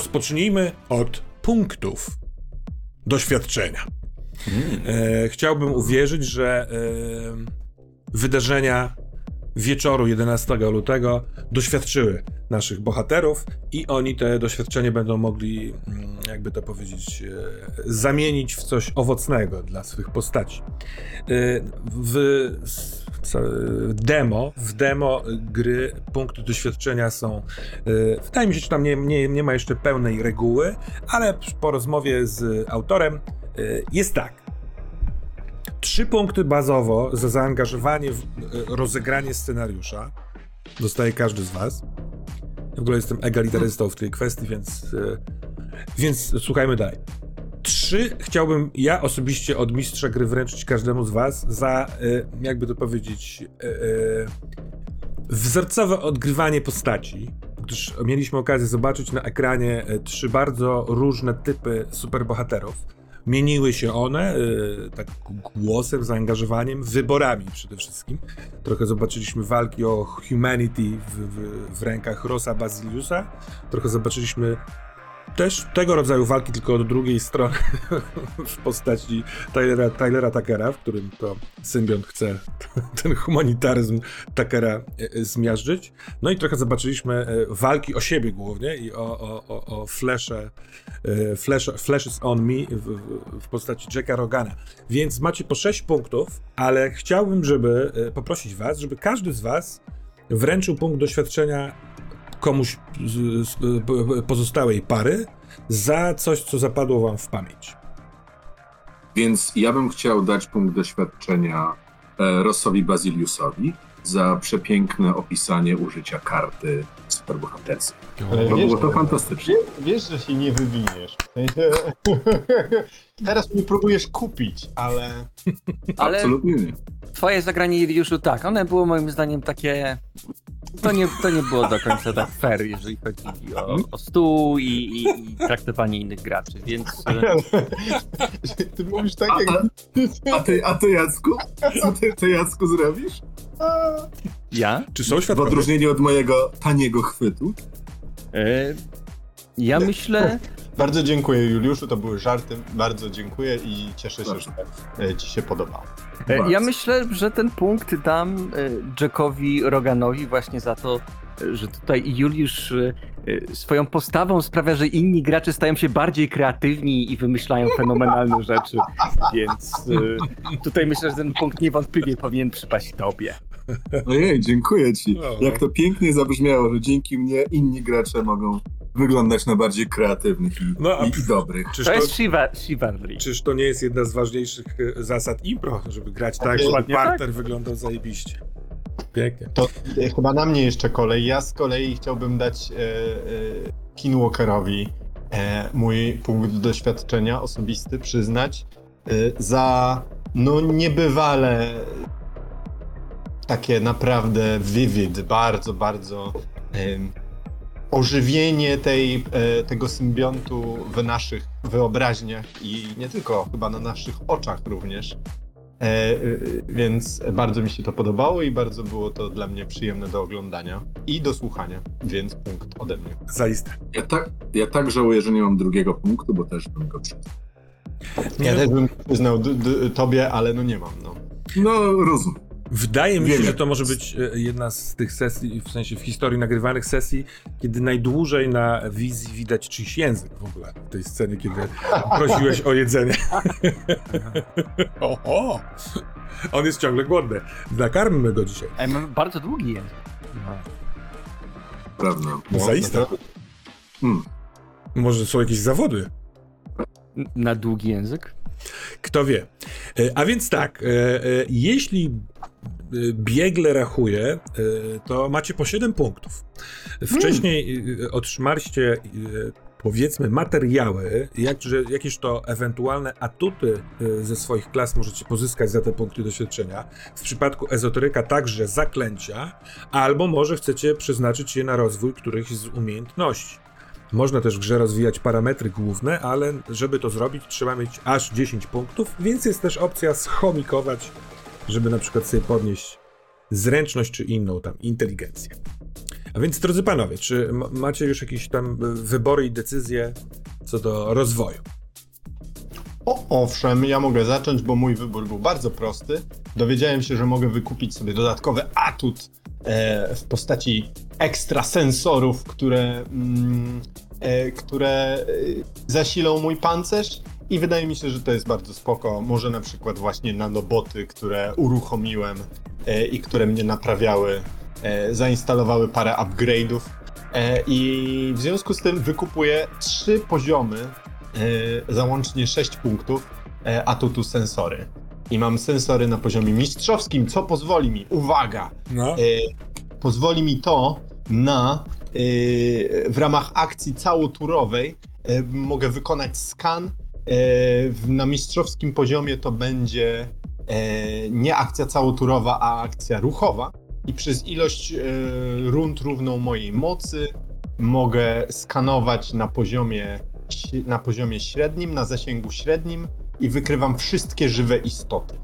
rozpocznijmy od punktów doświadczenia. E, chciałbym uwierzyć, że e, wydarzenia wieczoru 11 lutego doświadczyły naszych bohaterów i oni te doświadczenie będą mogli, mm, jakby to powiedzieć, e, zamienić w coś owocnego dla swych postaci. E, w demo, w demo gry punkty doświadczenia są, e, wydaje mi się, że tam nie, nie, nie ma jeszcze pełnej reguły, ale po rozmowie z autorem jest tak. Trzy punkty bazowo za zaangażowanie w rozegranie scenariusza. Dostaje każdy z was. W ogóle jestem egalitarystą w tej kwestii, więc, więc słuchajmy dalej. Trzy chciałbym ja osobiście od mistrza gry wręczyć każdemu z was za, e, jakby to powiedzieć, e, wzorcowe odgrywanie postaci, gdyż mieliśmy okazję zobaczyć na ekranie trzy bardzo różne typy superbohaterów Mieniły się one tak głosem, zaangażowaniem, wyborami przede wszystkim. Trochę zobaczyliśmy walki o humanity w, w, w rękach Rosa Basiliusa. Trochę zobaczyliśmy też tego rodzaju walki, tylko od drugiej strony w postaci Tylera, Tylera Tuckera, w którym to symbiont chce ten humanitaryzm Tuckera e, e, zmiażdżyć. No i trochę zobaczyliśmy e, walki o siebie głównie i o, o, o, o flesze, flash, Flashes on Me w, w postaci Jacka Rogana. Więc macie po 6 punktów, ale chciałbym, żeby poprosić was, żeby każdy z was wręczył punkt doświadczenia komuś z, z pozostałej pary za coś, co zapadło wam w pamięć. Więc ja bym chciał dać punkt doświadczenia e, Rossowi Baziliusowi za przepiękne opisanie użycia karty superbohaterskiej. Ale Bo wiesz, było to fantastyczne. Wiesz, że się nie wywiniesz. Teraz mnie próbujesz kupić, ale... Ale Absolutnie nie. twoje zagranie Juliuszu, tak, one było moim zdaniem takie... To nie, to nie było do końca tak fair, jeżeli chodzi o, o stół i, i, i traktowanie innych graczy, więc... e, Ty mówisz tak, A, jak... a, a, ty, a ty, Jacku? Co ty, ty, Jacku, zrobisz? Ja? Czy są W świadkowie? odróżnieniu od mojego taniego chwytu. E, ja myślę... Bardzo dziękuję Juliuszu, to były żarty. Bardzo dziękuję i cieszę się, Proszę. że e, ci się podobało. E, Bardzo. Ja myślę, że ten punkt dam e, Jackowi Roganowi właśnie za to, e, że tutaj Juliusz swoją postawą sprawia, że inni gracze stają się bardziej kreatywni i wymyślają fenomenalne rzeczy. Więc tutaj myślę, że ten punkt niewątpliwie powinien przypaść tobie. Ojej, dziękuję ci. O. Jak to pięknie zabrzmiało, że dzięki mnie inni gracze mogą wyglądać na bardziej kreatywnych i, No, a i, i dobrych. Czyż To to, jest Shiva- Chivalry. czyż to nie jest jedna z ważniejszych e, zasad impro, żeby grać tak, żeby Dokładnie tak. partner wyglądał zajebiście. Pięknie. To e, chyba na mnie jeszcze kolej. Ja z kolei chciałbym dać e, e, Kinwalkerowi e, mój punkt doświadczenia osobisty, przyznać, e, za no niebywale takie naprawdę vivid, bardzo, bardzo ożywienie tej, e, tego symbiontu w naszych wyobraźniach i nie tylko, chyba na naszych oczach również. E, e, więc bardzo mi się to podobało i bardzo było to dla mnie przyjemne do oglądania i do słuchania, więc punkt ode mnie. Zaiste. Ja tak, ja tak żałuję, że nie mam drugiego punktu, bo też bym go przyznał. Ja też bym przyznał tobie, ale no nie mam, no. No, rozumiem. Wydaje mi się, że to może być e, jedna z tych sesji, w sensie w historii nagrywanych sesji, kiedy najdłużej na wizji widać czyjś język w ogóle w tej scenie, kiedy prosiłeś o jedzenie. Oho! On jest ciągle głodny. Nakarmmy go dzisiaj. Ej, mam bardzo długi język. Prawda. No, Zaiste. no Hmm. Może są jakieś zawody? Na długi język? Kto wie. E, A więc tak, e, jeśli biegle rachuje, e, to macie po 7 punktów. Wcześniej e, otrzymaliście powiedzmy materiały, jak, że, jakieś to ewentualne atuty ze swoich klas możecie pozyskać za te punkty doświadczenia. W przypadku ezoteryka także zaklęcia, albo może chcecie przeznaczyć je na rozwój którychś z umiejętności. Można też w grze rozwijać parametry główne, ale żeby to zrobić, trzeba mieć aż 10 punktów, więc jest też opcja schomikować, żeby na przykład sobie podnieść zręczność czy inną tam inteligencję. A więc, drodzy panowie, czy macie już jakieś tam y, wybory i decyzje co do rozwoju? O, owszem, ja mogę zacząć, bo mój wybór był bardzo prosty. Dowiedziałem się, że mogę wykupić sobie dodatkowy atut e, w postaci ekstrasensorów, które, mm, e, które e, zasilą mój pancerz i wydaje mi się, że to jest bardzo spoko. Może na przykład właśnie nanoboty, które uruchomiłem e, i które mnie naprawiały, e, zainstalowały parę upgrade'ów e, i w związku z tym wykupuję trzy poziomy e, za łącznie 6 punktów atutu sensory. I mam sensory na poziomie mistrzowskim, co pozwoli mi, uwaga, No. pozwoli mi to na w ramach akcji całoturowej mogę wykonać skan. E, na mistrzowskim poziomie to będzie e, nie akcja całoturowa, a akcja ruchowa. I przez ilość e, rund równą mojej mocy mogę skanować na poziomie, na poziomie średnim, na zasięgu średnim i wykrywam wszystkie żywe istoty.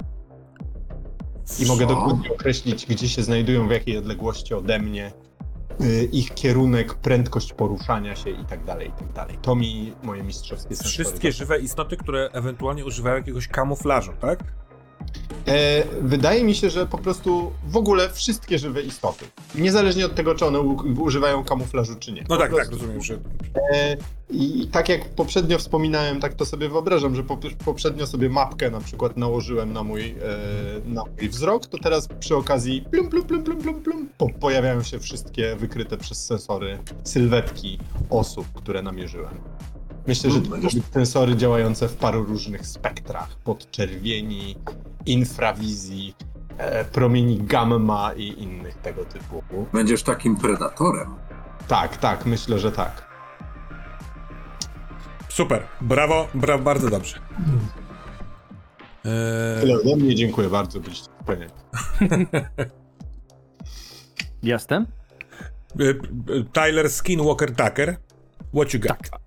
I mogę Co? dokładnie określić, gdzie się znajdują, w jakiej odległości ode mnie, ich kierunek, prędkość poruszania się i tak dalej, i tak dalej. To mi moje mistrzowskie Wszystkie żywe istoty, które ewentualnie używają jakiegoś kamuflażu, tak? E, wydaje mi się, że po prostu w ogóle wszystkie żywe istoty. Niezależnie od tego, czy one u- używają kamuflażu, czy nie. No Po tak, prostu. tak, rozumiem, że... E, I tak jak poprzednio wspominałem, tak to sobie wyobrażam, że po, poprzednio sobie mapkę na przykład nałożyłem na mój, e, na mój wzrok, to teraz przy okazji plum, plum, plum, plum, plum, plum, po, pojawiają się wszystkie wykryte przez sensory sylwetki osób, które namierzyłem. Myślę, że to Mm, będą sensory działające w paru różnych spektrach. Podczerwieni, infrawizji, e, promieni gamma i innych tego typu. Będziesz takim predatorem. Tak, tak, myślę, że tak. Super, brawo, brawo, bardzo dobrze. Eee, Tyle ode mnie, dziękuję bardzo, byliście wspaniali. Jestem? y, y, Tyler Skinwalker Tucker, what you got? Tak.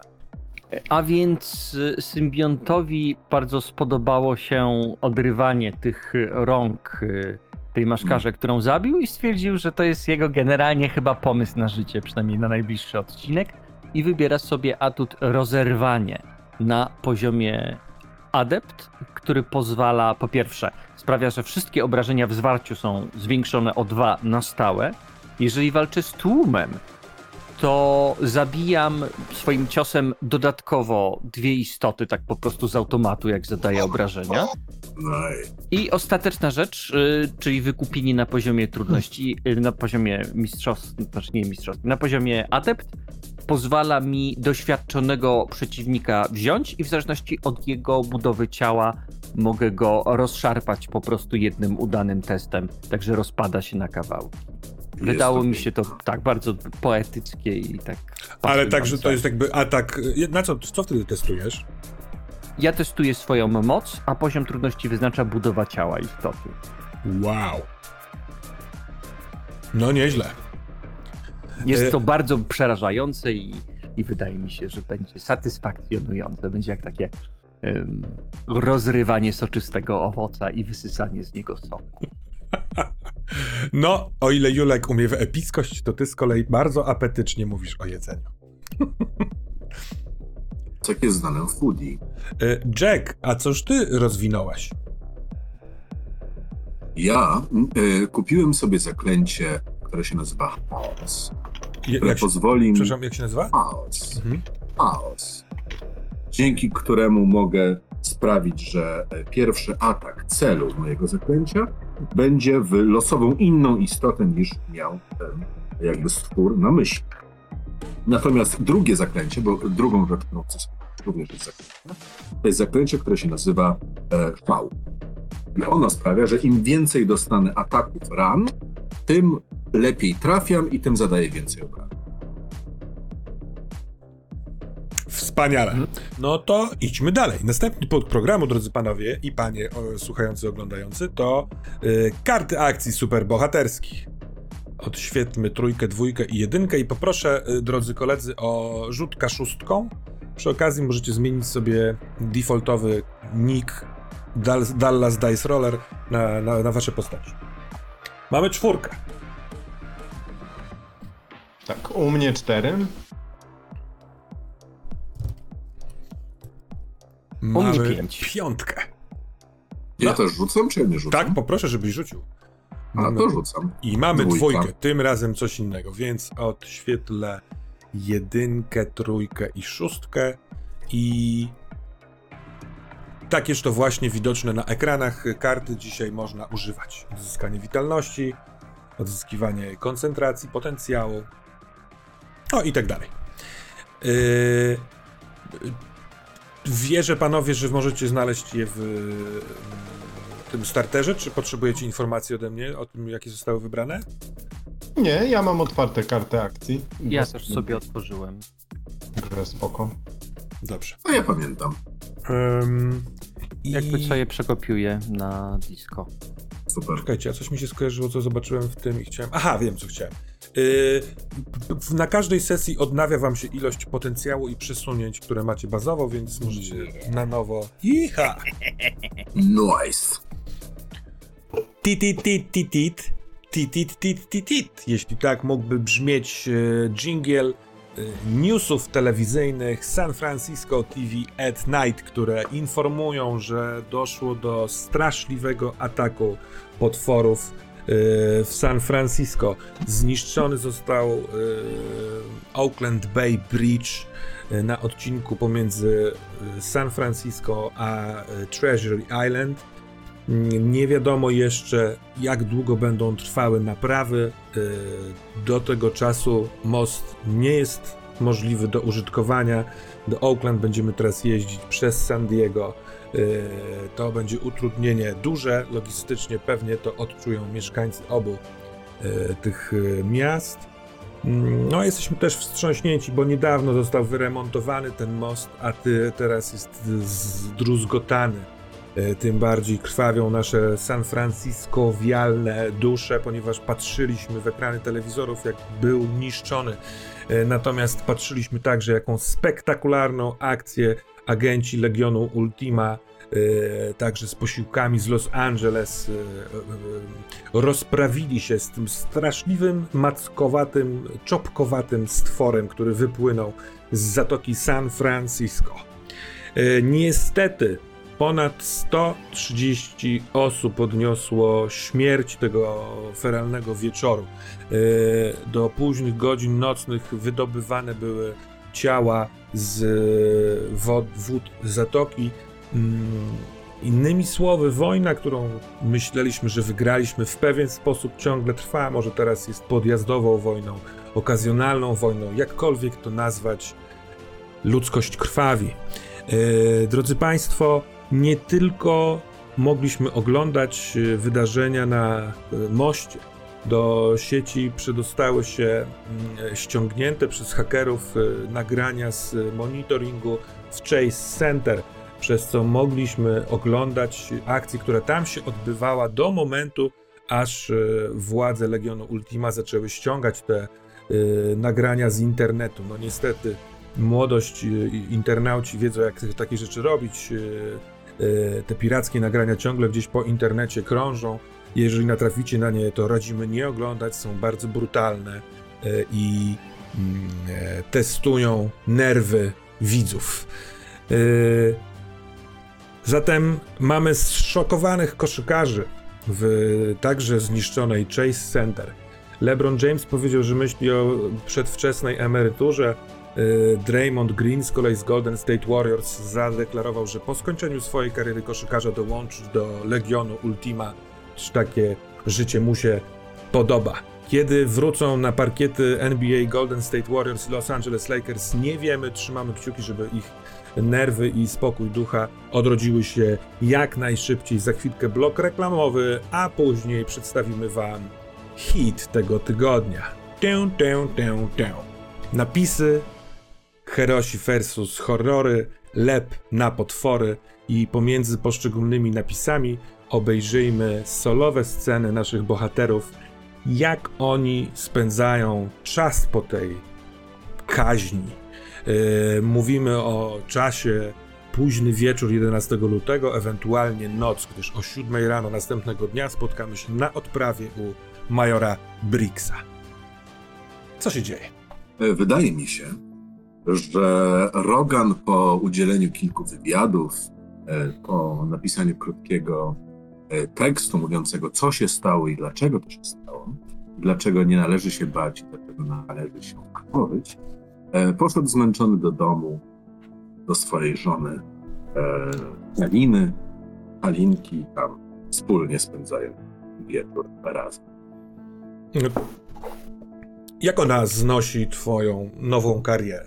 A więc y, symbiontowi bardzo spodobało się odrywanie tych rąk y, tej maszkarze, którą zabił i stwierdził, że to jest jego generalnie chyba pomysł na życie, przynajmniej na najbliższy odcinek i wybiera sobie atut rozerwanie na poziomie adept, który pozwala po pierwsze sprawia, że wszystkie obrażenia w zwarciu są zwiększone o dwa na stałe. Jeżeli walczę z tłumem, to zabijam swoim ciosem dodatkowo dwie istoty, tak po prostu z automatu, jak zadaję obrażenia. I ostateczna rzecz, y, czyli wykupienie na poziomie trudności, y, na poziomie mistrzowskim, znaczy nie mistrzowskim, na poziomie adept, pozwala mi doświadczonego przeciwnika wziąć i w zależności od jego budowy ciała mogę go rozszarpać po prostu jednym udanym testem, także rozpada się na kawałki. Wydało mi się to tak bardzo poetyckie i tak. Ale także to jest jakby atak. Na co, co wtedy testujesz? Ja testuję swoją moc, a poziom trudności wyznacza budowa ciała istoty. Wow. No nieźle. Jest E- to bardzo przerażające i, i wydaje mi się, że będzie satysfakcjonujące. Będzie jak takie em, rozrywanie soczystego owoca i wysysanie z niego soku. No, o ile Julek umie w epickość, to ty z kolei bardzo apetycznie mówisz o jedzeniu. tak jest znane w foodie. Y, Jack, a coż ty rozwinąłeś? Ja y, kupiłem sobie zaklęcie, które się nazywa Chaos. Które się, pozwoli mi... przepraszam, jak się nazywa? Chaos. Mhm. Chaos. Dzięki któremu mogę sprawić, że e, pierwszy atak celu mojego zaklęcia będzie w losową inną istotę niż miał ten jakby stwór na myśli. Natomiast drugie zaklęcie, bo drugą rzecz, którą chcę sobie również jest zaklęcie, to jest zaklęcie, które się nazywa e, szał. I ono sprawia, że im więcej dostanę ataków ran, tym lepiej trafiam i tym zadaję więcej obrażeń. Wspaniale. No to idźmy dalej. Następny punkt programu, drodzy panowie i panie o, słuchający, oglądający, to y, karty akcji superbohaterskich. Odświetlmy trójkę, dwójkę i jedynkę i poproszę, y, drodzy koledzy, o rzut kaszustką. Przy okazji możecie zmienić sobie defaultowy nick Dal- Dallas Dice Roller na, na, na wasze postaci. Mamy czwórkę. Tak, u mnie cztery. Mamy pięć. piątkę. Ja No. też rzucam, czy ja nie rzucam? Tak, poproszę, żebyś rzucił. A to rzucam. I mamy Dwójka. dwójkę, tym razem coś innego, więc odświetlę jedynkę, trójkę i szóstkę i takież to właśnie widoczne na ekranach karty dzisiaj można używać. Odzyskanie witalności, odzyskiwanie koncentracji, potencjału, o i tak dalej. Yy, wierzę panowie, że możecie znaleźć je w tym starterze, czy potrzebujecie informacji ode mnie o tym, jakie zostały wybrane? Nie, ja mam otwarte karty akcji. Ja też sobie otworzyłem. Także spoko. Dobrze. A ja pamiętam. Um, i... Jakby co je przekopiuję na disco. Super. Czekajcie, a coś mi się skojarzyło, co zobaczyłem w tym i chciałem... Aha, wiem, co chciałem. Yy, na każdej sesji odnawia wam się ilość potencjału i przesunięć, które macie bazowo, więc możecie na nowo... Iha! Nice. Titit, tit, titit, titit, tit, titit. Jeśli tak mógłby brzmieć jingle e, newsów telewizyjnych San Francisco TV at Night, które informują, że doszło do straszliwego ataku potworów w San Francisco. Zniszczony został e, Oakland Bay Bridge e, na odcinku pomiędzy San Francisco a Treasury Island. Nie wiadomo jeszcze, jak długo będą trwały naprawy. Do tego czasu most nie jest możliwy do użytkowania. Do Oakland będziemy teraz jeździć przez San Diego. Yy, To będzie utrudnienie duże. Logistycznie pewnie to odczują mieszkańcy obu yy, tych yy, miast. Mm, No, jesteśmy też wstrząśnięci, bo niedawno został wyremontowany ten most, a ty teraz jest zdruzgotany. E, Tym bardziej krwawią nasze San Francisco-wialne dusze, ponieważ patrzyliśmy w ekrany telewizorów, jak był niszczony. E, Natomiast patrzyliśmy także, jaką spektakularną akcję agenci Legionu Ultima, e, także z posiłkami z Los Angeles, e, e, rozprawili się z tym straszliwym, mackowatym, czopkowatym stworem, który wypłynął z zatoki San Francisco. Niestety, Ponad 130 osób odniosło śmierć tego feralnego wieczoru. Do późnych godzin nocnych wydobywane były ciała z e, wod, wód zatoki. Mm, Innymi słowy, wojna, którą myśleliśmy, że wygraliśmy, w pewien sposób ciągle trwa. Może teraz jest podjazdową wojną, okazjonalną wojną, jakkolwiek to nazwać. Ludzkość krwawi. E, Drodzy Państwo, nie tylko mogliśmy oglądać e, wydarzenia na moście. Do sieci przedostały się mm, ściągnięte przez hakerów e, nagrania z monitoringu w Chase Center, przez co mogliśmy oglądać akcję, która tam się odbywała do momentu, aż e, władze Legionu Ultima zaczęły ściągać te e, nagrania z internetu. No niestety młodość, internauci wiedzą, jak takie rzeczy robić. Te pirackie nagrania ciągle gdzieś po internecie krążą. Jeżeli natraficie na nie, to radzimy nie oglądać, są bardzo brutalne e, i mm, e, testują nerwy widzów. E, Zatem mamy zszokowanych koszykarzy w także zniszczonej Chase Center. LeBron James powiedział, że myśli o przedwczesnej emeryturze. Draymond Green z kolei z Golden State Warriors zadeklarował, że po skończeniu swojej kariery koszykarza dołączy do Legionu Ultima, takie życie mu się podoba. Kiedy wrócą na parkiety NBA Golden State Warriors i Los Angeles Lakers, nie wiemy. Trzymamy kciuki, żeby ich nerwy i spokój ducha odrodziły się jak najszybciej. Za chwilkę blok reklamowy, a później przedstawimy Wam hit tego tygodnia. Tę, tę, tę, tę. Napisy Herosi versus horrory, lep na potwory i pomiędzy poszczególnymi napisami obejrzyjmy solowe sceny naszych bohaterów, jak oni spędzają czas po tej kaźni. Yy, mówimy o czasie późny wieczór 11 lutego, ewentualnie noc, gdyż o 7 rano następnego dnia spotkamy się na odprawie u majora Brixa. Co się dzieje? E, Wydaje mi się, że Rogan po udzieleniu kilku wywiadów, e, po napisaniu krótkiego e, tekstu mówiącego, co się stało i dlaczego to się stało, dlaczego nie należy się bać, dlaczego należy się krwawić, e, poszedł zmęczony do domu, do swojej żony e, Aliny, Alinki, tam wspólnie spędzają wieczór razem. Jak ona znosi twoją nową karierę?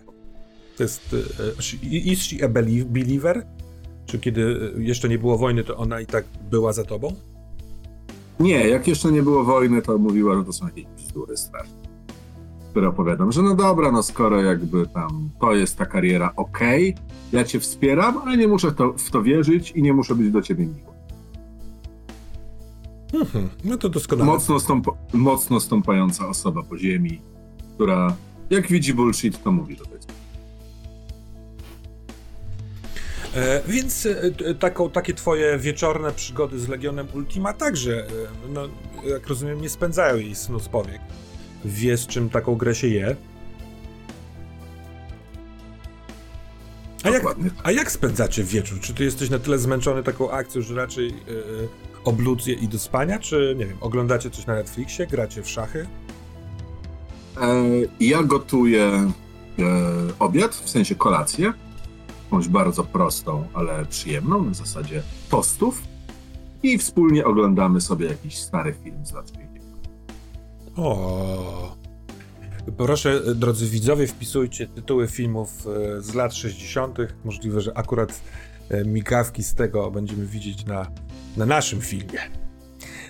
To jest... e, Is she a belie- believer? Czy kiedy jeszcze nie było wojny, to ona i tak była za tobą? Nie, jak jeszcze nie było wojny, to mówiła, że to są jakieś bzdury straszne. Które opowiadam, że no dobra, no skoro jakby tam to jest ta kariera, okej, ja cię wspieram, ale nie muszę to, w to wierzyć i nie muszę być do ciebie miły. Mhm, no to doskonale. Mocno, stąp, mocno stąpająca osoba po ziemi, która jak widzi bullshit, to mówi, że E, więc e, taką, takie twoje wieczorne przygody z Legionem Ultima także, e, no, jak rozumiem, nie spędzają jej snu z powiek. Wie, z czym taką grę się je. A jak, a jak spędzacie wieczór? Czy ty jesteś na tyle zmęczony taką akcją, że raczej e, oblucje i do spania, czy nie wiem, oglądacie coś na Netflixie, gracie w szachy? E, ja gotuję e, obiad, w sensie kolację, jakąś bardzo prostą, ale przyjemną, na zasadzie tostów i wspólnie oglądamy sobie jakiś stary film z lat 60. O. Proszę, drodzy widzowie, wpisujcie tytuły filmów e, z lat 60. Możliwe, że akurat e, migawki z tego będziemy widzieć na, na naszym filmie.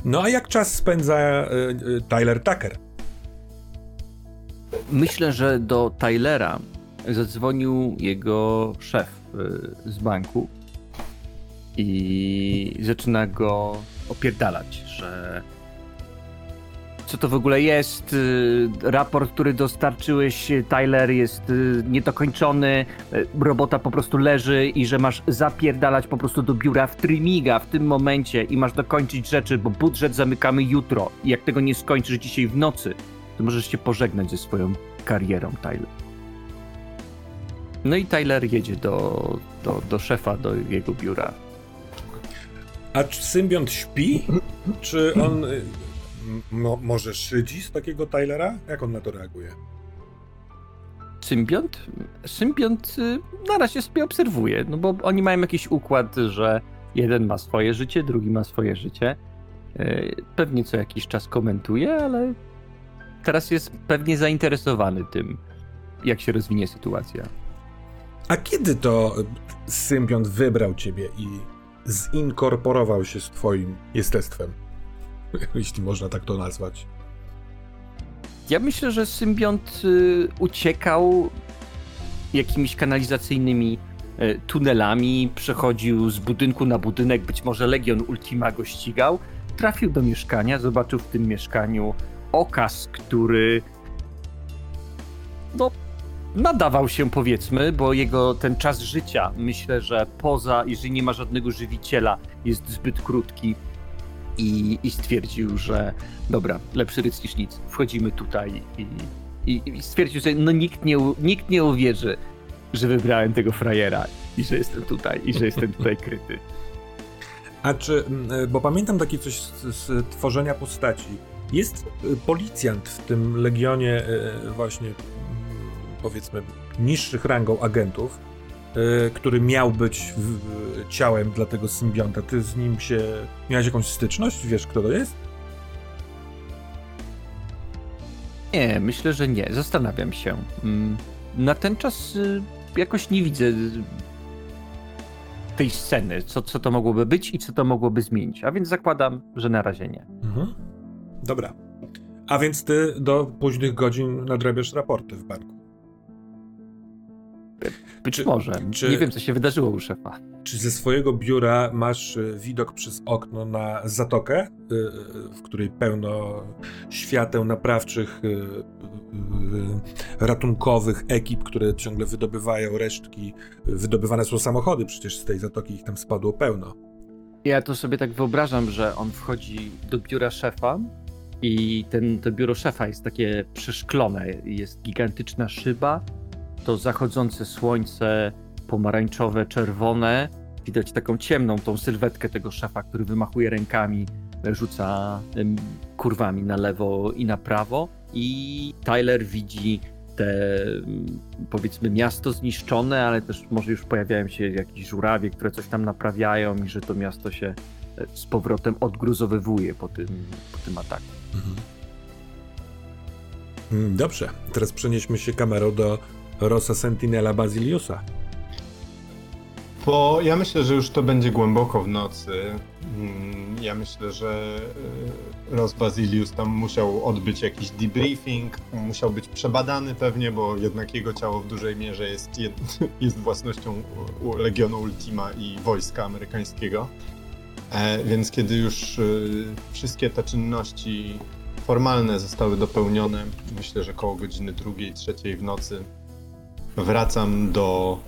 No a jak czas spędza e, Tyler Tucker? Myślę, że do Tylera zadzwonił jego szef y, z banku i zaczyna go opierdalać, że co to w ogóle jest, y, raport, który dostarczyłeś, Tyler, jest y, niedokończony, robota po prostu leży i że masz zapierdalać po prostu do biura w Trimiga w tym momencie i masz dokończyć rzeczy, bo budżet zamykamy jutro i jak tego nie skończysz dzisiaj w nocy, to możesz się pożegnać ze swoją karierą, Tyler. No i Tyler jedzie do, do, do szefa, do jego biura. A czy symbiont śpi? Czy on y, mo, może szydzi z takiego Tylera? Jak on na to reaguje? Symbiont? Symbiont y, na razie sobie obserwuje, no bo oni mają jakiś układ, że jeden ma swoje życie, drugi ma swoje życie. Y, Pewnie co jakiś czas komentuje, ale teraz jest pewnie zainteresowany tym, jak się rozwinie sytuacja. A kiedy to symbiont wybrał ciebie i zinkorporował się z twoim jestestwem? Jeśli można tak to nazwać. Ja myślę, że symbiont y, uciekał jakimiś kanalizacyjnymi y, tunelami, przechodził z budynku na budynek, być może Legion Ultima go ścigał, trafił do mieszkania, zobaczył w tym mieszkaniu okaz, który no, nadawał się powiedzmy, bo jego ten czas życia, myślę, że poza, jeżeli nie ma żadnego żywiciela, jest zbyt krótki i, i stwierdził, że dobra, lepszy ryc niż nic, wchodzimy tutaj i, i, i stwierdził, że no nikt nie, nikt nie uwierzy, że wybrałem tego frajera i że jestem tutaj, i że jestem tutaj kryty. A czy, bo pamiętam takie coś z, z tworzenia postaci. Jest y, policjant w tym legionie y, właśnie mm, powiedzmy niższych rangą agentów, y, który miał być w, w, ciałem dla tego symbionta. Ty z nim się miałeś jakąś styczność? Wiesz kto to jest? Nie, myślę, że nie, zastanawiam się. Mm, Na ten czas y, jakoś nie widzę y, tej sceny, co, co to mogłoby być i co to mogłoby zmienić, a więc zakładam, że na razie nie. Mhm. Dobra. A więc ty do późnych godzin nadrabiasz raporty w banku. Być Czy- może. czy- Nie wiem, co się wydarzyło u szefa. Czy ze swojego biura masz y, widok przez okno na zatokę, y, y, w której pełno świateł naprawczych, ratunkowych ekip, które ciągle wydobywają resztki? Wydobywane są samochody, przecież z tej zatoki ich tam spadło pełno. Ja to sobie tak wyobrażam, że on wchodzi do biura szefa I ten, to biuro szefa jest takie przeszklone. Jest gigantyczna szyba, to zachodzące słońce pomarańczowe, czerwone. Widać taką ciemną tą sylwetkę tego szefa, który wymachuje rękami, rzuca kurwami na lewo i na prawo. I Tyler widzi te mm, powiedzmy miasto zniszczone, ale też może już pojawiają się jakieś żurawie, które coś tam naprawiają i że to miasto się e, z powrotem odgruzowywuje po tym, po tym ataku. Mhm. Mm, Dobrze, teraz przenieśmy się kamerą do Rosa Sentinela Basiliusa. Bo ja myślę, że już to będzie głęboko w nocy. Mm, Ja myślę, że y, Ross Basilius tam musiał odbyć jakiś debriefing, musiał być przebadany pewnie, bo jednak jego ciało w dużej mierze jest, jest własnością Legionu Ultima i wojska amerykańskiego. E, Więc kiedy już y, wszystkie te czynności formalne zostały dopełnione, myślę, że koło godziny drugiej, trzeciej w nocy, wracam do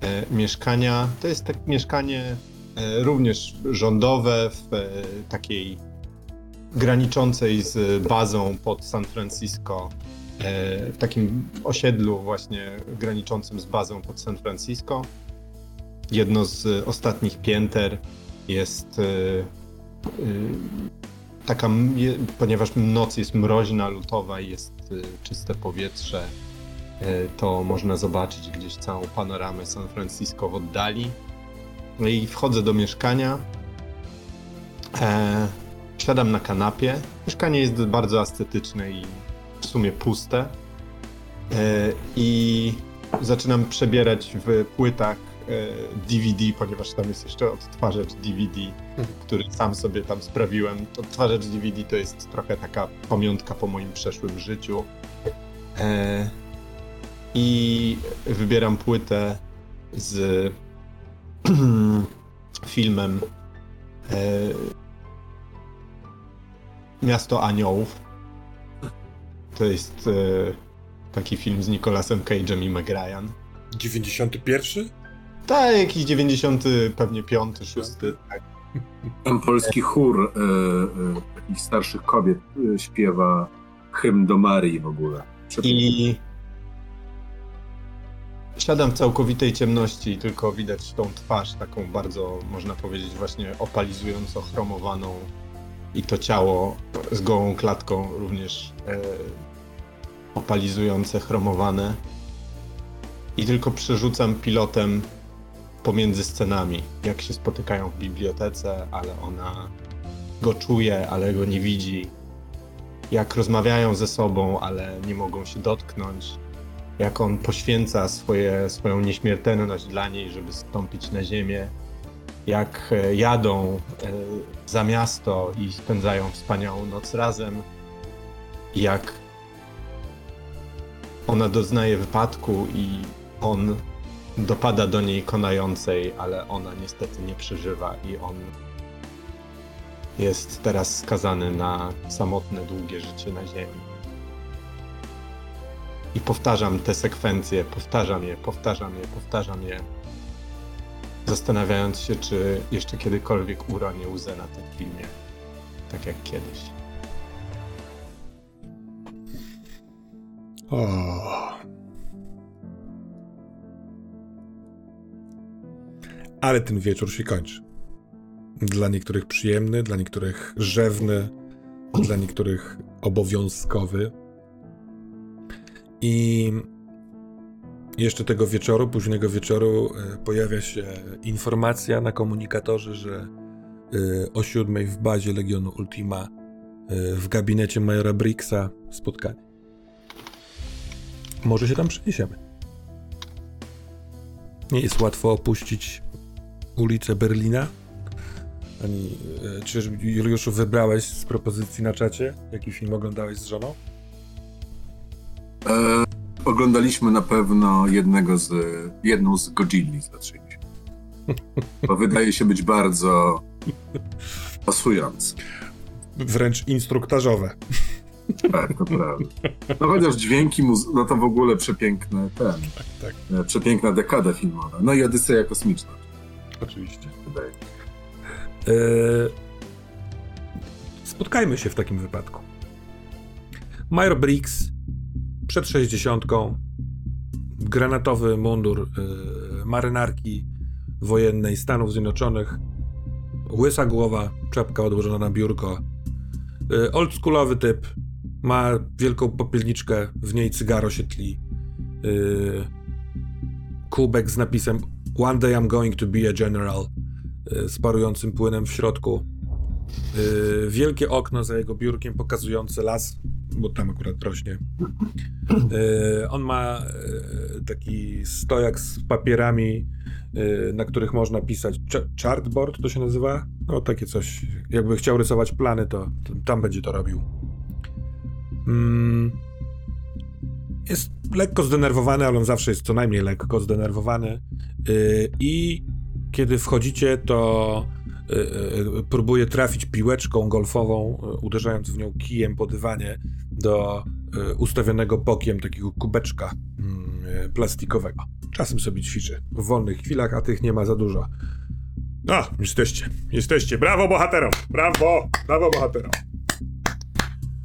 e, mieszkania. To jest tak mieszkanie e, również rządowe w e, takiej graniczącej z bazą pod San Francisco, w takim osiedlu właśnie graniczącym z bazą pod San Francisco. Jedno z ostatnich pięter jest taka, ponieważ noc jest mroźna, lutowa i jest czyste powietrze, to można zobaczyć gdzieś całą panoramę San Francisco w oddali. No i wchodzę do mieszkania. E, siadam na kanapie. Mieszkanie jest bardzo estetyczne i w sumie puste. E, I zaczynam przebierać w płytach e, DVD, ponieważ tam jest jeszcze odtwarzacz DVD, który sam sobie tam sprawiłem. Odtwarzacz DVD to jest trochę taka pamiątka po moim przeszłym życiu. E, i wybieram płytę z filmem e, Miasto Aniołów. To jest e, taki film z Nicolasem Cage'em i Meg Ryan. 91? Tak, jakiś 90, pewnie 5, 6. Tak. Tam polski chór e, e, takich starszych kobiet e, śpiewa hymn do Marii w ogóle. Przepięknie. I siadam w całkowitej ciemności i tylko widać tą twarz taką bardzo, można powiedzieć, właśnie opalizująco chromowaną i to ciało z gołą klatką również e, opalizujące, chromowane. I tylko przerzucam pilotem pomiędzy scenami, jak się spotykają w bibliotece, ale ona go czuje, ale go nie widzi. Jak rozmawiają ze sobą, ale nie mogą się dotknąć. Jak on poświęca swoje, swoją nieśmiertelność dla niej, żeby stąpić na ziemię. Jak e, jadą e, za miasto i spędzają wspaniałą noc razem. Jak ona doznaje wypadku i on dopada do niej konającej, ale ona niestety nie przeżywa i on jest teraz skazany na samotne, długie życie na ziemi. I powtarzam te sekwencje, powtarzam je, powtarzam je, powtarzam je, zastanawiając się, czy jeszcze kiedykolwiek uronię łzę na tym filmie, tak jak kiedyś. O. Ale ten wieczór się kończy. Dla niektórych przyjemny, dla niektórych rzewny, dla niektórych obowiązkowy. I jeszcze tego wieczoru, późnego wieczoru, e, pojawia się informacja na komunikatorze, że e, o siódmej w bazie Legionu Ultima e, w gabinecie majora Brixa spotkanie. Może się tam przeniesiemy. Nie jest łatwo opuścić ulicę Berlina. Ani, czy Juliuszu wybrałeś z propozycji na czacie? Jaki film oglądałeś z żoną? E, oglądaliśmy na pewno jednego z, jedną z Godzilli z lat 60. To wydaje się być bardzo pasujące. Wręcz instruktażowe. Tak, to prawda. No chociaż dźwięki, muzy- no to w ogóle przepiękne ten, tak. e, przepiękna dekada filmowa. No i Odyseja kosmiczna, Oczywiście. wydaje. E, spotkajmy się w takim wypadku. Major Briggs przed 60. Granatowy mundur y, marynarki wojennej Stanów Zjednoczonych. Łysa głowa, czapka odłożona na biurko. Y, oldschoolowy typ. Ma wielką popielniczkę, w niej cygaro się tli. Y, kubek z napisem One day I'm going to be a general y, z parującym płynem w środku. Y, wielkie okno za jego biurkiem pokazujące las, bo tam akurat rośnie. Y, on ma y, taki stojak z papierami, y, na których można pisać. Ch- Chartboard to się nazywa? No takie coś. Jakby chciał rysować plany, to, tam będzie to robił. Mm. Jest lekko zdenerwowany, ale on zawsze jest co najmniej lekko zdenerwowany. I kiedy wchodzicie, to próbuje trafić piłeczką golfową, yy, uderzając w nią kijem po dywanie do ustawionego bokiem takiego kubeczka yy, plastikowego. Czasem sobie ćwiczy w wolnych chwilach, a tych nie ma za dużo. No, jesteście, jesteście. Brawo bohaterom! Brawo! Brawo bohaterom!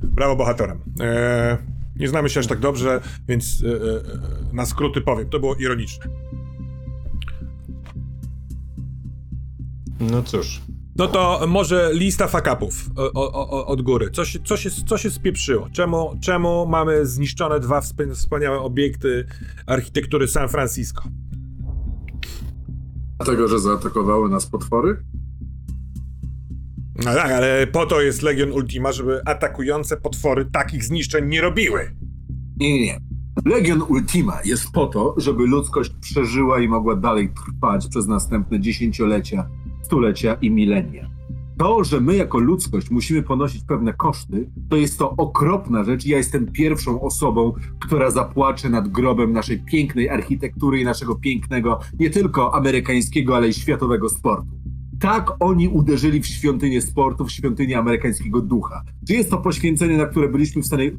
Brawo bohaterem. Eee, nie znamy się aż tak dobrze, więc e, e, na skróty powiem. To było ironiczne. No cóż, No to może lista fakapów o, od góry. Co się, co, się, co się spieprzyło? Czemu, czemu mamy zniszczone dwa wspa- wspaniałe obiekty architektury San Francisco? Dlatego, że zaatakowały nas potwory? No tak, ale po to jest Legion Ultima, żeby atakujące potwory takich zniszczeń nie robiły. Nie, nie, nie. Legion Ultima jest po to, żeby ludzkość przeżyła i mogła dalej trwać przez następne dziesięciolecia, stulecia i milenia. To, że my jako ludzkość musimy ponosić pewne koszty, to jest to okropna rzecz. Ja jestem pierwszą osobą, która zapłacze nad grobem naszej pięknej architektury i naszego pięknego, nie tylko amerykańskiego, ale i światowego sportu. Tak oni uderzyli w świątynię sportu, w świątynię amerykańskiego ducha. Czy jest to poświęcenie, na które byliśmy w stanie yy,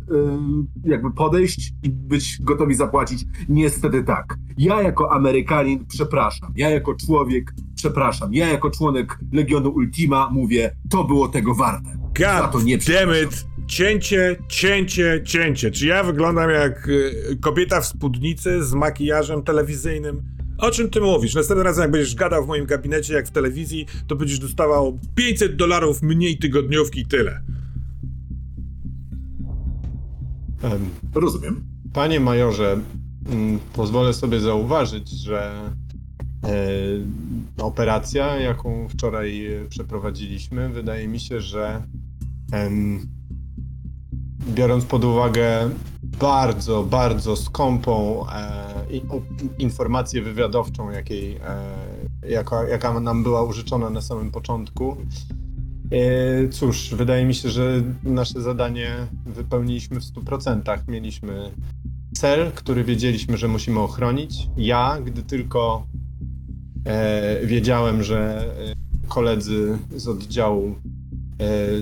jakby podejść i być gotowi zapłacić? Niestety tak. Ja jako Amerykanin przepraszam. Ja jako człowiek przepraszam. Ja jako członek Legionu Ultima mówię, to było tego warte. Za to God nie! Cięcie, cięcie, cięcie. Czy ja wyglądam jak y, kobieta w spódnicy z makijażem telewizyjnym? O czym ty mówisz? Następnym razem, jak będziesz gadał w moim gabinecie, jak w telewizji, to będziesz dostawał 500 dolarów mniej tygodniówki i tyle. em, Rozumiem. panie majorze, mm, pozwolę sobie zauważyć, że e, operacja, jaką wczoraj przeprowadziliśmy, wydaje mi się, że em, biorąc pod uwagę bardzo, bardzo skąpą e, informację wywiadowczą, jakiej, e, jaka, jaka nam była użyczona na samym początku. E, cóż, wydaje mi się, że nasze zadanie wypełniliśmy w 100%. Mieliśmy cel, który wiedzieliśmy, że musimy ochronić. Ja, gdy tylko e, wiedziałem, że e, koledzy z oddziału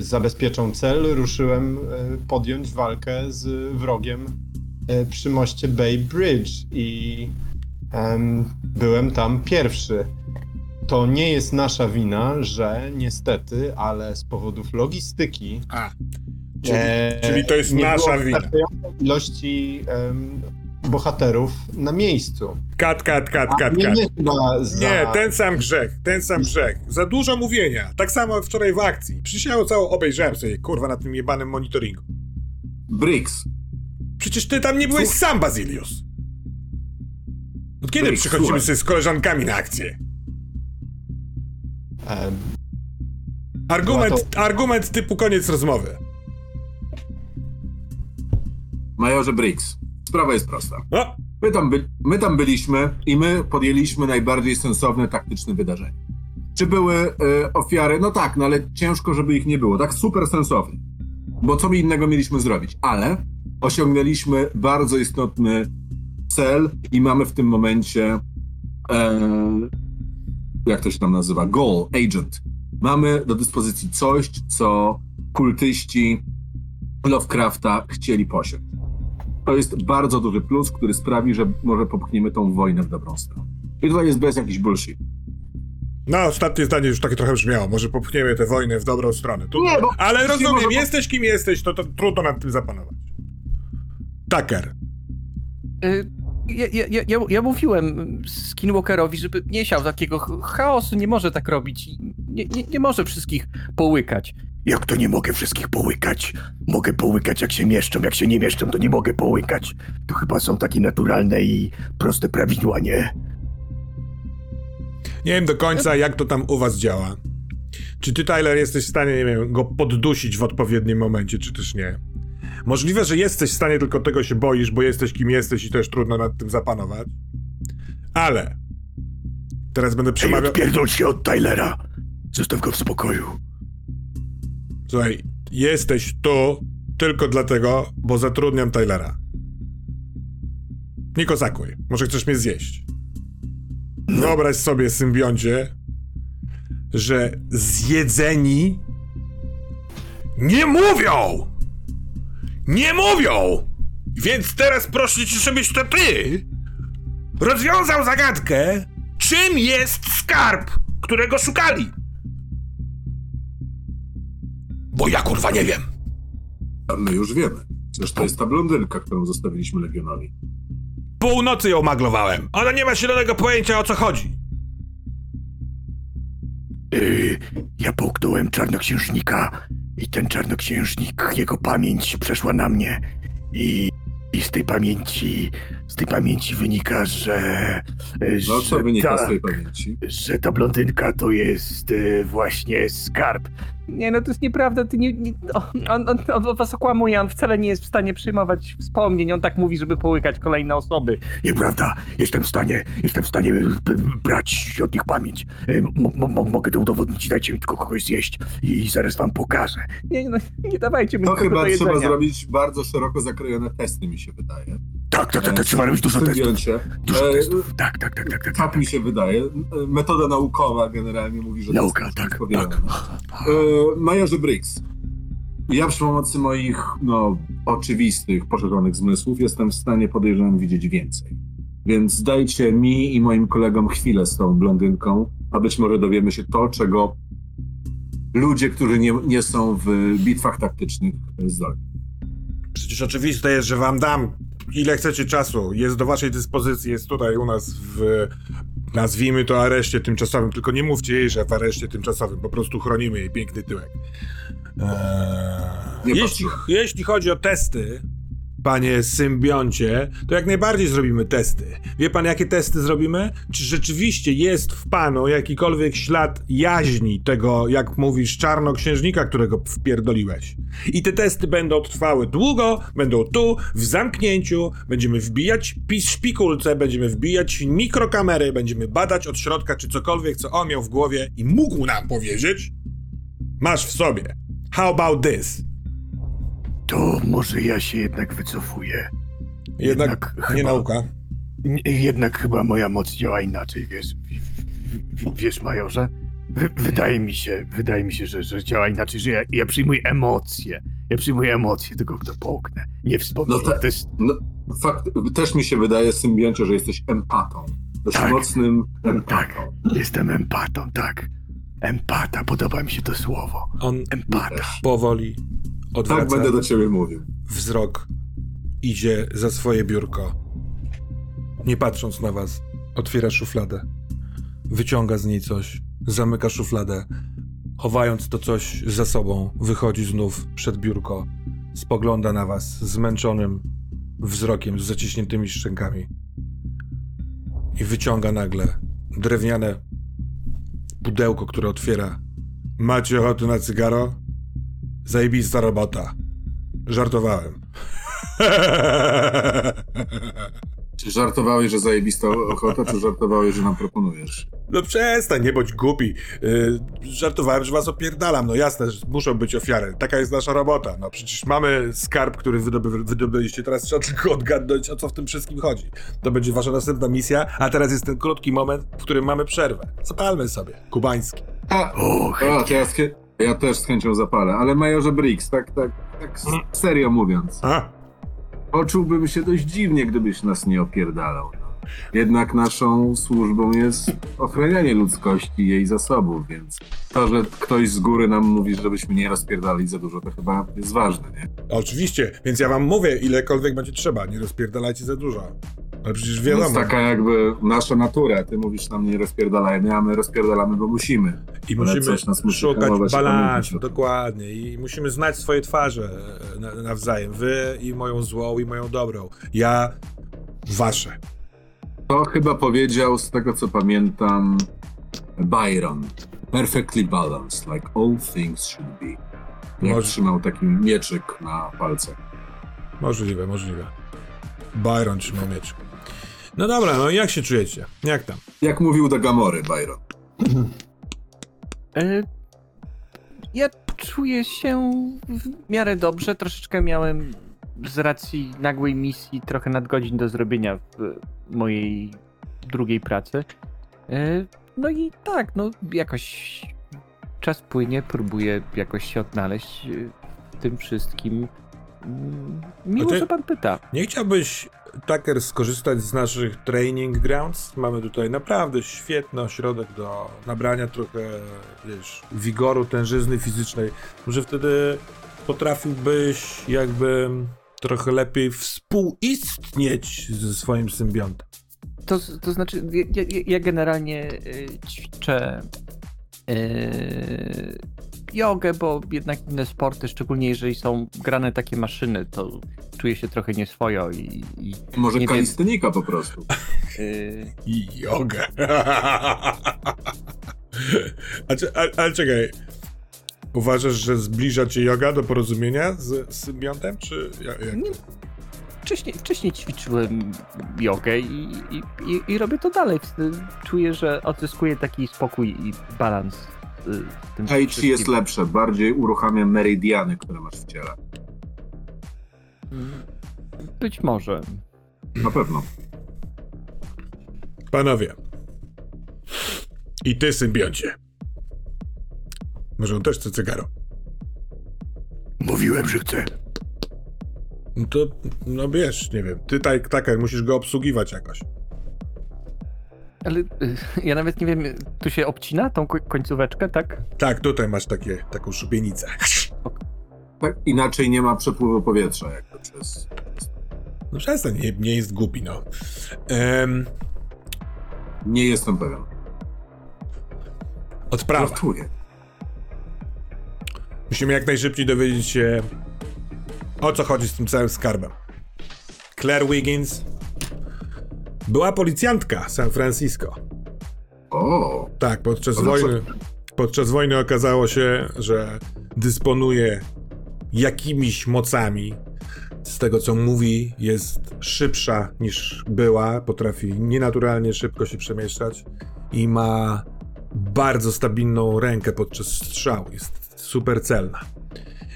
zabezpieczą cel, ruszyłem e, podjąć walkę z wrogiem e, przy moście Bay Bridge i em, byłem tam pierwszy. To nie jest nasza wina, że niestety, ale z powodów logistyki. A, czyli, e, czyli to jest nasza wina. ilości em, bohaterów na miejscu. Kat, kat, kat, A kat, nie, kat. chyba za... Nie, ten sam grzech, ten sam grzech. Za dużo mówienia. Tak samo jak wczoraj w akcji. Przysięło całą obejrzałem sobie, kurwa, na tym jebanym monitoringu. Briggs. Przecież ty tam nie byłeś sam, Bazilius. Od kiedy Briggs, przychodzimy słuchaj. sobie z koleżankami na akcję? Argument, Była argument typu koniec rozmowy. Majorze Briggs. Sprawa jest prosta. My tam, by, my tam byliśmy i my podjęliśmy najbardziej sensowne, taktyczne wydarzenie. Czy były e, ofiary? No tak, no ale ciężko, żeby ich nie było. Tak super sensowne. Bo co my innego mieliśmy zrobić? Ale osiągnęliśmy bardzo istotny cel i mamy w tym momencie e, jak to się tam nazywa? Goal, agent. Mamy do dyspozycji coś, co kultyści Lovecrafta chcieli posiąść. To jest bardzo duży plus, który sprawi, że może popchniemy tą wojnę w dobrą stronę. I tutaj jest bez jakiś bullshit. no, ostatnie zdanie już takie trochę brzmiało. Może popchniemy tę wojnę w dobrą stronę. Tu... Nie, bo- Ale rozumiem, może- jesteś kim jesteś, to, to trudno nad tym zapanować. Tucker. Y, Ja, ja, ja- ja, mówiłem Skinwalkerowi, żeby nie siał takiego ch- chaosu, nie może tak robić. i Nie, nie, nie może wszystkich połykać. Jak to nie mogę wszystkich połykać? Mogę połykać jak się mieszczą, jak się nie mieszczą, to nie mogę połykać. To chyba są takie naturalne i proste prawidła, nie? Nie wiem do końca, jak to tam u was działa. Czy ty, Tyler, jesteś w stanie, nie wiem, go poddusić w odpowiednim momencie, czy też nie? Możliwe, że jesteś w stanie, tylko tego się boisz, bo jesteś kim jesteś i też trudno nad tym zapanować. Ale teraz będę Ej, przemawiał. odpierdol się od Tylera. Zostaw go w spokoju. Słuchaj, jesteś tu tylko dlatego, bo zatrudniam Tylera. Nie kozakuj, może chcesz mnie zjeść. Wyobraź sobie, symbioncie, że zjedzeni nie mówią! Nie mówią! Więc teraz proszę cię, żebyś to ty rozwiązał zagadkę, czym jest skarb, którego szukali. Bo ja kurwa nie wiem. A my już wiemy. To jest ta blondynka, którą zostawiliśmy Legionowi. Północy ją maglowałem. Ona nie ma zielonego pojęcia o co chodzi. Yy, ja połknąłem czarnoksiężnika i ten czarnoksiężnik, jego pamięć przeszła na mnie. I, i z tej pamięci, z tej pamięci wynika, że... No że co wynika z tak, tej pamięci? Że ta blondynka to jest e, właśnie skarb. Nie, no to jest nieprawda, ty nie, nie, on, on, on was okłamuje, on wcale nie jest w stanie przyjmować wspomnień, on tak mówi, żeby połykać kolejne osoby. Nieprawda, jestem w stanie, jestem w stanie e, brać od nich pamięć. E, m- m- mogę to udowodnić, dajcie mi tylko kogoś zjeść i zaraz wam pokażę. Nie, no, nie dawajcie mi To chyba do trzeba zrobić bardzo szeroko zakrojone testy, mi się wydaje. Tak, tak, tak, tak trzeba robić dużo testów. Dużo E, testów. Tak, tak, tak, tak, tak. Tak mi się wydaje. E, Metoda naukowa generalnie mówi, że Nauka, jest tak, tak. E, Majorze Briggs, ja przy pomocy moich, no, oczywistych, poszerzonych zmysłów jestem w stanie, podejrzewam, widzieć więcej. Więc dajcie mi i moim kolegom chwilę z tą blondynką, a być może dowiemy się to, czego ludzie, którzy nie, nie są w bitwach taktycznych zdolni. Przecież oczywiste jest, że wam dam ile chcecie czasu. Jest do waszej dyspozycji, jest tutaj u nas w nazwijmy to areszcie tymczasowym, tylko nie mówcie jej, że w areszcie tymczasowym, po prostu chronimy jej piękny tyłek. Eee, jeśli, jeśli chodzi o testy, panie symbioncie, to jak najbardziej zrobimy testy. Wie pan, jakie testy zrobimy? Czy rzeczywiście jest w panu jakikolwiek ślad jaźni tego, jak mówisz, czarnoksiężnika, którego wpierdoliłeś? I te testy będą trwały długo, będą tu, w zamknięciu, będziemy wbijać szpikulce, będziemy wbijać mikrokamery, będziemy badać od środka, czy cokolwiek, co on miał w głowie i mógł nam powiedzieć, masz w sobie. How about this? To może ja się jednak wycofuję. Jednak, Jednak nie chyba- nauka. Jednak chyba moja moc działa inaczej, wiesz, w- w- wiesz majorze? Wy, wydaje mi się, wydaje mi się, że, że działa inaczej, że ja, ja przyjmuję emocje. Ja przyjmuję emocje tego, kto połknę. Nie wspomnę. No tak. To jest, No, fakt, też mi się wydaje, symbioncie, że jesteś empatą. Dość Tak. mocnym tak, empatą. jestem empatą, tak. Empata, podoba mi się to słowo. On Empata. powoli Tak odwraca będę do ciebie mówił. wzrok, idzie za swoje biurko. Nie patrząc na was, otwiera szufladę. Wyciąga z niej coś, zamyka szufladę. Chowając to coś za sobą, wychodzi znów przed biurko. Spogląda na was zmęczonym wzrokiem, z zaciśniętymi szczękami. I wyciąga nagle drewniane pudełko, które otwiera. Macie ochotę na cygaro? Zajebista robota. Żartowałem. Czy żartowałeś, że zajebista ochota, czy żartowałeś, że nam proponujesz? No przestań, nie bądź głupi. Yy, żartowałem, że was opierdalam. No jasne, że muszą być ofiary. Taka jest nasza robota. No przecież mamy skarb, który wydoby, wydobyliście. Teraz trzeba tylko odgadnąć, o co w tym wszystkim chodzi. To będzie wasza następna misja, a teraz jest ten krótki moment, w którym mamy przerwę. Zapalmy sobie. Kubański. A, O, a to ja, też z chęcią zapalę, ale majorze Briggs, tak, tak, tak s- serio mówiąc, A? poczułbym się dość dziwnie, gdybyś nas nie opierdalał. Jednak naszą służbą jest ochranianie ludzkości i jej zasobów, więc to, że ktoś z góry nam mówi, żebyśmy nie rozpierdali za dużo, to chyba jest ważne, nie? Oczywiście, więc ja wam mówię, ilekolwiek będzie trzeba, nie rozpierdalajcie za dużo. Ale przecież To wiadomo. jest taka jakby nasza natura. Ty mówisz nam nie rozpierdalajmy, a my rozpierdalamy, bo musimy. I musimy coś nas musi szukać balansu, dokładnie. I musimy znać swoje twarze e, na, nawzajem. Wy i moją złą, i moją dobrą. Ja, wasze. To chyba powiedział, z tego co pamiętam, Byron. Perfectly balanced, like all things should be. Jak Może- trzymał taki mieczyk na palcach. Możliwe, możliwe. Byron trzymał miecz. No dobra, no i jak się czujecie? Jak tam? Jak mówił do Gamory, Byron. E, Ja czuję się w miarę dobrze. Troszeczkę miałem z racji nagłej misji trochę nadgodzin do zrobienia w mojej drugiej pracy. E, No i tak, no jakoś czas płynie, próbuję jakoś się odnaleźć w tym wszystkim. Mm, Miło, ty- że pan pyta. Nie chciałbyś, Tucker, skorzystać z naszych training grounds? Mamy tutaj naprawdę świetny ośrodek do nabrania trochę, wiesz, wigoru, tężyzny fizycznej. Może wtedy potrafiłbyś jakby trochę lepiej współistnieć ze swoim symbiontem. To, to znaczy, ja, ja, generalnie y, ćwiczę y, jogę, bo jednak inne sporty, szczególnie jeżeli są grane takie maszyny, to czuję się trochę nieswojo i, i Może Nie wiem. kalistynika po prostu. y, I jogę. a, czy- a, ale czekaj. Uważasz, że zbliża cię joga do porozumienia z symbiontem, czy jak? nie, wcześniej, wcześniej ćwiczyłem jogę i, i, i, i robię to dalej. Czuję, że odzyskuję taki spokój i balans. Y, tym Tai Chi wszystkim. jest lepsze, bardziej uruchamia meridiany, które masz w ciele. Być może. Na pewno. Panowie. I ty, symbioncie. Może on też chce cygaro? Mówiłem, że chcę. No to, no wiesz, nie wiem. Ty, tak, tak, musisz go obsługiwać jakoś. Ale y, ja nawet nie wiem, tu się obcina tą ko- końcóweczkę, tak? Tak, tutaj masz takie, taką szubienicę. Tak, inaczej nie ma przepływu powietrza, jakby przez... No przestań, nie, nie jest głupi, no. Em, Nie jestem pewien. odprawa. Żartuję. Musimy jak najszybciej dowiedzieć się, o co chodzi z tym całym skarbem. Claire Wiggins była policjantka San Francisco. O, Tak, podczas co- wojny. Podczas wojny okazało się, że dysponuje jakimiś mocami. Z tego co mówi, jest szybsza niż była, potrafi nienaturalnie szybko się przemieszczać i ma bardzo stabilną rękę podczas strzału. Jest super celna.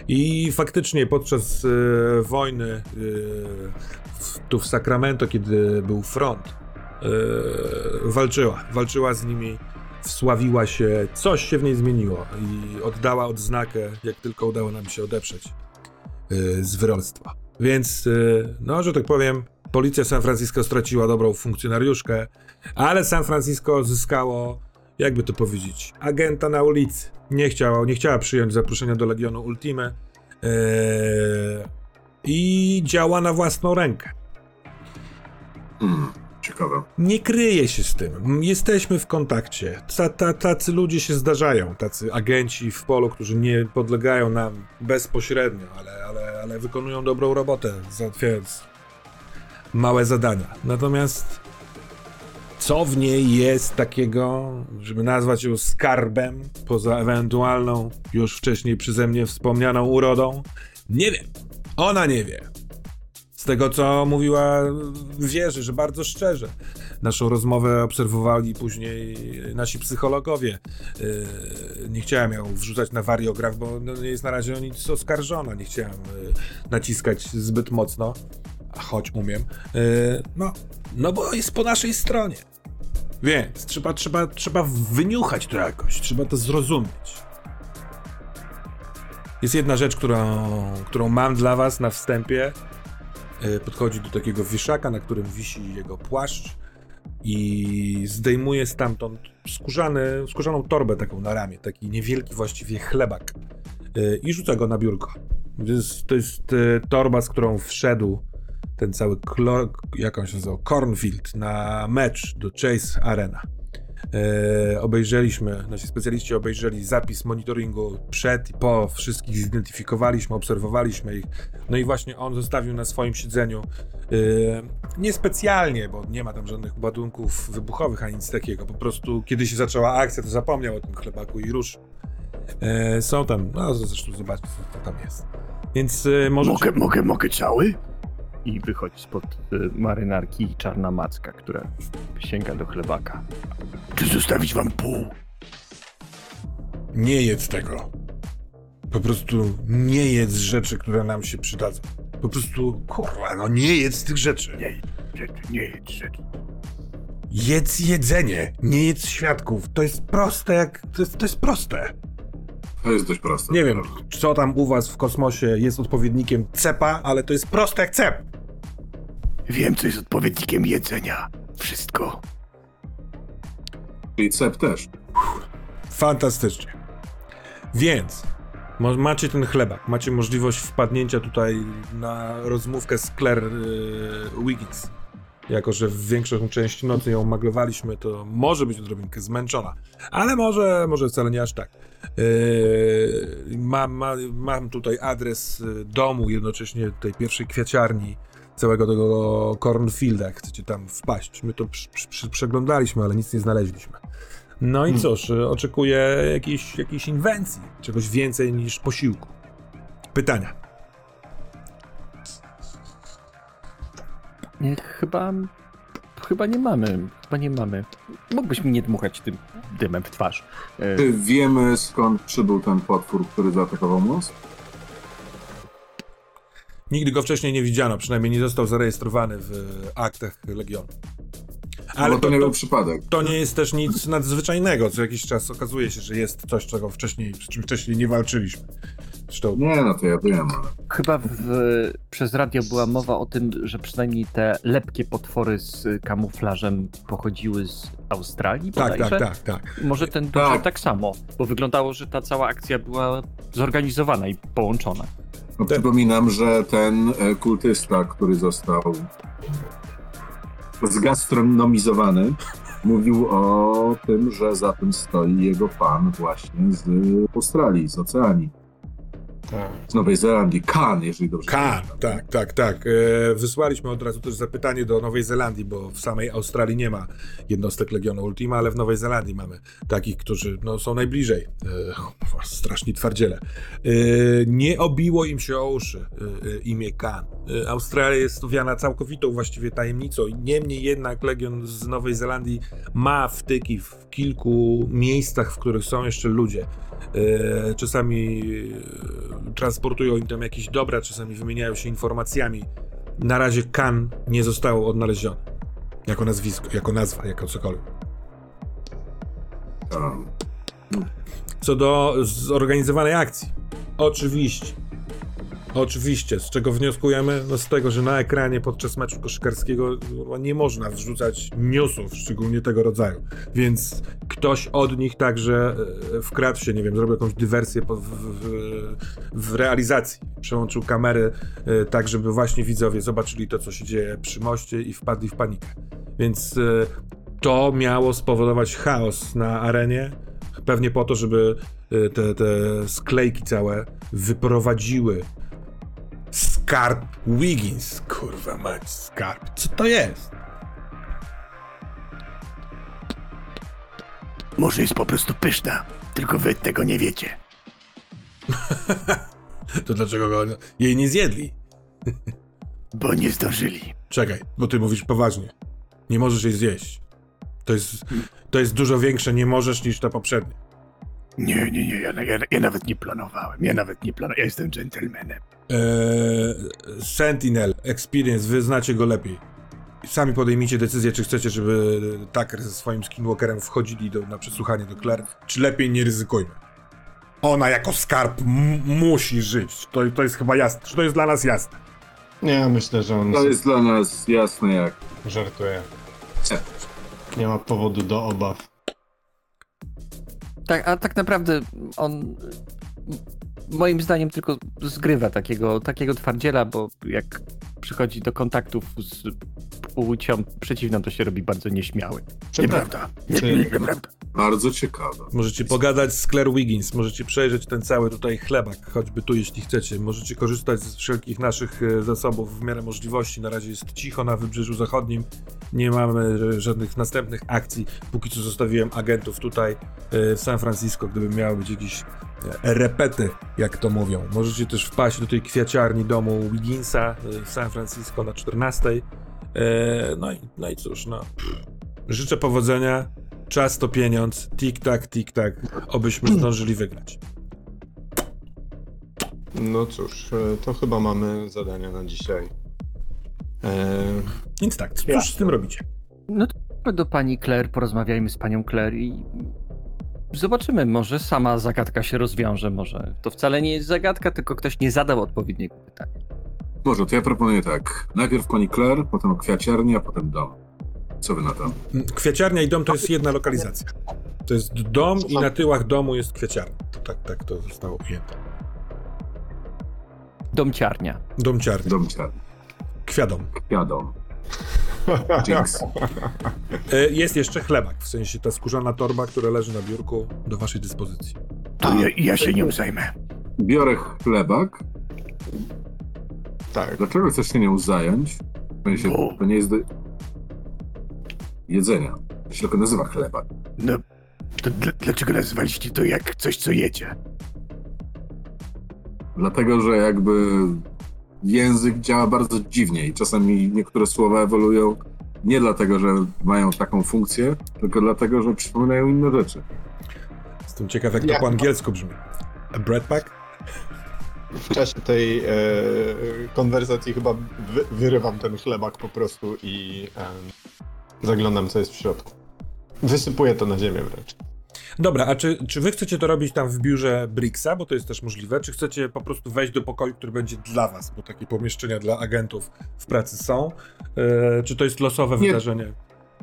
I faktycznie podczas e, wojny w, tu w Sacramento, kiedy był front, e, walczyła. Walczyła z nimi, wsławiła się, coś się w niej zmieniło i oddała odznakę, jak tylko udało nam się odeprzeć e, z wyrolstwa. Więc, e, no, że tak powiem, policja San Francisco straciła dobrą funkcjonariuszkę, ale San Francisco zyskało, jakby to powiedzieć, agenta na ulicy. Nie, chciało, nie chciała przyjąć zaproszenia do Legionu Ultime e, i działa na własną rękę. hmm, ciekawe. Nie kryje się z tym. Jesteśmy w kontakcie. Ta, ta, tacy ludzie się zdarzają, tacy agenci w polu, którzy nie podlegają nam bezpośrednio, ale, ale, ale wykonują dobrą robotę, załatwiając małe zadania. Natomiast co w niej jest takiego, żeby nazwać ją skarbem, poza ewentualną, już wcześniej przeze mnie wspomnianą urodą? Nie wiem. Ona nie wie. Z tego, co mówiła, wierzy, że bardzo szczerze. Naszą rozmowę obserwowali później nasi psychologowie. Yy, Nie chciałem ją wrzucać na wariograf, bo no, nie jest na razie o nic oskarżona. Nie chciałem yy, naciskać zbyt mocno, a choć umiem. Yy, No, no bo jest po naszej stronie. Więc trzeba, trzeba, trzeba wyniuchać to jakoś, trzeba to zrozumieć. Jest jedna rzecz, którą, którą mam dla was na wstępie. E, Podchodzi do takiego wieszaka, na którym wisi jego płaszcz. i zdejmuje stamtąd skórzany, skórzaną torbę taką na ramię, taki niewielki właściwie chlebak y, i rzuca go na biurko. To jest, to jest y, torba, z którą wszedł ten cały, klor, jak on się nazywał, Cornfield na mecz do Chase Arena. E, obejrzeliśmy, nasi specjaliści obejrzeli zapis monitoringu przed i po, wszystkich zidentyfikowaliśmy, obserwowaliśmy ich. No i właśnie on zostawił na swoim siedzeniu e, niespecjalnie, bo nie ma tam żadnych ładunków wybuchowych ani nic takiego. Po prostu kiedy się zaczęła akcja, to zapomniał o tym chlebaku i ruszył. E, są tam, no zresztą zobaczcie, co, tam jest. Więc e, może. Mogę, mogę, mogę cały? I wychodzi spod y, marynarki czarna macka, która sięga do chlebaka. Czy zostawić wam pół? Nie jedz tego. Po prostu nie jedz rzeczy, które nam się przydadzą. Po prostu, kurwa, no nie jedz tych rzeczy. Nie, nie, nie jedz rzeczy. Jedz jedzenie, nie jedz świadków. To jest proste jak... To jest, to jest proste. To jest dość proste. Nie wiem, co tam u was w kosmosie jest odpowiednikiem cepa, ale to jest proste jak cep. Wiem, co jest odpowiednikiem jedzenia. Wszystko. Czyli cep też. Fantastycznie. Więc mo- macie ten chlebak, macie możliwość wpadnięcia tutaj na rozmówkę z Claire yy, Wiggins. Jako, że w większą część nocy ją maglowaliśmy, to może być odrobinkę zmęczona. Ale może, może wcale nie aż tak. Yy, mam, ma, mam tutaj adres y, domu, jednocześnie tej pierwszej kwiaciarni, całego tego cornfielda, jak chcecie tam wpaść. My to przy, przy, przy, przeglądaliśmy, ale nic nie znaleźliśmy. No i cóż, y, oczekuję jakiejś, jakiejś inwencji, czegoś więcej niż posiłku. Pytania. Chyba... Chyba nie mamy, chyba nie mamy. Mógłbyś mi nie dmuchać tym dymem w twarz. E, Czy wiemy skąd przybył ten potwór, który zaatakował most? Nigdy go wcześniej nie widziano, przynajmniej nie został zarejestrowany w aktach Legionu. Ale Ale to, to, nie był przypadek. to nie jest też nic nadzwyczajnego. Co jakiś czas okazuje się, że jest coś, czego wcześniej, z czym wcześniej nie walczyliśmy. Zresztą Nie, no to ja wiem, ale... Chyba w, przez radio była mowa o tym, że przynajmniej te lepkie potwory z kamuflażem pochodziły z Australii tak, tak, tak, tak. Może ten duży Tak. tak. samo, bo wyglądało, że ta cała akcja była zorganizowana i połączona. No, przypominam, że ten e, kultysta, który został zgastronomizowany, mówił o tym, że za tym stoi jego pan właśnie z Australii, z Oceanii, Tak. z Nowej Zelandii, Kan, jeżeli dobrze Kan, tak, tak, tak. E, wysłaliśmy od razu też zapytanie do Nowej Zelandii, bo w samej Australii nie ma jednostek Legionu Ultima, ale w Nowej Zelandii mamy takich, którzy no, są najbliżej. E, straszni twardziele. E, nie obiło im się o uszy e, imię Kan. Australia jest owiana całkowitą właściwie tajemnicą. Niemniej jednak Legion z Nowej Zelandii ma wtyki w kilku miejscach, w których są jeszcze ludzie. E, Czasami e, transportują im tam jakieś dobra, czasami wymieniają się informacjami. Na razie Kan nie zostało odnalezione. Jako nazwisko, jako nazwa, jako cokolwiek. Kan. Co do zorganizowanej akcji. Oczywiście. Oczywiście. Z czego wnioskujemy? No z tego, że na ekranie podczas meczu koszykarskiego nie można wrzucać newsów, szczególnie tego rodzaju. Więc ktoś od nich także e, wkradł się, nie wiem, zrobił jakąś dywersję w, w, w realizacji. Przełączył kamery e, tak, żeby właśnie widzowie zobaczyli to, co się dzieje przy moście i wpadli w panikę. Więc e, to miało spowodować chaos na arenie. Pewnie po to, żeby te, te sklejki całe wyprowadziły skarb Wiggins. Kurwa mać, skarb. Co to jest? Może jest po prostu pyszna, tylko wy tego nie wiecie. To dlaczego go, jej nie zjedli? Bo nie zdążyli. Czekaj, bo ty mówisz poważnie. Nie możesz jej zjeść. To jest, to jest dużo większe nie możesz niż ta poprzednia. Nie, nie, nie, ja, ja, ja nawet nie planowałem. Ja nawet nie planowałem. Ja jestem dżentelmenem. Eee, Sentinel, Experience, wy znacie go lepiej. Sami podejmijcie decyzję, czy chcecie, żeby Tucker ze swoim skinwalkerem wchodzili do, na przesłuchanie do Claire, czy lepiej nie ryzykujmy. Ona jako skarb musi żyć. To, to jest chyba jasne. Czy to jest dla nas jasne? Nie, myślę, że on To jest dla nas jasne jak żartuje. Nie ma powodu do obaw. Tak, a tak naprawdę on moim zdaniem tylko zgrywa takiego, takiego twardziela, bo jak przychodzi do kontaktów z płcią przeciwną, to się robi bardzo nieśmiały. Nieprawda. Nie, Czy- nieprawda. Bardzo ciekawe. Możecie pogadać z Claire Wiggins, możecie przejrzeć ten cały tutaj chlebak, choćby tu, jeśli chcecie. Możecie korzystać z wszelkich naszych e, zasobów w miarę możliwości. Na razie jest cicho na Wybrzeżu Zachodnim, nie mamy e, żadnych następnych akcji. Póki co zostawiłem agentów tutaj e, w San Francisco, gdyby miały być jakieś repety, jak to mówią. Możecie też wpaść do tej kwiaciarni domu Wigginsa w San Francisco na 14. E, No i, no i cóż, no. Życzę powodzenia. Czas to pieniądz. Tik-tak, tik-tak. Obyśmy zdążyli wygrać. No cóż, e, to chyba mamy zadania na dzisiaj. E, Więc tak, cóż z tym robicie? No to do pani Claire, porozmawiajmy z panią Claire i zobaczymy, może sama zagadka się rozwiąże, może to wcale nie jest zagadka, tylko ktoś nie zadał odpowiedniego pytania. Może, to ja proponuję tak. Najpierw pani Claire, potem kwiaciarnia, potem dom. Co wy na to? Kwiaciarnia i dom to jest jedna lokalizacja. To jest dom i na tyłach domu jest kwiaciarnia. Tak, tak to zostało ujęte. Domciarnia. Domciarnia. Dom ciarny. Kwiadom. Kwiadom. Jinx. E, Jest jeszcze chlebak, w sensie ta skórzana torba, która leży na biurku do waszej dyspozycji. To ja, ja się nią zajmę. Biorę chlebak. Tak. Dlaczego chcesz się nią zająć? W sensie, Bo- to nie jest do jedzenia. To się tylko nazywa chlebak. No, to dla, dlaczego nazwaliście to jak coś, co jecie? Dlatego, że jakby język działa bardzo dziwnie i czasami niektóre słowa ewoluują nie dlatego, że mają taką funkcję, tylko dlatego, że przypominają inne rzeczy. Jestem ciekaw, jak to Jak- po angielsku brzmi. A bread pack? W czasie tej e, konwersacji chyba wy, wyrywam ten chlebak po prostu i e, zaglądam, co jest w środku. Wysypuję to na ziemię wręcz. Dobra, a czy, czy wy chcecie to robić tam w biurze Brixa, bo to jest też możliwe, czy chcecie po prostu wejść do pokoju, który będzie dla was, bo takie pomieszczenia dla agentów w pracy są? E, czy to jest losowe Nie. wydarzenie?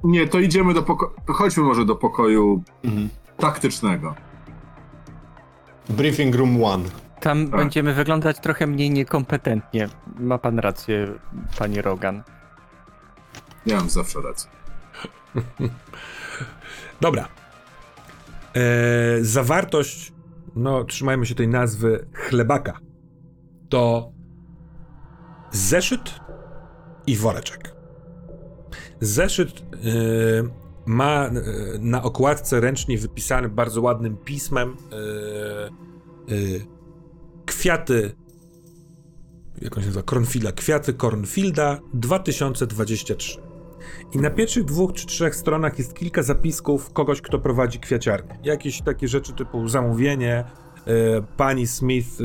Nie, to idziemy do pokoju. Chodźmy może do pokoju Mhm. taktycznego. Briefing room one. Tam Tak. będziemy wyglądać trochę mniej niekompetentnie. Ma pan rację, panie Rogan. Ja mam zawsze rację. Dobra. E, zawartość, no trzymajmy się tej nazwy chlebaka, to zeszyt i woreczek. Zeszyt e, ma e, na okładce ręcznie wypisany bardzo ładnym pismem kwiaty jak on się nazywa, Cornfielda, kwiaty Cornfielda 2023. I na pierwszych dwóch czy trzech stronach jest kilka zapisków kogoś, kto prowadzi kwiaciarnię. Jakieś takie rzeczy typu zamówienie, e, pani Smith e,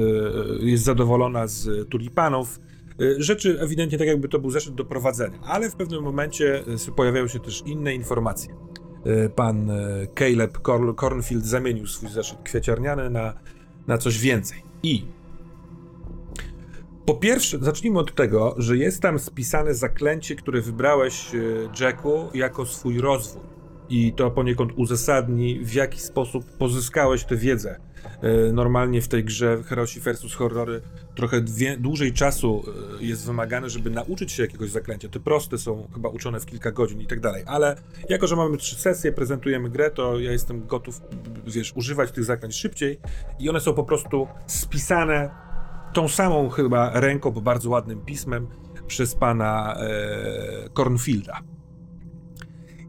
jest zadowolona z tulipanów. E, rzeczy ewidentnie tak jakby to był zeszyt do prowadzenia, ale w pewnym momencie pojawiają się też inne informacje. Pan Caleb Cor- Cornfield zamienił swój zeszyt kwiaciarniany na, na coś więcej. I po pierwsze, zacznijmy od tego, że jest tam spisane zaklęcie, które wybrałeś, e, Jacku, jako swój rozwój. I to poniekąd uzasadni, w jaki sposób pozyskałeś tę wiedzę. E, Normalnie w tej grze Herosi versus Horrory trochę dwie, dłużej czasu e, jest wymagane, żeby nauczyć się jakiegoś zaklęcia. Te proste są chyba uczone w kilka godzin i tak dalej. Ale jako, że mamy trzy sesje, prezentujemy grę, to ja jestem gotów, wiesz, używać tych zaklęć szybciej i one są po prostu spisane tą samą chyba ręką, bo bardzo ładnym pismem przez pana e, Cornfielda.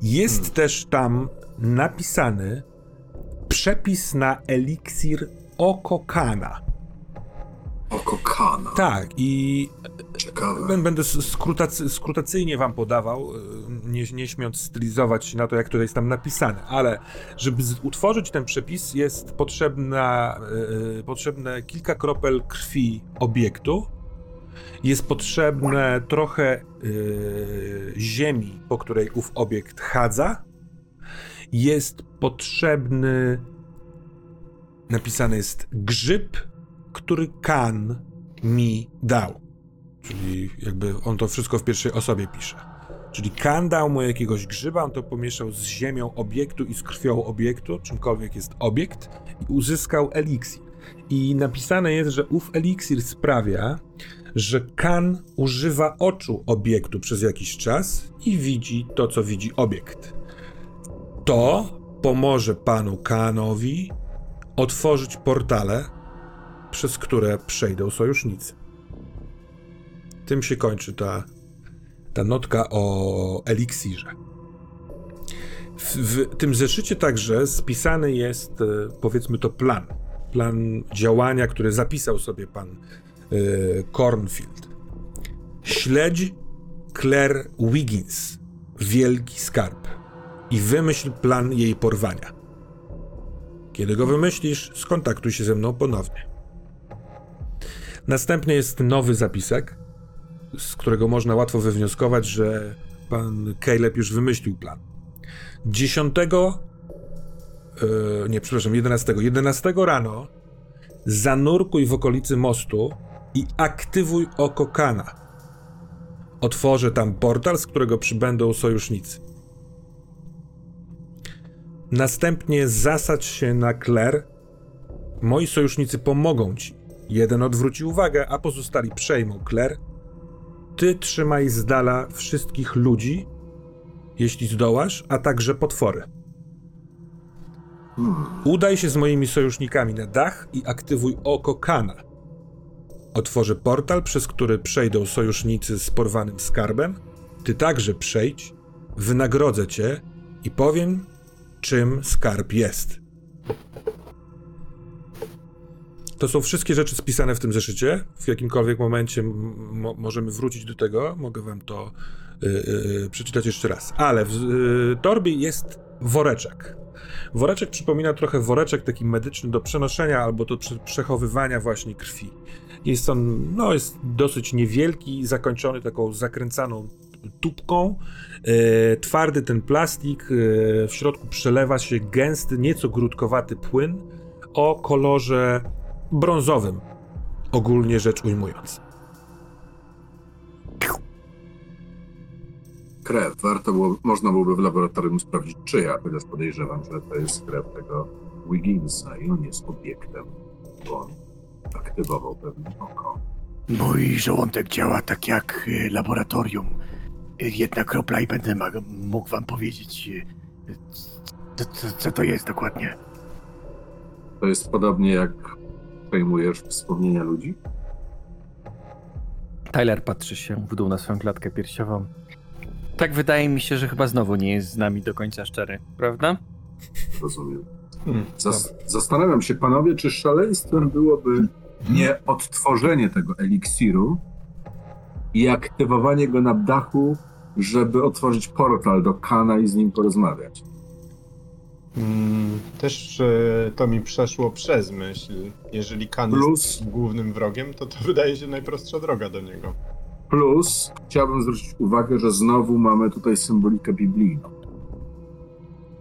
Jest też tam napisany przepis na eliksir Okokana. Oko Kana. Tak, i Ciekawe. Bę- Będę skrutacy, skrutacyjnie wam podawał, y, nie, nie śmiąc stylizować na to, jak to jest tam napisane, ale żeby utworzyć ten przepis jest potrzebna, y, potrzebne kilka kropel krwi obiektu, jest potrzebne trochę y, ziemi, po której ów obiekt chadza, jest potrzebny, napisany jest grzyb, który Kan mi dał. Czyli jakby on to wszystko w pierwszej osobie pisze. Czyli Kan dał mu jakiegoś grzyba, on to pomieszał z ziemią obiektu i z krwią obiektu, czymkolwiek jest obiekt, i uzyskał eliksir. I napisane jest, że ów eliksir sprawia, że Kan używa oczu obiektu przez jakiś czas i widzi to, co widzi obiekt. To pomoże panu Kanowi otworzyć portale, przez które przejdą sojusznicy. Tym się kończy ta, ta notka o eliksirze. W, w tym zeszycie także spisany jest, e, powiedzmy to, plan. Plan działania, który zapisał sobie pan e, Cornfield. Śledź Claire Wiggins, wielki skarb, i wymyśl plan jej porwania. Kiedy go wymyślisz, skontaktuj się ze mną ponownie. Następnie jest nowy zapisek, z którego można łatwo wywnioskować, że pan Caleb już wymyślił plan. 10. Yy, nie, przepraszam, 11. 11 rano zanurkuj w okolicy mostu i aktywuj oko Kana. Otworzę tam portal, z którego przybędą sojusznicy. Następnie zasadź się na Claire. Moi sojusznicy pomogą ci. Jeden odwróci uwagę, a pozostali przejmą Claire. Ty trzymaj z dala wszystkich ludzi, jeśli zdołasz, a także potwory. Udaj się z moimi sojusznikami na dach i aktywuj oko Kana. Otworzę portal, przez który przejdą sojusznicy z porwanym skarbem. Ty także przejdź, wynagrodzę cię i powiem, czym skarb jest. To są wszystkie rzeczy spisane w tym zeszycie. W jakimkolwiek momencie mo możemy wrócić do tego. Mogę wam to yy, yy, przeczytać jeszcze raz. Ale w yy, torbie jest woreczek. Woreczek przypomina trochę woreczek taki medyczny do przenoszenia albo do prze przechowywania właśnie krwi. Jest on, no jest dosyć niewielki, zakończony taką zakręcaną tubką. E, twardy ten plastik, e, w środku przelewa się gęsty, nieco grudkowaty płyn o kolorze brązowym, ogólnie rzecz ujmując. Krew. Warto było, można byłoby w laboratorium sprawdzić czyja, chociaż podejrzewam, że to jest krew tego Wigginsa i on jest obiektem, bo on aktywował pewne oko. Mój żołądek działa tak jak y, laboratorium. Jedna kropla i będę mógł wam powiedzieć, y, co, co, co to jest dokładnie. To jest podobnie jak przejmujesz wspomnienia ludzi? Tyler patrzy się w dół na swoją klatkę piersiową. Tak wydaje mi się, że chyba znowu nie jest z nami do końca szczery, prawda? Rozumiem. Hmm, Zas- zastanawiam się, panowie, czy szaleństwem byłoby nie odtworzenie tego eliksiru i aktywowanie go na dachu, żeby otworzyć portal do Kana i z nim porozmawiać. Mm, też e, to mi przeszło przez myśl. Jeżeli Kan Plus- jest głównym wrogiem, to to wydaje się najprostsza droga do niego. Plus chciałbym zwrócić uwagę, że znowu mamy tutaj symbolikę biblijną.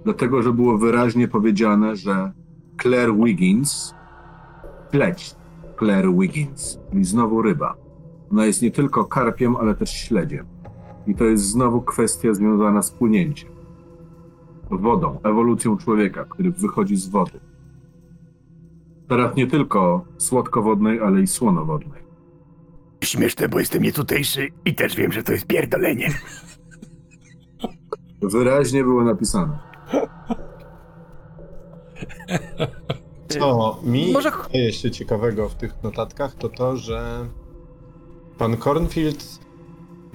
Dlatego, że było wyraźnie powiedziane, że Claire Wiggins, śledź Claire Wiggins, czyli znowu ryba. Ona jest nie tylko karpiem, ale też śledziem. I to jest znowu kwestia związana z płynięciem. Wodą, ewolucją człowieka, który wychodzi z wody. Teraz nie tylko słodkowodnej, ale i słonowodnej. Śmieszne, bo jestem nietutejszy i też wiem, że to jest pierdolenie. Wyraźnie było napisane. Co mi Może- wydaje się ciekawego w tych notatkach, to to, że pan Cornfield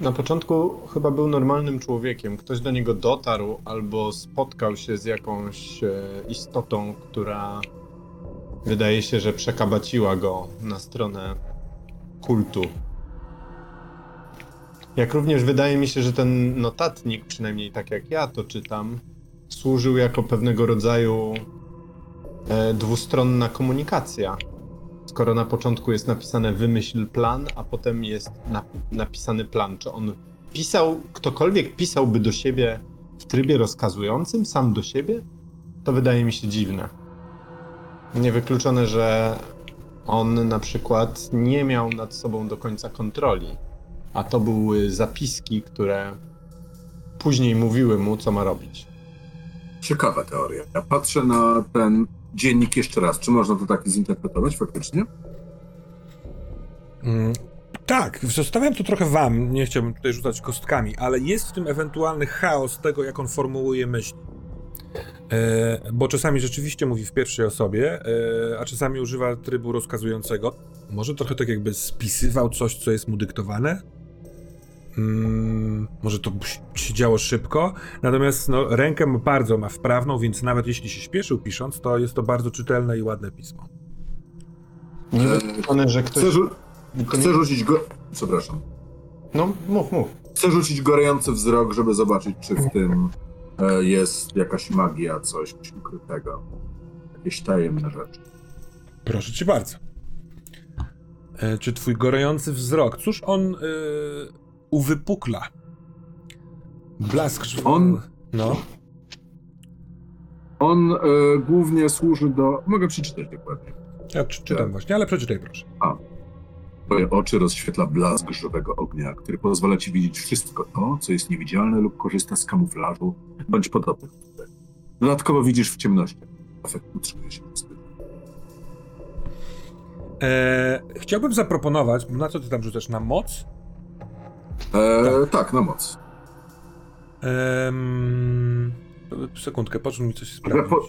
na początku chyba był normalnym człowiekiem. Ktoś do niego dotarł albo spotkał się z jakąś e, istotą, która wydaje się, że przekabaciła go na stronę kultu. Jak również wydaje mi się, że ten notatnik, przynajmniej tak jak ja to czytam, służył jako pewnego rodzaju e, dwustronna komunikacja. Skoro na początku jest napisane wymyśl plan, a potem jest na, napisany plan, czy on pisał, ktokolwiek pisałby do siebie w trybie rozkazującym, sam do siebie, to wydaje mi się dziwne. Niewykluczone, że on na przykład nie miał nad sobą do końca kontroli, a to były zapiski, które później mówiły mu, co ma robić. Ciekawa teoria. Ja patrzę na ten dziennik jeszcze raz. Czy można to tak zinterpretować faktycznie? Mm, tak, zostawiam to trochę wam, nie chciałbym tutaj rzucać kostkami, ale jest w tym ewentualny chaos tego, jak on formułuje myśli. E, bo czasami rzeczywiście mówi w pierwszej osobie, e, a czasami używa trybu rozkazującego. Może trochę tak jakby spisywał coś, co jest mu dyktowane. Mm, może to się działo szybko, natomiast no, rękę bardzo ma wprawną, więc nawet jeśli się śpieszył pisząc, to jest to bardzo czytelne i ładne pismo. Nie Eee, że ktoś... Chcę, rzu- chcę rzucić go... Przepraszam. No, mów, mów. Chcę rzucić gorejący wzrok, żeby zobaczyć, czy w tym e, jest jakaś magia, coś ukrytego. Jakieś tajemne rzeczy. Proszę cię bardzo. E, czy twój gorejący wzrok, cóż on e, uwypukla? Blask. On- No. On e, głównie służy do... Mogę przeczytać dokładnie. Ja czy, czytam właśnie, ale przeczytaj proszę. Twoje oczy rozświetla blask żywego ognia, który pozwala ci widzieć wszystko to, co jest niewidzialne lub korzysta z kamuflażu bądź podobnych. Dodatkowo widzisz w ciemności. Efekt utrzymuje się przez tydzień. E, chciałbym zaproponować, na co ty tam rzucasz? Na moc? E, tak, na moc. Em, sekundkę, poczuł mi coś Że, sprawdzić. po,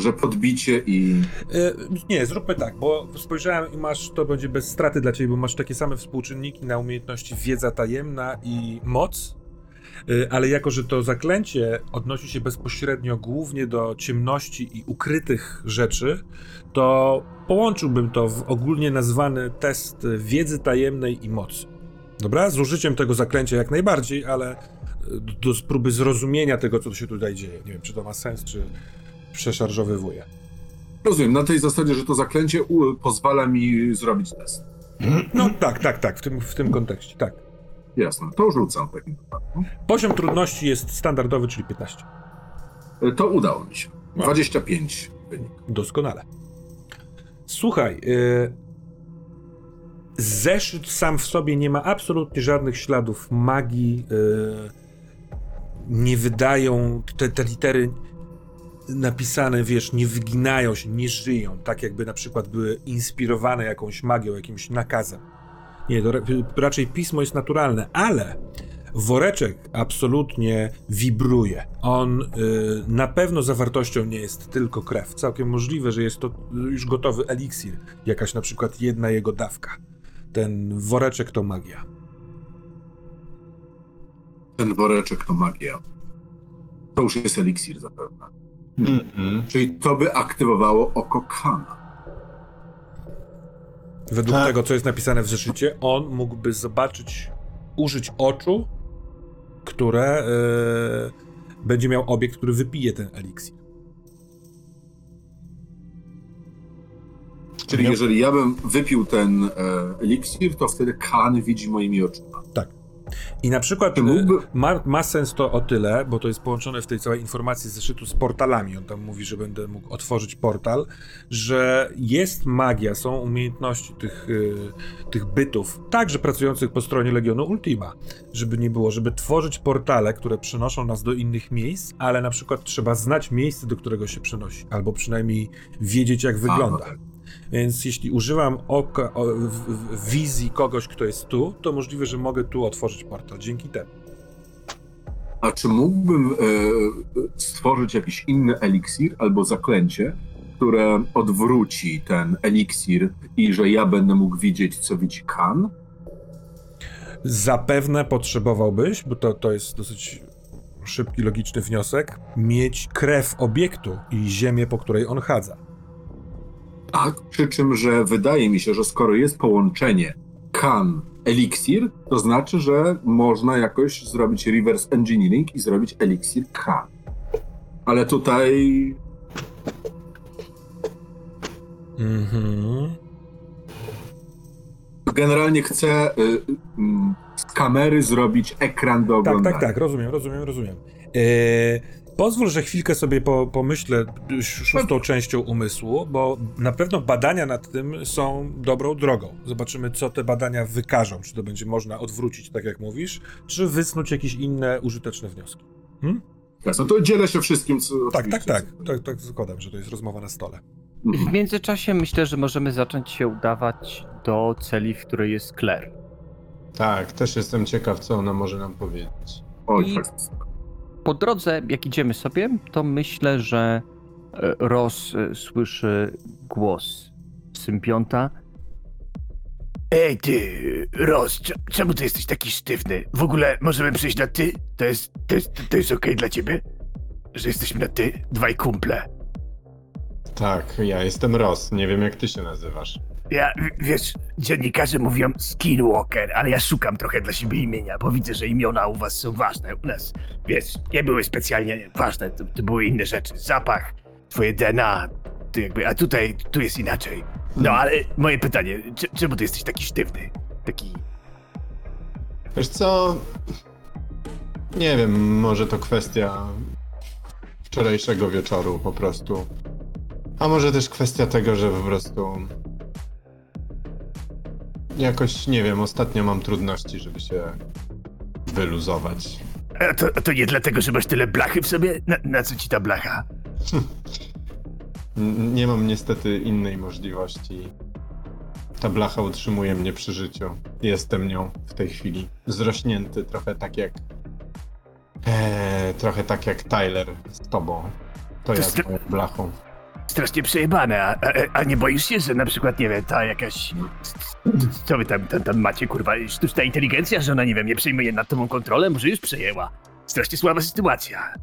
że podbicie i... E, nie, zróbmy tak, bo spojrzałem i masz, to będzie bez straty dla ciebie, bo masz takie same współczynniki na umiejętności wiedza tajemna i moc, E, ale jako, że to zaklęcie odnosi się bezpośrednio głównie do ciemności i ukrytych rzeczy, to połączyłbym to w ogólnie nazwany test wiedzy tajemnej i mocy. Dobra? Z użyciem tego zaklęcia jak najbardziej, ale e, do próby zrozumienia tego, co się tutaj dzieje. Nie wiem, czy to ma sens, czy przeszarżowywuje. Rozumiem, na tej zasadzie, że to zaklęcie pozwala mi zrobić test. No tak, tak, tak, w tym, w tym kontekście, tak. Jasne, to rzucam w takim wypadku. Poziom trudności jest standardowy, czyli 15. E, To udało mi się. No. 25 wynik. Doskonale. Słuchaj, yy, zeszyt sam w sobie nie ma absolutnie żadnych śladów magii. Yy, nie wydają, te, te litery napisane, wiesz, nie wyginają się, nie żyją, tak jakby na przykład były inspirowane jakąś magią, jakimś nakazem. Nie, to ra- raczej pismo jest naturalne, ale woreczek absolutnie wibruje. On y, na pewno zawartością nie jest tylko krew. Całkiem możliwe, że jest to już gotowy eliksir, jakaś na przykład jedna jego dawka. Ten woreczek to magia. Ten woreczek to magia. To już jest eliksir zapewne. Mm-mm. Czyli to by aktywowało oko Kana. Według Tak. tego, co jest napisane w zeszycie, on mógłby zobaczyć, użyć oczu, które y, będzie miał obiekt, który wypije ten eliksir. Czyli Nie. jeżeli ja bym wypił ten e, eliksir, to wtedy Kan widzi moimi oczyma. I na przykład Czy mógłby- ma, ma sens to o tyle, bo to jest połączone w tej całej informacji zeszytu z portalami. On tam mówi, że będę mógł otworzyć portal, że jest magia, są umiejętności tych, y, tych bytów, także pracujących po stronie Legionu Ultima, żeby nie było, żeby tworzyć portale, które przenoszą nas do innych miejsc, ale na przykład trzeba znać miejsce, do którego się przenosi, albo przynajmniej wiedzieć, jak wygląda. tak. Więc jeśli używam oka, o, w, w, wizji kogoś, kto jest tu, to możliwe, że mogę tu otworzyć portal dzięki temu. A czy mógłbym e, stworzyć jakiś inny eliksir albo zaklęcie, które odwróci ten eliksir i że ja będę mógł widzieć, co widzi Kan? Zapewne potrzebowałbyś, bo to, to jest dosyć szybki, logiczny wniosek, mieć krew obiektu i ziemię, po której on chadza. Tak, przy czym, że wydaje mi się, że skoro jest połączenie Kan eliksir, to znaczy, że można jakoś zrobić reverse engineering i zrobić eliksir Kan. Ale tutaj Mhm. generalnie chcę y, y, z kamery zrobić ekran do Tak, oglądania. tak, tak, rozumiem, rozumiem, rozumiem. E, Pozwól, że chwilkę sobie po, pomyślę sz- szóstą częścią umysłu, bo na pewno badania nad tym są dobrą drogą. Zobaczymy, co te badania wykażą. Czy to będzie można odwrócić, tak jak mówisz, czy wysnuć jakieś inne użyteczne wnioski. Hmm? Jasne, to dzielę się wszystkim, co... Tak, tak, tak, tak. Tak zakładam, że to jest rozmowa na stole. W Mhm. międzyczasie myślę, że możemy zacząć się udawać do celi, w której jest Claire. Tak, też jestem ciekaw, co ona może nam powiedzieć. Oj, I- tak. Po drodze, jak idziemy sobie, to myślę, że e, Ross e, słyszy głos symbionta. Ej ty, Ross, cze- czemu ty jesteś taki sztywny? W ogóle możemy przejść na ty? To jest, to jest, to jest okej dla ciebie? Że jesteśmy na ty? Dwaj kumple. Tak, ja jestem Ross, nie wiem jak ty się nazywasz. Ja, wiesz, dziennikarze mówią Skinwalker, ale ja szukam trochę dla siebie imienia, bo widzę, że imiona u was są ważne. U nas, wiesz, nie były specjalnie ważne, to, to były inne rzeczy. Zapach, twoje DNA, to jakby, a tutaj, tu jest inaczej. No, ale moje pytanie, cze- czemu ty jesteś taki sztywny? Taki... Wiesz co? Nie wiem, może to kwestia wczorajszego wieczoru po prostu. A może też kwestia tego, że po prostu. Jakoś nie wiem, ostatnio mam trudności, żeby się wyluzować. A to, a to nie dlatego, że masz tyle blachy w sobie? Na, na co ci ta blacha? Nie mam niestety innej możliwości. Ta blacha utrzymuje mnie przy życiu. Jestem nią w tej chwili. Zrośnięty, trochę tak jak. Eee, trochę tak jak Tyler z tobą. To ja z str- moją blachą. Strasznie przejebane, a, a, a nie boisz się, że na przykład, nie wiem, ta jakaś... Co wy tam, tam, tam macie, kurwa, sztuczna inteligencja, że ona, nie wiem, nie przejmuje nad tobą kontrolę? Może już przejęła? Strasznie słaba sytuacja.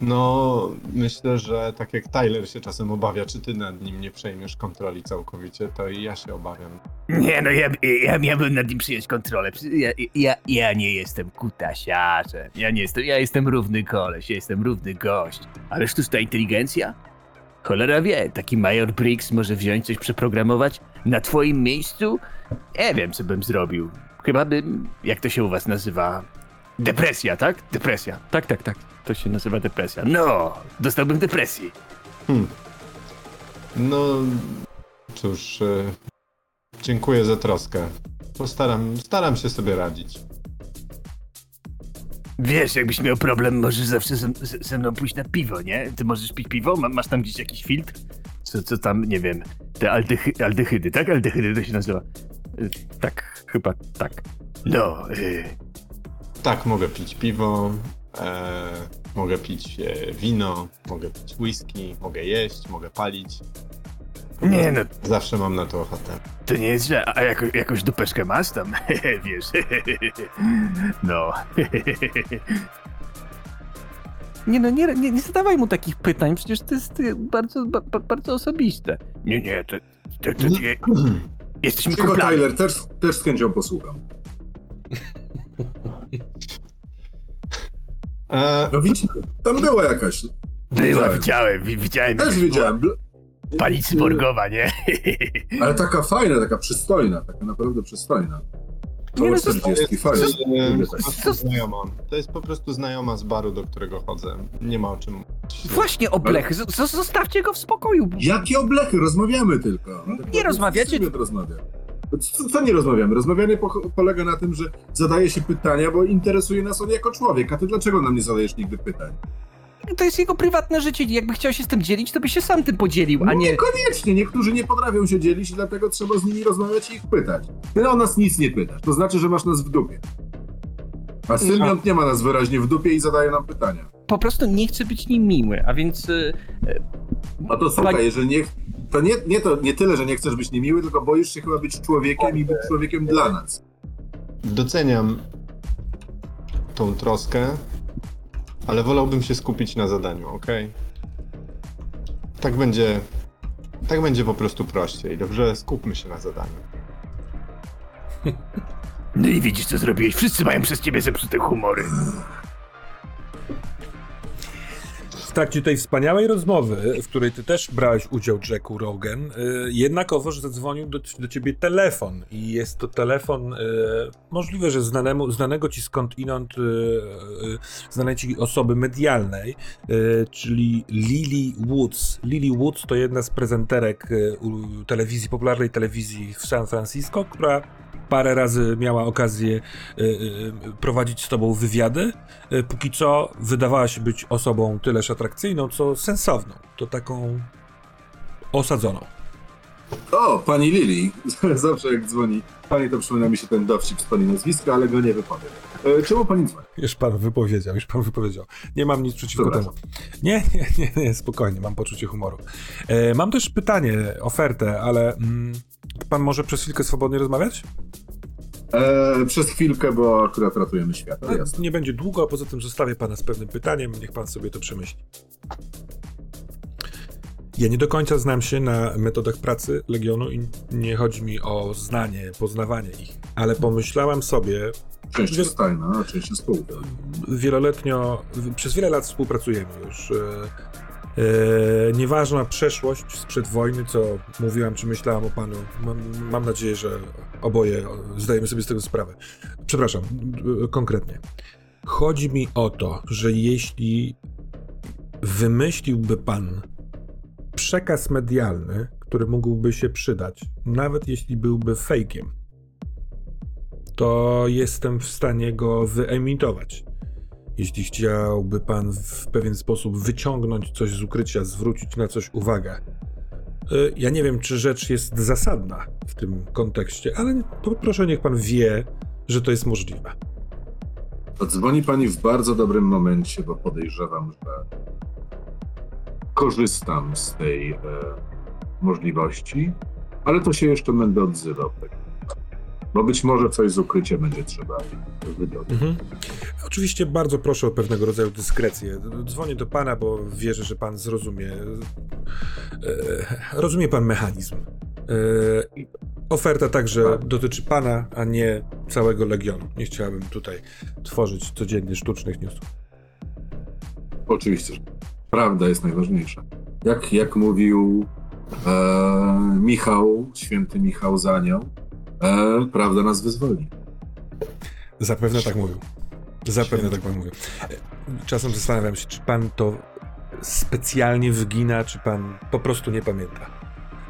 No, myślę, że tak jak Tyler się czasem obawia, czy ty nad nim nie przejmiesz kontroli całkowicie, to i ja się obawiam. Nie, no ja, ja miałbym nad nim przyjąć kontrolę. Ja, ja, ja nie jestem kutasiarzem. Ja nie jestem, ja jestem równy koleś, ja jestem równy gość. Ale sztuczna inteligencja? Cholera wie, taki Major Briggs może wziąć coś, przeprogramować na twoim miejscu? Nie wiem, co bym zrobił. Chyba bym, jak to się u was nazywa? Depresja, tak? Depresja. Tak, tak, tak. To się nazywa depresja. No, dostałbym depresji. Hmm. No, cóż, e, dziękuję za troskę. Postaram, staram się sobie radzić. Wiesz, jakbyś miał problem, możesz zawsze ze, ze mną pójść na piwo, nie? Ty możesz pić piwo? Ma, masz tam gdzieś jakiś filtr? Co, co tam, nie wiem, te aldechy, aldehydy, tak? Aldehydy to się nazywa. Y, Tak, chyba tak. No, y, Tak, mogę pić piwo, e, mogę pić e, wino, mogę pić whisky, mogę jeść, mogę palić. nie no, Zawsze mam na to ochotę. to nie jest źle. A jako, jakąś dupeczkę masz tam? Wiesz, no. Nie no, nie, nie, nie zadawaj mu takich pytań, przecież to jest y, bardzo, ba, ba- bardzo osobiste. Nie, nie, to, to, to nie. Jesteśmy Cicho. Tyler, też, też z chęcią posłucham. E, No widzisz, tam była jakaś. Była, Widziałem. widziałem, wi- widziałem. Też widziałem, Pani cyborgowa, nie? ale taka fajna, taka przystojna, taka naprawdę przystojna. Nie, no Koło to- 40, fajna. e, Lubię po tak. prostu znajoma. To jest po prostu znajoma z baru, do którego chodzę. Nie ma o czym mówić. Właśnie oblechy, zostawcie go w spokoju. Jakie oblechy? Rozmawiamy tylko. Nie rozmawiacie? Nie rozmawiam. Co, co nie rozmawiamy? Rozmawianie po, polega na tym, że zadaje się pytania, bo interesuje nas on jako człowiek. A ty dlaczego nam nie zadajesz nigdy pytań? To jest jego prywatne życie. Jakby chciał się z tym dzielić, to by się sam tym podzielił, a No nie... Niekoniecznie. Niektórzy nie potrafią się dzielić dlatego trzeba z nimi rozmawiać i ich pytać. Ty o nas nic nie pytasz. To znaczy, że masz nas w dupie. A Sylwiant nie ma nas wyraźnie w dupie i zadaje nam pytania. Po prostu nie chce być nim miły, a więc... No to słuchaj, Tak. jeżeli nie... To nie, nie, to nie tyle, że nie chcesz być niemiły, tylko boisz się chyba być człowiekiem i być człowiekiem dla nas. Doceniam tą troskę, ale wolałbym się skupić na zadaniu, ok? Tak będzie. Tak będzie po prostu prościej. Dobrze, skupmy się na zadaniu. No i widzisz, co zrobiłeś. Wszyscy mają przez ciebie zepsute humory. Trakcie tej wspaniałej rozmowy, w której ty też brałeś udział, Jacku Rogan, y, jednakowoż zadzwonił do, do ciebie telefon i jest to telefon y, możliwe, że znanemu, znanego ci skądinąd, y, znanej ci osoby medialnej, czyli Lily Woods. Lily Woods to jedna z prezenterek telewizji, popularnej telewizji w San Francisco, która parę razy miała okazję y, y, prowadzić z tobą wywiady. Y, Póki co wydawała się być osobą tyleż atrakcyjną, co sensowną. To taką osadzoną. O, pani Lili. Zawsze jak dzwoni pani, to przypomina mi się ten dowcip z pani nazwiska, ale go nie wypowiem. E, czemu pani dzwoni? Już pan wypowiedział, już pan wypowiedział. Nie mam nic przeciwko temu. Nie, nie, nie, nie, spokojnie, mam poczucie humoru. E, mam też pytanie, ofertę, ale mm, pan może przez chwilkę swobodnie rozmawiać? E, przez chwilkę, bo akurat ratujemy świat. jasne. Nie będzie długo, a poza tym zostawię pana z pewnym pytaniem, niech pan sobie to przemyśli. Ja nie do końca znam się na metodach pracy Legionu i nie chodzi mi o znanie, poznawanie ich, ale pomyślałem sobie, Część jest tajna, a część jest wieloletnio, przez wiele lat współpracujemy już. E, nieważna przeszłość sprzed wojny, co mówiłam, czy myślałam o panu. Mam, mam nadzieję, że oboje zdajemy sobie z tego sprawę. Przepraszam, e, konkretnie. Chodzi mi o to, że jeśli wymyśliłby pan przekaz medialny, który mógłby się przydać, nawet jeśli byłby fejkiem, to jestem w stanie go wyemitować. Jeśli chciałby pan w pewien sposób wyciągnąć coś z ukrycia, zwrócić na coś uwagę. Y, Ja nie wiem, czy rzecz jest zasadna w tym kontekście, ale proszę, niech pan wie, że to jest możliwe. Dzwoni pani w bardzo dobrym momencie, bo podejrzewam, że korzystam z tej e, możliwości, ale to się jeszcze będę odzywał. Tak. Bo być może coś z ukrycia będzie trzeba wydobyć. Mhm. Oczywiście bardzo proszę o pewnego rodzaju dyskrecję. Dzwonię do pana, bo wierzę, że pan zrozumie. E, rozumie pan mechanizm. E, oferta także dotyczy pana, a nie całego legionu. Nie chciałbym tutaj tworzyć codziennie sztucznych newsów. Oczywiście, że prawda jest najważniejsza. Jak, jak mówił e, Michał, święty Michał Zanioł, e, prawda nas wyzwoli. Zapewne tak mówił. Zapewne tak pan mówił. Czasem zastanawiam się, czy pan to specjalnie wygina, czy pan po prostu nie pamięta.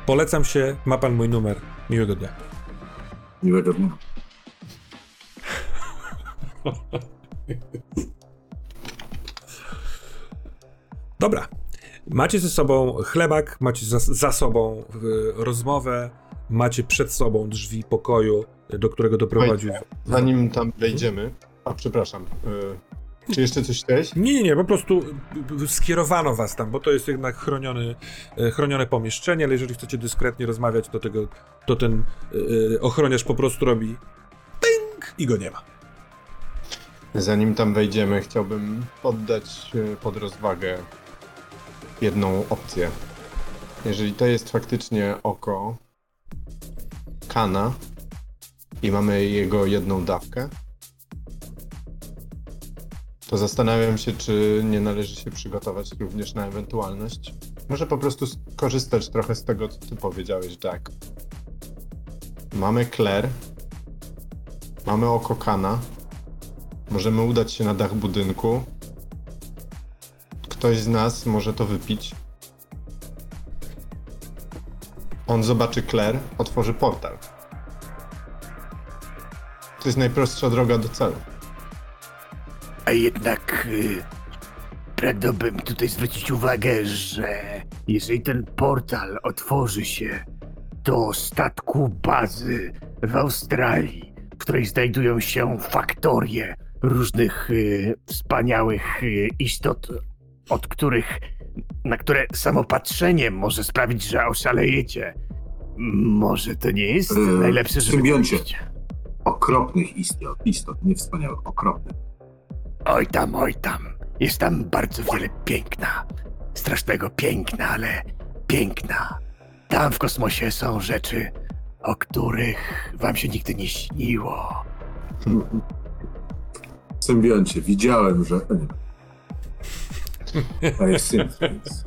Polecam się, ma pan mój numer. Miłego dnia. Miłego dnia. Dobra. Macie ze sobą chlebak, macie za, za sobą y, rozmowę, macie przed sobą drzwi pokoju, do którego doprowadził. Zanim tam wejdziemy. A przepraszam. y, czy jeszcze coś chciałeś? Nie, nie, nie, po prostu y, skierowano was tam, bo to jest jednak chroniony, chronione pomieszczenie, ale jeżeli chcecie dyskretnie rozmawiać, to tego, to ten y, ochroniarz po prostu robi ping i go nie ma. Zanim tam wejdziemy, chciałbym poddać pod rozwagę jedną opcję. Jeżeli to jest faktycznie oko Kana i mamy jego jedną dawkę, to zastanawiam się, czy nie należy się przygotować również na ewentualność. Może po prostu skorzystać trochę z tego, co ty powiedziałeś, Jack. Mamy Claire, mamy oko Kana, Możemy udać się na dach budynku. Ktoś z nas może to wypić. On zobaczy Claire, otworzy portal. To jest najprostsza droga do celu. A jednak y, pragnąłbym tutaj zwrócić uwagę, że jeżeli ten portal otworzy się do statku bazy w Australii, w której znajdują się faktorie różnych y, wspaniałych y, istot, od których, na które samo patrzenie może sprawić, że oszalejecie. Może to nie jest Yy, najlepsze, żeby symbioncie. Okropnych istot, istot, nie wspaniałych, okropnych. Oj tam, oj tam. Jest tam bardzo wiele piękna. Strasznego piękna, ale piękna. Tam w kosmosie są rzeczy, o których wam się nigdy nie śniło. Symbioncie, widziałem, że... To jest Synthwings.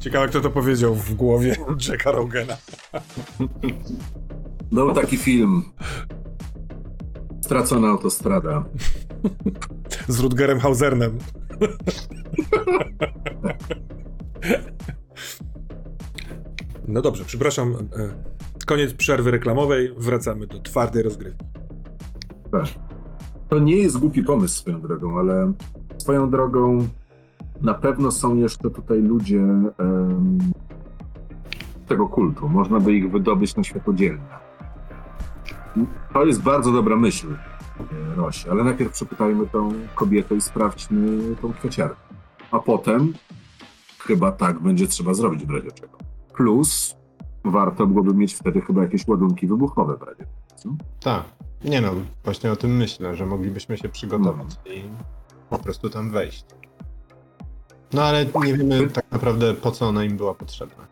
Ciekawe, kto to powiedział w głowie Jacka Rogena. Był taki film. Stracona autostrada. Z Rutgerem Hausernem. No dobrze, przepraszam. e, Koniec przerwy reklamowej. Wracamy do twardej rozgrywki. Tak. To nie jest głupi pomysł swoją drogą, ale swoją drogą na pewno są jeszcze tutaj ludzie em, tego kultu. Można by ich wydobyć na światło dzienne. To jest bardzo dobra myśl, e, Rosi, ale najpierw przepytajmy tą kobietę i sprawdźmy tą kwieciarkę. A potem chyba tak będzie trzeba zrobić w razie czego. Plus warto byłoby mieć wtedy chyba jakieś ładunki wybuchowe w razie. Tak. Nie no, właśnie o tym myślę, że moglibyśmy się przygotować i po prostu tam wejść. No ale nie wiemy tak naprawdę po co ona im była potrzebna.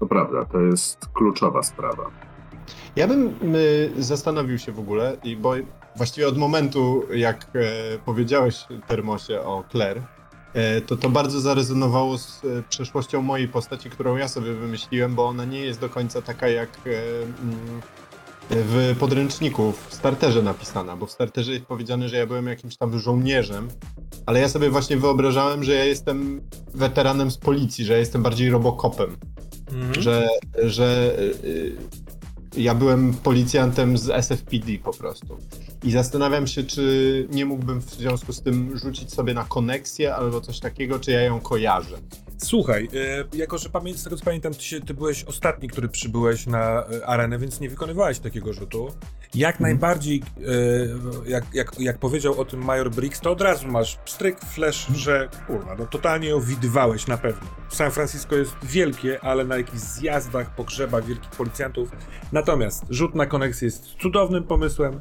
To prawda, to jest kluczowa sprawa. Ja bym y, zastanowił się w ogóle, i bo właściwie od momentu, jak e, powiedziałeś Termosie o Claire, e, to to bardzo zarezonowało z e, przeszłością mojej postaci, którą ja sobie wymyśliłem, bo ona nie jest do końca taka jak e, mm, w podręczniku, w starterze napisana, bo w starterze jest powiedziane, że ja byłem jakimś tam żołnierzem, ale ja sobie właśnie wyobrażałem, że ja jestem weteranem z policji, że ja jestem bardziej robokopem że, że y, ja byłem policjantem z SFPD po prostu. I zastanawiam się, czy nie mógłbym w związku z tym rzucić sobie na koneksję albo coś takiego, czy ja ją kojarzę. Słuchaj, e, jako że pamię- z tego co pamiętam, ty, się, ty byłeś ostatni, który przybyłeś na e, arenę, więc nie wykonywałeś takiego rzutu. Jak najbardziej, e, jak, jak, jak powiedział o tym Major Briggs, to od razu masz stryk, flash, że kurwa, no totalnie ją widywałeś na pewno. San Francisco jest wielkie, ale na jakichś zjazdach, pogrzebach wielkich policjantów. Natomiast rzut na koneksję jest cudownym pomysłem.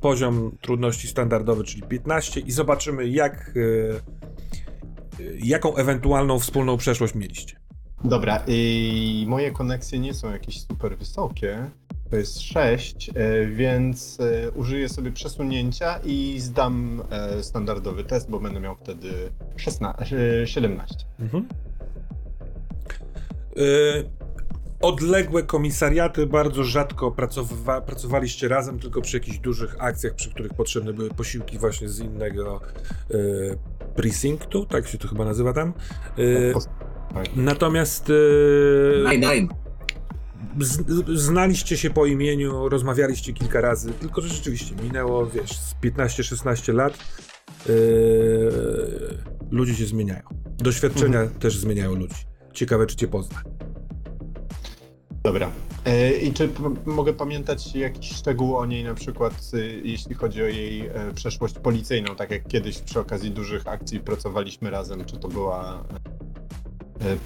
Poziom trudności standardowy, czyli 15 i zobaczymy jak... E, jaką ewentualną wspólną przeszłość mieliście. Dobra, i moje koneksje nie są jakieś super wysokie. To jest 6, e, więc e, użyję sobie przesunięcia i zdam e, standardowy test, bo będę miał wtedy 16, e, 17. Mhm. Y, odległe komisariaty, bardzo rzadko pracowa- pracowaliście razem, tylko przy jakichś dużych akcjach, przy których potrzebne były posiłki właśnie z innego y, precinctu, tak się to chyba nazywa tam. Y, Tak. natomiast y, Nine, nine. z, znaliście się po imieniu, rozmawialiście kilka razy, tylko że rzeczywiście minęło, wiesz, z 15-16 lat. Yy, ludzie się zmieniają. Doświadczenia też zmieniają ludzi. Ciekawe, czy cię pozna. Dobra. E, I czy mogę pamiętać jakiś szczegół o niej, na przykład y, jeśli chodzi o jej e, przeszłość policyjną, tak jak kiedyś przy okazji dużych akcji pracowaliśmy razem, czy to była... e,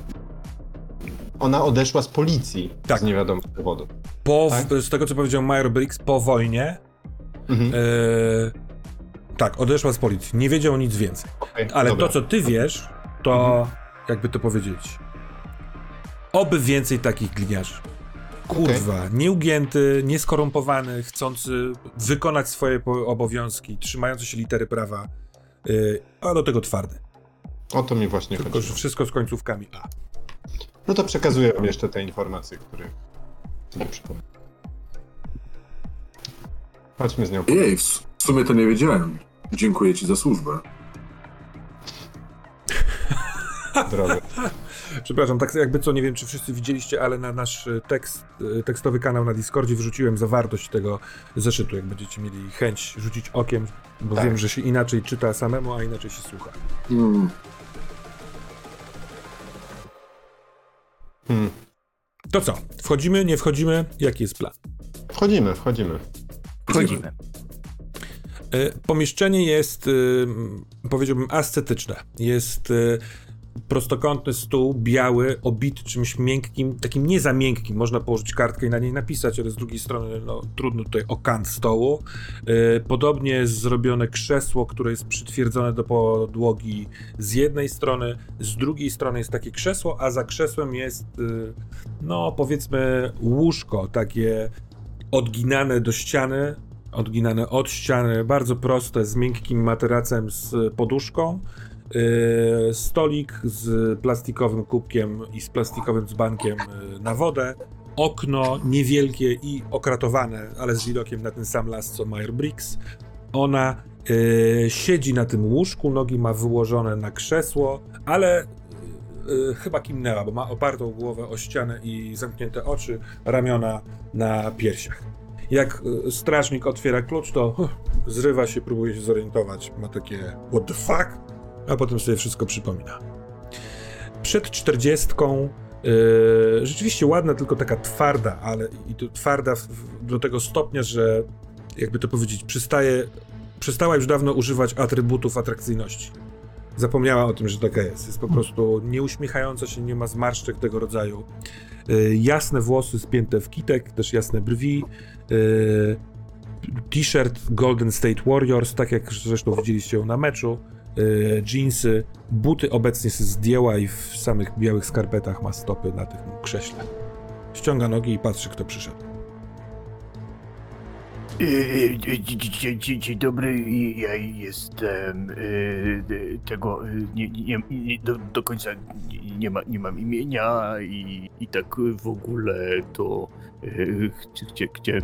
Ona odeszła z policji Tak. z niewiadomych powodów. Po, Tak? Z tego, co powiedział Major Briggs, po wojnie, Mhm. yy, tak, odeszła z policji. Nie wiedział nic więcej. Okej, Ale dobra. to, co ty wiesz, to, jakby to powiedzieć, oby więcej takich gliniarzy. Kurwa, nieugięty, nieskorumpowany, chcący wykonać swoje obowiązki, trzymający się litery prawa, yy, a do tego twardy. O to mi właśnie Tylko, chodzi. że wszystko z końcówkami A. No to przekazuję wam jeszcze te informacje, które sobie przypomnę. Chodźmy z nią. Jej, w w sumie to nie wiedziałem. Dziękuję ci za służbę. drogę. Przepraszam, tak jakby co, nie wiem czy wszyscy widzieliście, ale na nasz y, tekst, y, tekstowy kanał na Discordzie wrzuciłem zawartość tego zeszytu, jak będziecie mieli chęć rzucić okiem, bo Tak. wiem, że się inaczej czyta samemu, a inaczej się słucha. Hmm. Hmm. To co, wchodzimy, nie wchodzimy? Jaki jest plan? Wchodzimy, wchodzimy. Wchodzimy. Y, Pomieszczenie jest, powiedziałbym, ascetyczne. Jest prostokątny stół, biały, obity czymś miękkim, takim nie za miękkim. Można położyć kartkę i na niej napisać, ale z drugiej strony no, trudno tutaj o kant stołu. Y, Podobnie jest zrobione krzesło, które jest przytwierdzone do podłogi z jednej strony, z drugiej strony jest takie krzesło, a za krzesłem jest, y, no powiedzmy, łóżko takie odginane do ściany, odginane od ściany, bardzo proste, z miękkim materacem, z poduszką. Yy, stolik z plastikowym kubkiem i z plastikowym dzbankiem yy, na wodę. Okno niewielkie i okratowane, ale z widokiem na ten sam las co Meyer Briggs. Ona yy, siedzi na tym łóżku, nogi ma wyłożone na krzesło, ale chyba kimnęła, bo ma opartą głowę o ścianę i zamknięte oczy, ramiona na piersiach. Jak strażnik otwiera klucz, to zrywa się, próbuje się zorientować. Ma takie what the fuck? A potem sobie wszystko przypomina. Przed czterdziestką Yy, rzeczywiście ładna, tylko taka twarda, ale i to twarda w, do tego stopnia, że jakby to powiedzieć, przystaje, przestała już dawno używać atrybutów atrakcyjności. Zapomniała o tym, że taka jest. Jest po prostu nieuśmiechająca się, nie ma zmarszczek tego rodzaju. Yy, jasne włosy spięte w kitek, też jasne brwi. Yy, T-shirt Golden State Warriors, tak jak zresztą widzieliście ją na meczu. Yy, jeansy, buty obecnie się zdjęła i w samych białych skarpetach ma stopy na tym krześle. Ściąga nogi i patrzy, kto przyszedł. E, e, Dzień, dobry, ja jestem e, e, tego, e, nie, nie, nie, do, do końca nie, ma, nie mam imienia i, i tak w ogóle to e, gdzie, gdzie, e, e,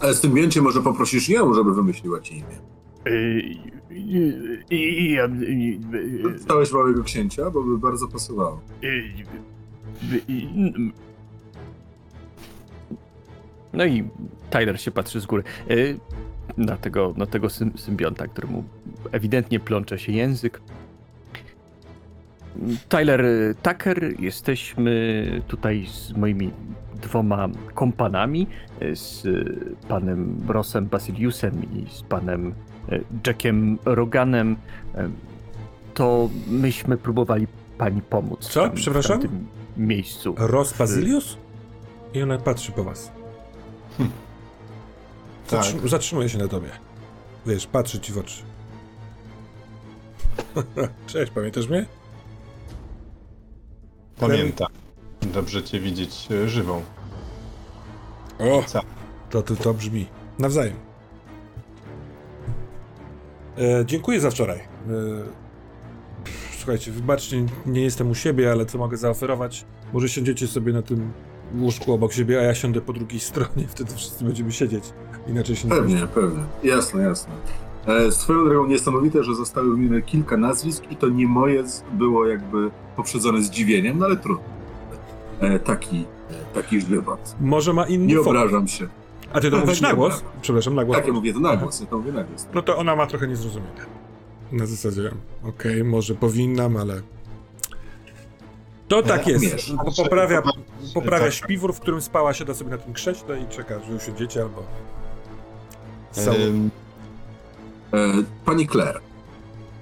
Ale z tym więcej może poprosisz ją, żeby wymyśliła ci imię. E, e, e, ja, e, e, Dostałeś małego księcia, bo by bardzo pasowało. e, e, No i Tyler się patrzy z góry y, na tego, na tego sym, symbionta, któremu ewidentnie plącze się język. Tyler y, Tucker, jesteśmy tutaj z moimi dwoma kompanami, y, z y, panem Rossem Basiliusem i z panem y, Jackiem Roganem. Y, To myśmy próbowali pani pomóc. Co? tam, w Przepraszam? tamtym miejscu. Ros Basilius? I ona patrzy po was. Tak. Zatrzym- Zatrzymuje się na tobie. Wiesz, patrzy ci w oczy. Cześć, pamiętasz mnie? Pamiętam. Dobrze cię widzieć e, żywą. O, Co? to, to, to brzmi. Nawzajem. E, dziękuję za wczoraj. E, słuchajcie, wybaczcie, nie jestem u siebie, ale co mogę zaoferować? Może siądziecie sobie na tym łóżku obok siebie, a ja siądę po drugiej stronie, wtedy wszyscy będziemy siedzieć. Inaczej się nie Pewnie, pewnie. Jasne, jasne. E, swoją drogą niesamowite, że zostały wymienione kilka nazwisk i to nie moje było jakby poprzedzone zdziwieniem, no ale trudno. E, taki, e, taki żywot. Może ma inny Nie obrażam się. A ty to mówisz na głos? obrażam. Przepraszam, na głos. Tak, ja mówię to na głos, ja to mówię na głos. No to ona ma trochę niezrozumienia. Na zasadzie, okej, może powinnam, ale... To tak jest. Umiesz. Poprawia, poprawia Tak. śpiwór, w którym spała, siada sobie na tym krześle i czeka, że usiądziecie albo... Są... Ym, E, pani Claire,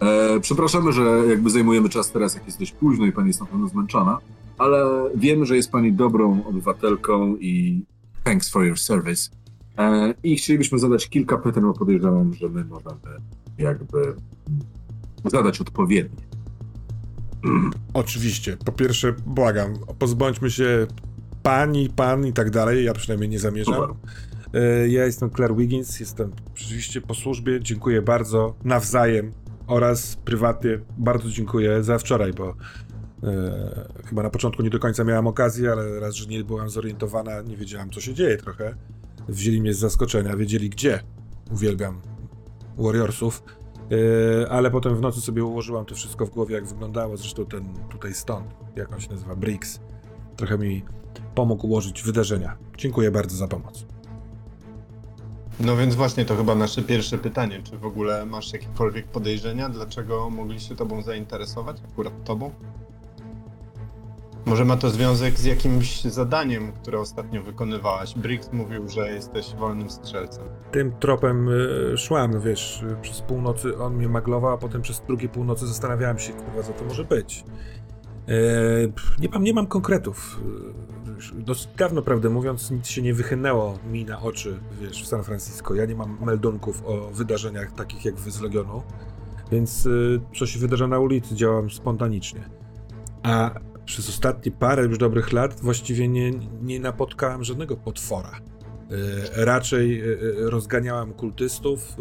e, przepraszamy, że jakby zajmujemy czas teraz, jak jest dość późno i pani jest na pewno zmęczona, ale wiemy, że jest pani dobrą obywatelką i thanks for your service. E, I chcielibyśmy zadać kilka pytań, bo podejrzewam, że my możemy jakby mm, zadać odpowiednie. Oczywiście. Po pierwsze, błagam, pozbądźmy się pani, pan i tak dalej. Ja przynajmniej nie zamierzam. Super. E, Ja jestem Claire Wiggins, jestem rzeczywiście po służbie. Dziękuję bardzo nawzajem oraz prywatnie bardzo dziękuję za wczoraj, bo e, chyba na początku nie do końca miałam okazję, ale raz, że nie byłam zorientowana, nie wiedziałam co się dzieje trochę. Wzięli mnie z zaskoczenia, wiedzieli gdzie. Uwielbiam Warriorsów. E, ale potem w nocy sobie ułożyłam to wszystko w głowie, jak wyglądało. Zresztą ten tutaj stąd, jak on się nazywa, Briggs, trochę mi pomógł ułożyć wydarzenia. Dziękuję bardzo za pomoc. No więc właśnie to chyba nasze pierwsze pytanie. Czy w ogóle masz jakiekolwiek podejrzenia, dlaczego mogli się tobą zainteresować, akurat tobą? Może ma to związek z jakimś zadaniem, które ostatnio wykonywałaś. Briggs mówił, że jesteś wolnym strzelcem. Tym tropem y, szłam, wiesz, przez północy on mnie maglował, a potem przez drugie północy zastanawiałem się, kurwa, co to może być. E, nie, mam, nie mam konkretów. Y, już Dosyć dawno, prawdę mówiąc, nic się nie wychynęło mi na oczy, wiesz, w San Francisco. Ja nie mam meldunków o wydarzeniach takich jak wy z Legionu, więc y, co się wydarza na ulicy, działam spontanicznie. A przez ostatnie parę już dobrych lat właściwie nie, nie napotkałem żadnego potwora E, raczej e, e, rozganiałem kultystów.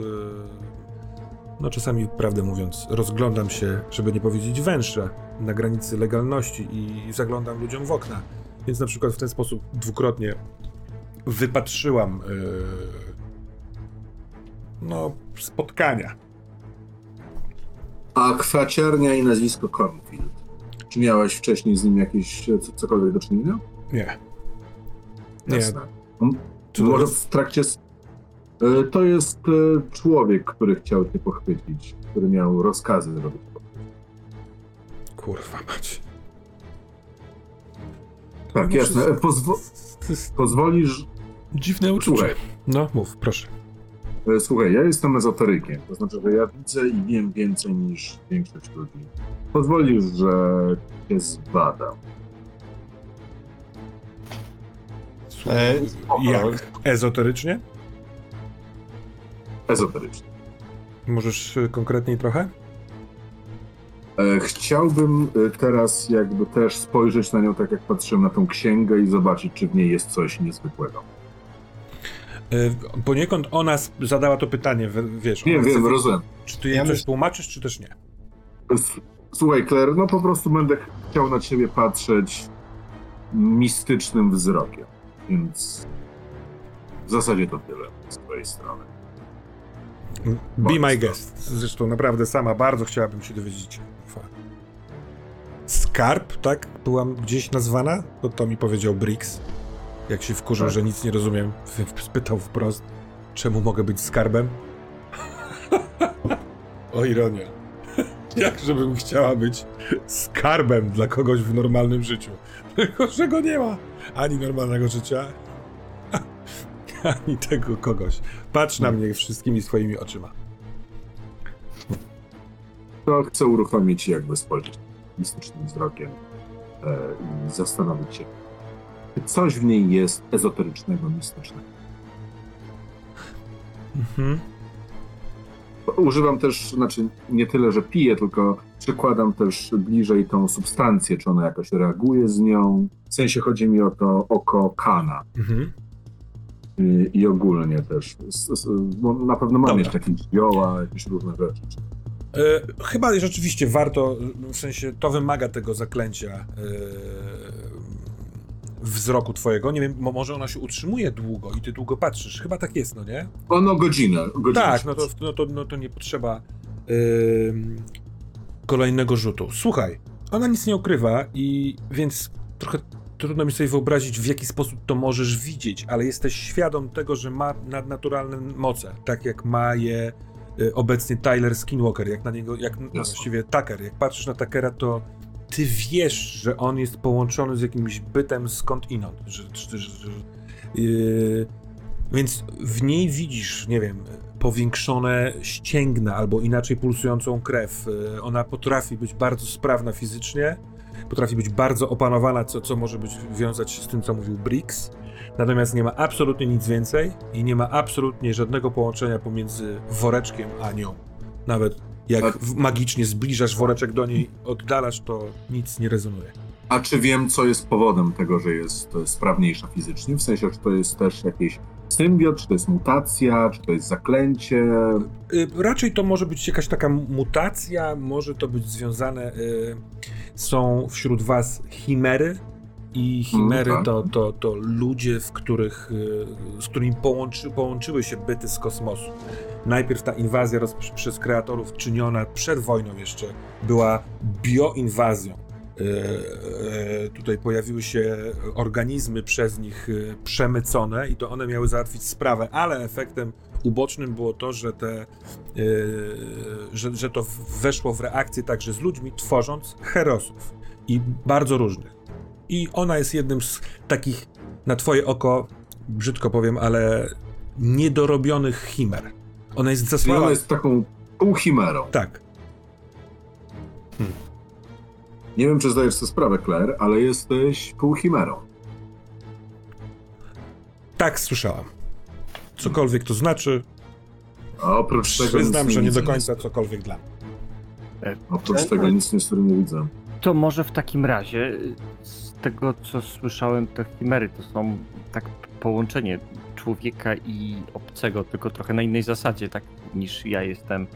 no czasami, prawdę mówiąc, rozglądam się, żeby nie powiedzieć węższa, na granicy legalności i zaglądam ludziom w okna. Więc na przykład w ten sposób dwukrotnie wypatrzyłam no, spotkania. A kwaciarnia i nazwisko Cornfield. Czy miałeś wcześniej z nim jakieś e, co- cokolwiek do czynienia? Nie. Nie. Jasne. On- Może w trakcie. e, To jest e, człowiek, który chciał cię pochwycić, który miał rozkazy zrobić. Kurwa mać. Tak, jasne. Pozwo pozwolisz. dziwne uczucie. Słuchaj, No, mów, proszę. E, słuchaj, ja jestem ezoterykiem. To znaczy, że ja widzę i wiem więcej niż większość ludzi. Pozwolisz, że cię zbadam. E, Jak? Ezoterycznie? Ezoterycznie. Możesz y, konkretniej trochę? E, Chciałbym e, teraz jakby też spojrzeć na nią tak, jak patrzyłem na tą księgę i zobaczyć, czy w niej jest coś niezwykłego. Y, Poniekąd ona zadała to pytanie, wiesz. Nie wiem, rozumiem. Czy ty jej Ja coś myśl- tłumaczysz, czy też nie? Słuchaj, Claire, no po prostu będę chciał na ciebie patrzeć mistycznym wzrokiem, więc w zasadzie to tyle z twojej strony. Be Bardzo. my guest. Zresztą naprawdę sama bardzo chciałabym się dowiedzieć. Skarb, tak? Byłam gdzieś nazwana? To to mi powiedział Brix. Jak się wkurzył, Tak. że nic nie rozumiem, spytał wprost, czemu mogę być skarbem? o ironia. Jak żebym chciała być skarbem dla kogoś w normalnym życiu. Tylko, że go nie ma. Ani normalnego życia, ani tego kogoś. Patrz na mnie wszystkimi swoimi oczyma. To chcę uruchomić jakby spojrzeć mistycznym wzrokiem e, i zastanowić się, coś w niej jest ezoterycznego, mistycznego. Mhm. Używam też, znaczy nie tyle, że piję, tylko przykładam też bliżej tą substancję, czy ona jakoś reaguje z nią. W sensie chodzi mi o to oko kana. Mhm. I, i ogólnie też. S, bo na pewno mam Dobra. jeszcze jakieś zioła, jakieś różne rzeczy. E, chyba rzeczywiście warto, w sensie to wymaga tego zaklęcia e, wzroku twojego. Nie wiem, mo- może ona się utrzymuje długo i ty długo patrzysz. Chyba tak jest, no nie? Ono godzinę. godzinę Tak, no to, no to, no to nie potrzeba ym, kolejnego rzutu. Słuchaj, ona nic nie ukrywa i więc trochę trudno mi sobie wyobrazić, w jaki sposób to możesz widzieć, ale jesteś świadom tego, że ma nadnaturalne moce, tak jak ma je y, obecnie Tyler Skinwalker, jak na niego, jak no, właściwie Tucker. Jak patrzysz na Tuckera, to ty wiesz, że on jest połączony z jakimś bytem skąd inąd, że, że, że, yy, więc w niej widzisz, nie wiem, powiększone ścięgna albo inaczej pulsującą krew. Yy, Ona potrafi być bardzo sprawna fizycznie, potrafi być bardzo opanowana, co, co może być wiązać się z tym, co mówił Briggs. Natomiast nie ma absolutnie nic więcej i nie ma absolutnie żadnego połączenia pomiędzy woreczkiem a nią. Nawet jak w- magicznie zbliżasz woreczek do niej, oddalasz, to nic nie rezonuje. A czy wiem, co jest powodem tego, że jest e, sprawniejsza fizycznie? W sensie, czy to jest też jakiś symbiot, czy to jest mutacja, czy to jest zaklęcie? Y, Raczej to może być jakaś taka mutacja, może to być związane. Y, są wśród was chimery. I chimery Mm, tak. to, to, to ludzie, w których, y, z którymi połączy, połączyły się byty z kosmosu. Najpierw ta inwazja roz, przez kreatorów czyniona przed wojną jeszcze była bioinwazją. Y, y, tutaj pojawiły się organizmy przez nich przemycone i to one miały załatwić sprawę, ale efektem ubocznym było to, że, te, że, że to weszło w reakcję także z ludźmi, tworząc herosów i bardzo różnych. I ona jest jednym z takich, na twoje oko, brzydko powiem, ale niedorobionych chimer. Ona jest Czyli zasłała... ona jest taką półchimerą. Tak. Nie wiem, czy zdajesz sobie sprawę, Claire, ale jesteś półchimerą. Tak słyszałam. Cokolwiek to znaczy, A oprócz tego przyznam, że nie do końca cokolwiek dla mnie. Oprócz tego nic niestety nie widzę. To może w takim razie, tego co słyszałem, te chimery to są tak połączenie człowieka i obcego, tylko trochę na innej zasadzie, tak niż ja jestem.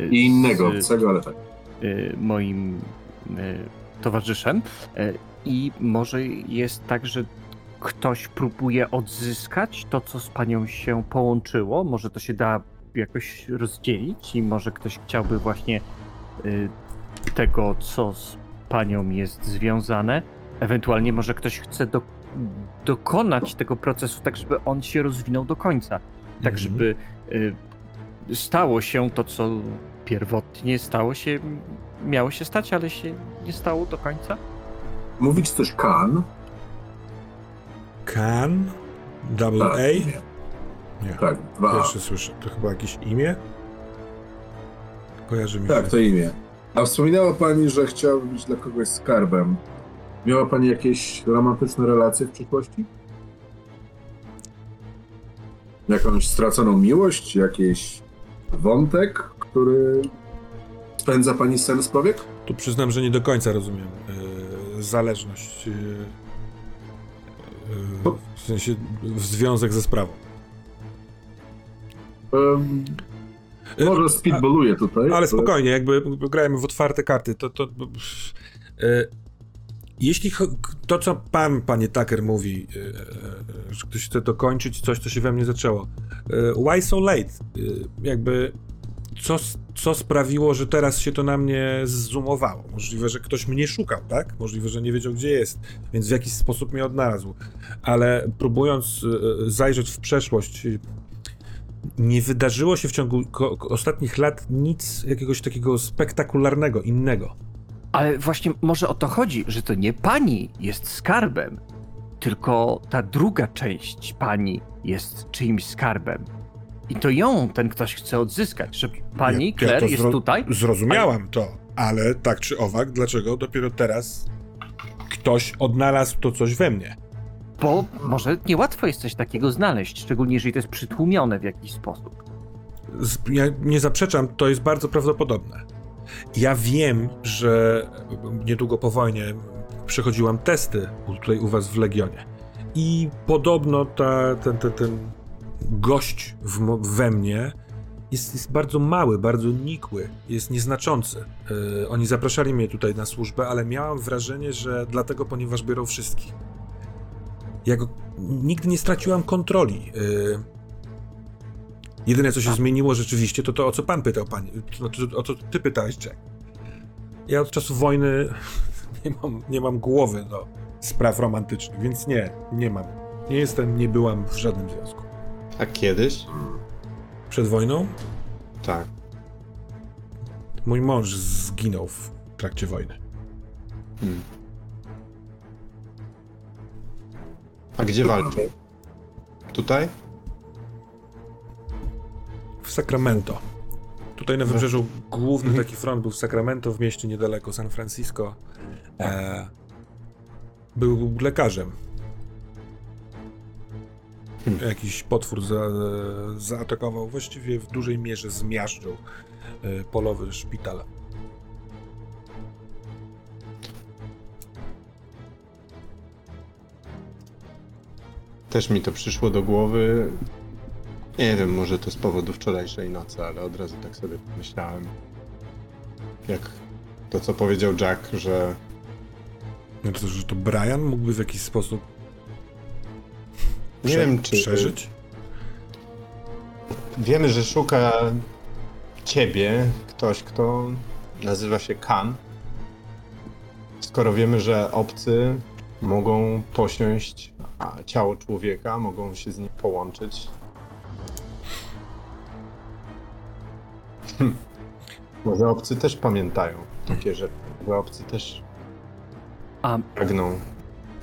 y, I innego z, obcego, ale tak. y, moim y, towarzyszem. I może jest tak, że ktoś próbuje odzyskać to, co z panią się połączyło. Może to się da jakoś rozdzielić i może ktoś chciałby właśnie tego, co z panią jest związane. Ewentualnie może ktoś chce do, dokonać tego procesu tak, żeby on się rozwinął do końca. Tak, Mhm. żeby y, stało się to, co pierwotnie stało się, miało się stać, ale się nie stało do końca. Mówić coś kan. Can? Double Tak, A? nie. Tak, dwa. Pierwszy słyszę. To chyba jakieś imię? Kojarzy mi się. Tak, to imię. A wspominała pani, że chciałaby być dla kogoś skarbem. Miała pani jakieś romantyczne relacje w przyszłości? Jakąś straconą miłość? Jakiś wątek, który spędza pani sen z powiek? Tu przyznam, że nie do końca rozumiem e, zależność. e, e, w sensie w związek ze sprawą. Um, może speedballuję tutaj. Ale spokojnie, jakby grajmy w otwarte karty, to. to jeśli to, co pan, panie Tucker, mówi, e, e, że ktoś chce dokończyć coś, co się we mnie zaczęło. E, why so late? Jakby. Co, co sprawiło, że teraz się to na mnie zoomowało? Możliwe, że ktoś mnie szukał, tak? Możliwe, że nie wiedział, gdzie jest, więc w jakiś sposób mnie odnalazł. Ale próbując zajrzeć w przeszłość, nie wydarzyło się w ciągu ostatnich lat nic jakiegoś takiego spektakularnego, innego. Ale właśnie może o to chodzi, że to nie pani jest skarbem, tylko ta druga część pani jest czyimś skarbem. I to ją ten ktoś chce odzyskać, że pani Ja- Claire jest tutaj. Zrozumiałam to, ale tak czy owak, dlaczego dopiero teraz ktoś odnalazł to coś we mnie? Bo może niełatwo jest coś takiego znaleźć, szczególnie jeżeli to jest przytłumione w jakiś sposób. Z- Ja nie zaprzeczam, to jest bardzo prawdopodobne. Ja wiem, że niedługo po wojnie przechodziłam testy tutaj u was w Legionie. I podobno ta, ten, ten, ten gość w, we mnie jest, jest bardzo mały, bardzo nikły, jest nieznaczący. Yy, oni zapraszali mnie tutaj na służbę, ale miałam wrażenie, że dlatego, ponieważ biorą wszystkich. Ja go, nigdy nie straciłam kontroli. Yy, Jedyne, co się zmieniło rzeczywiście, to to, o co pan pytał, pani. Znaczy, o co ty pytałeś, Jack. Ja od czasu wojny nie mam, nie mam głowy do spraw romantycznych, więc nie, nie mam. Nie jestem, nie byłam w żadnym związku. A kiedyś? Przed wojną Tak. mój mąż zginął w trakcie wojny. Hmm. A gdzie walczył? Tutaj? W Sacramento. Tutaj na wybrzeżu główny taki front był w Sacramento, w mieście niedaleko San Francisco. E, był lekarzem. Hmm. Jakiś potwór za, zaatakował, właściwie w dużej mierze zmiażdżył e, polowy szpital. Też mi to przyszło do głowy. Nie wiem, może to z powodu wczorajszej nocy, ale od razu tak sobie pomyślałem. Jak to, co powiedział Jack, że Znaczy, że to Brian mógłby w jakiś sposób nie prze- wiem, czy przeżyć? wiemy, że szuka ciebie ktoś, kto nazywa się Kan. Skoro wiemy, że obcy mogą posiąść a, ciało człowieka, mogą się z nim połączyć. Może obcy też pamiętają takie rzeczy. Może obcy też A pragną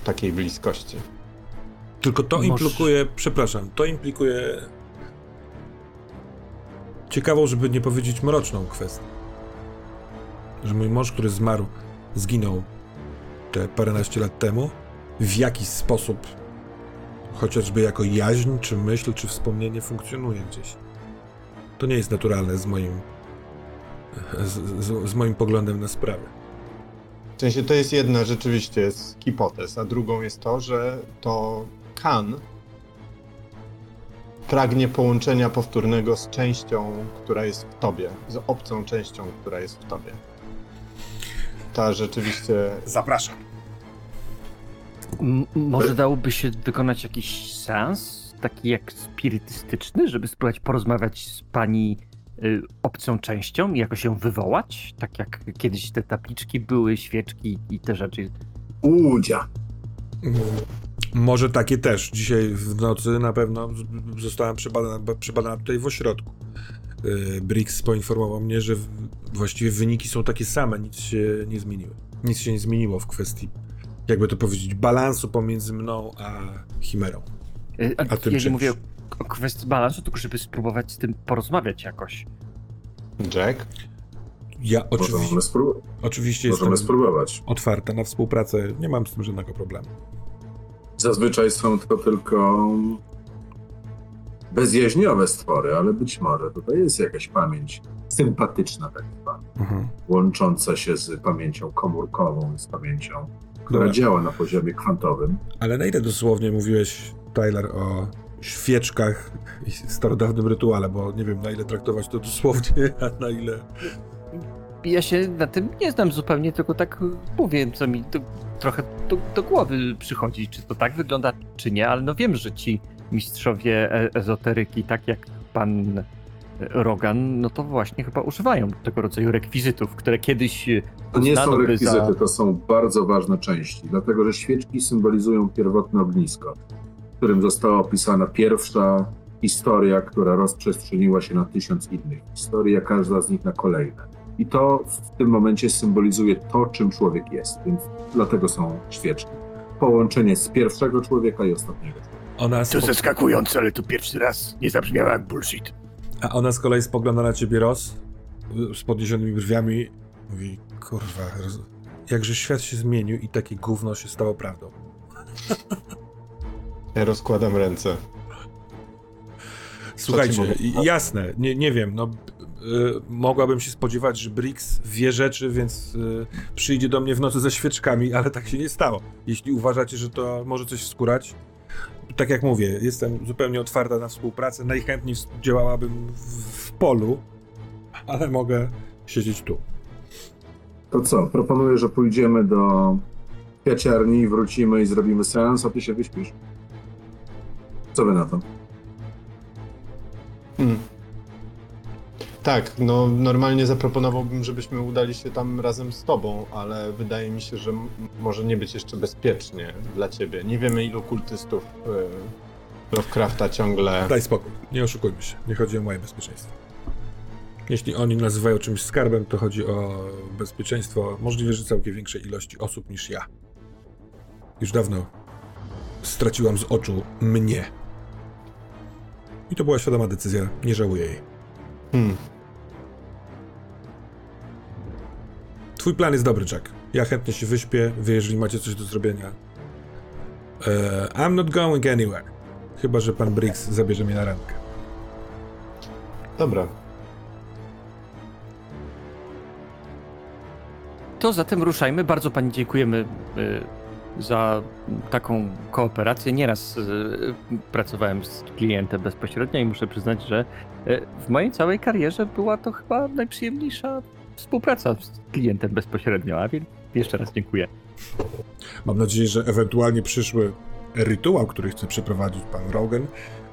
takiej bliskości. Tylko to Może- implikuje, przepraszam, to implikuje ciekawą, żeby nie powiedzieć mroczną kwestię. Że mój mąż, który zmarł, zginął te paręnaście lat temu, w jakiś sposób, chociażby jako jaźń, czy myśl, czy wspomnienie funkcjonuje gdzieś. To nie jest naturalne z moim, z, z, z moim poglądem na sprawę. W sensie to jest jedna rzeczywiście jest hipotez, a drugą jest to, że to Kan pragnie połączenia powtórnego z częścią, która jest w tobie, z obcą częścią, która jest w tobie. Ta rzeczywiście Zapraszam. M- może dałoby się wykonać jakiś seans, taki jak spirytystyczny, żeby spróbować porozmawiać z pani y, obcą częścią i jakoś ją wywołać? Tak jak kiedyś te tabliczki były, świeczki i te rzeczy. Udzia. Mm, Może takie też. Dzisiaj w nocy na pewno zostałem przebadana, przebadana tutaj w ośrodku. Yy, Briggs poinformował mnie, że właściwie wyniki są takie same, nic się nie zmieniło. Nic się nie zmieniło w kwestii, jakby to powiedzieć, balansu pomiędzy mną a Chimerą. Y, A tym ja nie czymś. mówię o, o kwestii balansu, tylko żeby spróbować z tym porozmawiać jakoś. Jack. Ja oczywiście, Możemy, spró- oczywiście możemy jestem spróbować. otwarta na współpracę, nie mam z tym żadnego problemu. Zazwyczaj są to tylko bezjaźniowe stwory, ale być może tutaj jest jakaś pamięć sympatyczna, tak zwana, Mhm. łącząca się z pamięcią komórkową, z pamięcią, która Dobra. działa na poziomie kwantowym. Ale na ile dosłownie mówiłeś, Tyler, o świeczkach i starodawnym rytuale, bo nie wiem na ile traktować to dosłownie, a na ile... Ja się na tym nie znam zupełnie, tylko tak mówię, co mi do, trochę do, do głowy przychodzi, czy to tak wygląda, czy nie, ale no wiem, że ci mistrzowie e- ezoteryki, tak jak pan Rogan, no to właśnie chyba używają tego rodzaju rekwizytów, które kiedyś To nie są rekwizyty, za... to są bardzo ważne części, dlatego że świeczki symbolizują pierwotne ognisko, którym została opisana pierwsza historia, która rozprzestrzeniła się na tysiąc innych historii, a każda z nich na kolejne. I to w tym momencie symbolizuje to, czym człowiek jest, więc dlatego są świeczki. Połączenie z pierwszego człowieka i ostatniego. Ona To zaskakujące, ale to pierwszy raz nie zabrzmiało jak bullshit. A ona z kolei spogląda na ciebie roz z podniesionymi brwiami. Mówi, kurwa, roz... jakże świat się zmienił i takie gówno się stało prawdą. Ja rozkładam ręce. Słuchajcie, jasne, nie, nie wiem, no y, mogłabym się spodziewać, że Briggs wie rzeczy, więc y, przyjdzie do mnie w nocy ze świeczkami, ale tak się nie stało. Jeśli uważacie, że to może coś wskórać, tak jak mówię, jestem zupełnie otwarta na współpracę, najchętniej działałabym w, w polu, ale mogę siedzieć tu. To co, proponuję, że pójdziemy do kwiaciarni, wrócimy i zrobimy seans, a ty się wyśpisz. Co wy na to? Hmm. Tak, no normalnie zaproponowałbym, żebyśmy udali się tam razem z tobą, ale wydaje mi się, że m- może nie być jeszcze bezpiecznie dla ciebie. Nie wiemy ilu kultystów y, Lovecrafta ciągle... Daj spokój, nie oszukujmy się, nie chodzi o moje bezpieczeństwo. Jeśli oni nazywają czymś skarbem, to chodzi o bezpieczeństwo możliwe, że całkiem większej ilości osób niż ja. Już dawno straciłam z oczu mnie. I to była świadoma decyzja, nie żałuję jej. Hmm. Twój plan jest dobry, Jack. Ja chętnie się wyśpię, wy jeżeli macie coś do zrobienia. E, I'm not going anywhere. Chyba, że pan Briggs zabierze mnie na randkę. Dobra. To zatem ruszajmy. Bardzo pani dziękujemy y, za taką kooperację. Nieraz y, pracowałem z klientem bezpośrednio i muszę przyznać, że y, w mojej całej karierze była to chyba najprzyjemniejsza współpraca z klientem bezpośrednio, a więc jeszcze raz dziękuję. Mam nadzieję, że ewentualnie przyszły rytuał, który chce przeprowadzić pan Rogan,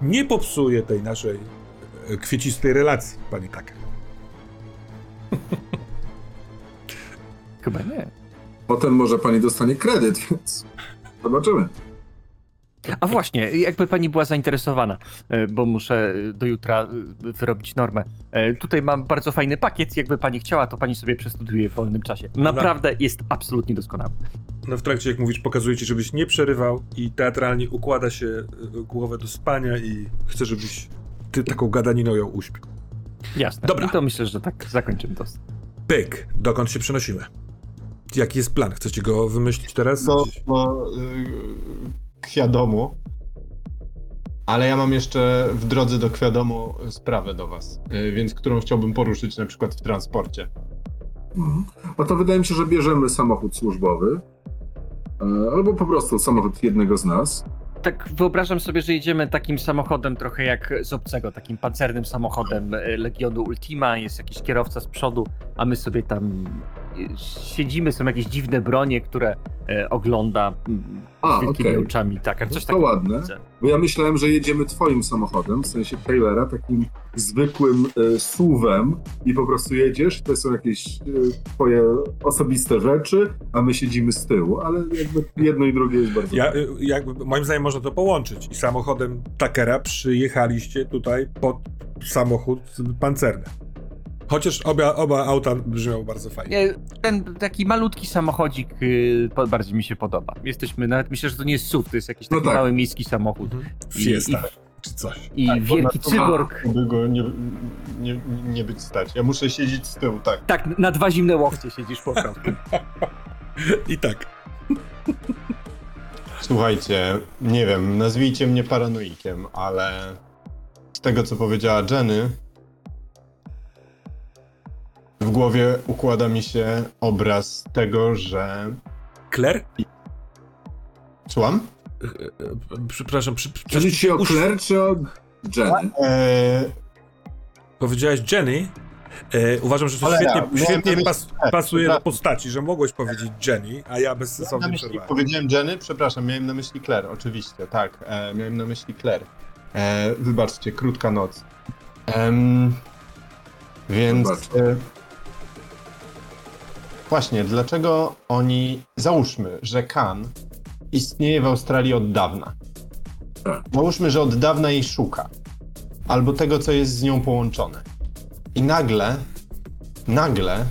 nie popsuje tej naszej e, kwiecistej relacji, pani Tucker. Chyba nie. Potem może pani dostanie kredyt, więc zobaczymy. A właśnie, jakby pani była zainteresowana, e, bo muszę do jutra e, wyrobić normę. E, Tutaj mam bardzo fajny pakiet, jakby pani chciała, to pani sobie przestudiuje w wolnym czasie. Naprawdę jest absolutnie doskonały. No w trakcie, jak mówisz, pokazuje ci, żebyś nie przerywał i teatralnie układa się e, głowę do spania i chce, żebyś ty taką gadaniną ją uśpił. Jasne. Dobra. I to myślę, że tak zakończymy to. Pyk, dokąd się przenosimy? Jaki jest plan? Chcecie go wymyślić teraz? Do, do y, Kwiadomu. Ale ja mam jeszcze w drodze do Kwiadomu sprawę do was, y, więc którą chciałbym poruszyć na przykład w transporcie. Mhm. No to wydaje mi się, że bierzemy samochód służbowy, e, albo po prostu samochód jednego z nas tak wyobrażam sobie, że jedziemy takim samochodem trochę jak z obcego, takim pancernym samochodem e, Legionu Ultima, jest jakiś kierowca z przodu, a my sobie tam siedzimy, są jakieś dziwne bronie, które e, ogląda mm, A, wielkimi okej. oczami, tak, jak coś To takiego ładne. widzę. Bo ja myślałem, że jedziemy twoim samochodem, w sensie Taylora, takim zwykłym e, suwem i po prostu jedziesz, to są jakieś e, twoje osobiste rzeczy, a my siedzimy z tyłu, ale jakby jedno i drugie jest bardzo... Ja, y, jakby, moim zdaniem można to połączyć. I samochodem Takera przyjechaliście tutaj pod samochód pancerny. Chociaż oba, oba auta brzmią bardzo fajnie. Nie, ten taki malutki samochodzik y, bardziej mi się podoba. Jesteśmy, nawet myślę, że to nie jest SUV, to jest jakiś No taki tak. mały miejski samochód. Mhm. I- Fiesta i- czy coś. I Tak, wielki cyborg. By go nie, nie, nie być stać. Ja muszę siedzieć z tyłu, tak. Tak, na dwa zimne łokcie siedzisz po prostu. I tak. Słuchajcie, nie wiem, nazwijcie mnie paranoikiem, ale z tego, co powiedziała Jenny, w głowie układa mi się obraz tego, że... Claire? Słucham? Przepraszam, przy, przy, Chodzi ci o Claire czy o Jenny? Eee, Powiedziałeś Jenny. E, uważam, że to Cholera, świetnie, świetnie pas, tak, pasuje do postaci, że mogłeś powiedzieć Jenny, a ja bezsensownie myśli, przerwałem. powiedziałem Jenny, przepraszam, miałem na myśli Claire, oczywiście, tak, e, miałem na myśli Claire. E, wybaczcie, krótka noc. Em, więc... Wybacz. Właśnie, dlaczego oni... Załóżmy, że Kan istnieje w Australii od dawna. Tak. Załóżmy, że od dawna jej szuka. Albo tego, co jest z nią połączone. I nagle, nagle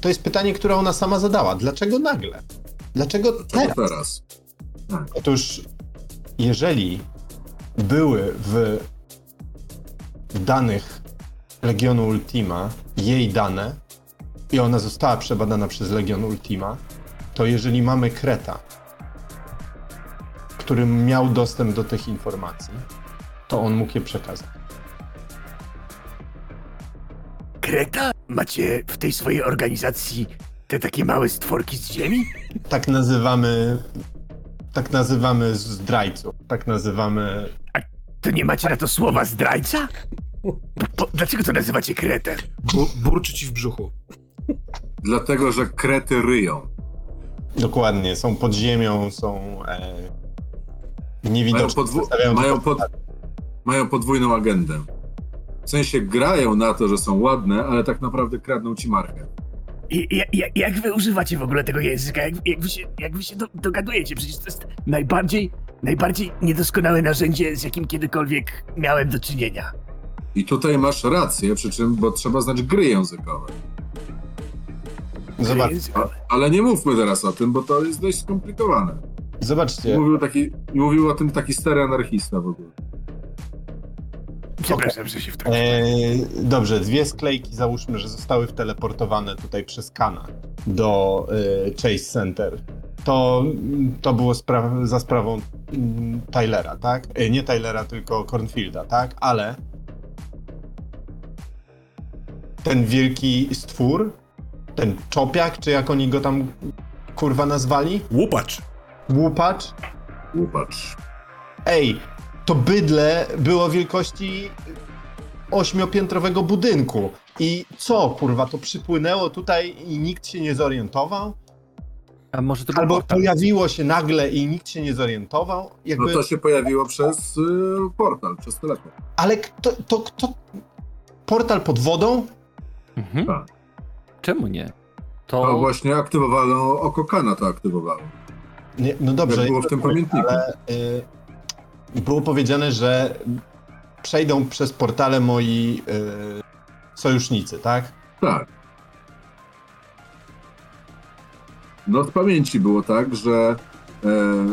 to jest pytanie, które ona sama zadała. Dlaczego nagle? Dlaczego teraz? teraz? Otóż, jeżeli były w danych Legionu Ultima jej dane i ona została przebadana przez Legion Ultima, to jeżeli mamy Kreta, który miał dostęp do tych informacji, to on mógł je przekazać. Kreta? Macie w tej swojej organizacji te takie małe stworki z ziemi? Tak nazywamy. Tak nazywamy zdrajców. Tak nazywamy. To nie macie na to słowa zdrajca? Po, dlaczego to nazywacie kretem? Bu, burczy ci w brzuchu. Dlatego, że krety ryją. Dokładnie, są pod ziemią, są. E, Mają, niewidoczne. podwu- przedstawiają mają, pod, mają podwójną agendę. W sensie grają na to, że są ładne, ale tak naprawdę kradną ci markę. I, ja- ja- jak wy używacie w ogóle tego języka? Jak, jak wy się, jak wy się do, dogadujecie? Przecież to jest najbardziej, najbardziej niedoskonałe narzędzie, z jakim kiedykolwiek miałem do czynienia. I tutaj masz rację, przy czym, bo trzeba znać gry językowe. Zobacz. Ale nie mówmy teraz o tym, bo to jest dość skomplikowane. zobaczcie. Mówił, taki, mówił o tym taki stary anarchista w ogóle. Przepraszam, że się wtrąciłem. E, dobrze, dwie sklejki załóżmy, że zostały wteleportowane tutaj przez Kana do e, Chase Center. To, to było spra- za sprawą mm, Tylera, tak? E, nie Tylera, tylko Cornfielda, tak? Ale ten wielki stwór, ten czopiak, czy jak oni go tam kurwa nazwali? Łupacz. Łupacz? Łupacz. Ej, to bydle było wielkości ośmiopiętrowego budynku. I co, kurwa, to przypłynęło tutaj i nikt się nie zorientował? A może to był Albo portal? pojawiło się nagle i nikt się nie zorientował? Jakby... No to się pojawiło przez y, portal, przez telefon. Ale kto, to kto... Portal pod wodą? Mhm. Tak. Czemu nie? To To właśnie aktywowano, oko Kana to aktywowało. Nie, no dobrze. Jak było w tym pamiętniku. Ale y, było powiedziane, że przejdą przez portale moi y, sojusznicy, tak? Tak. No z pamięci było tak, że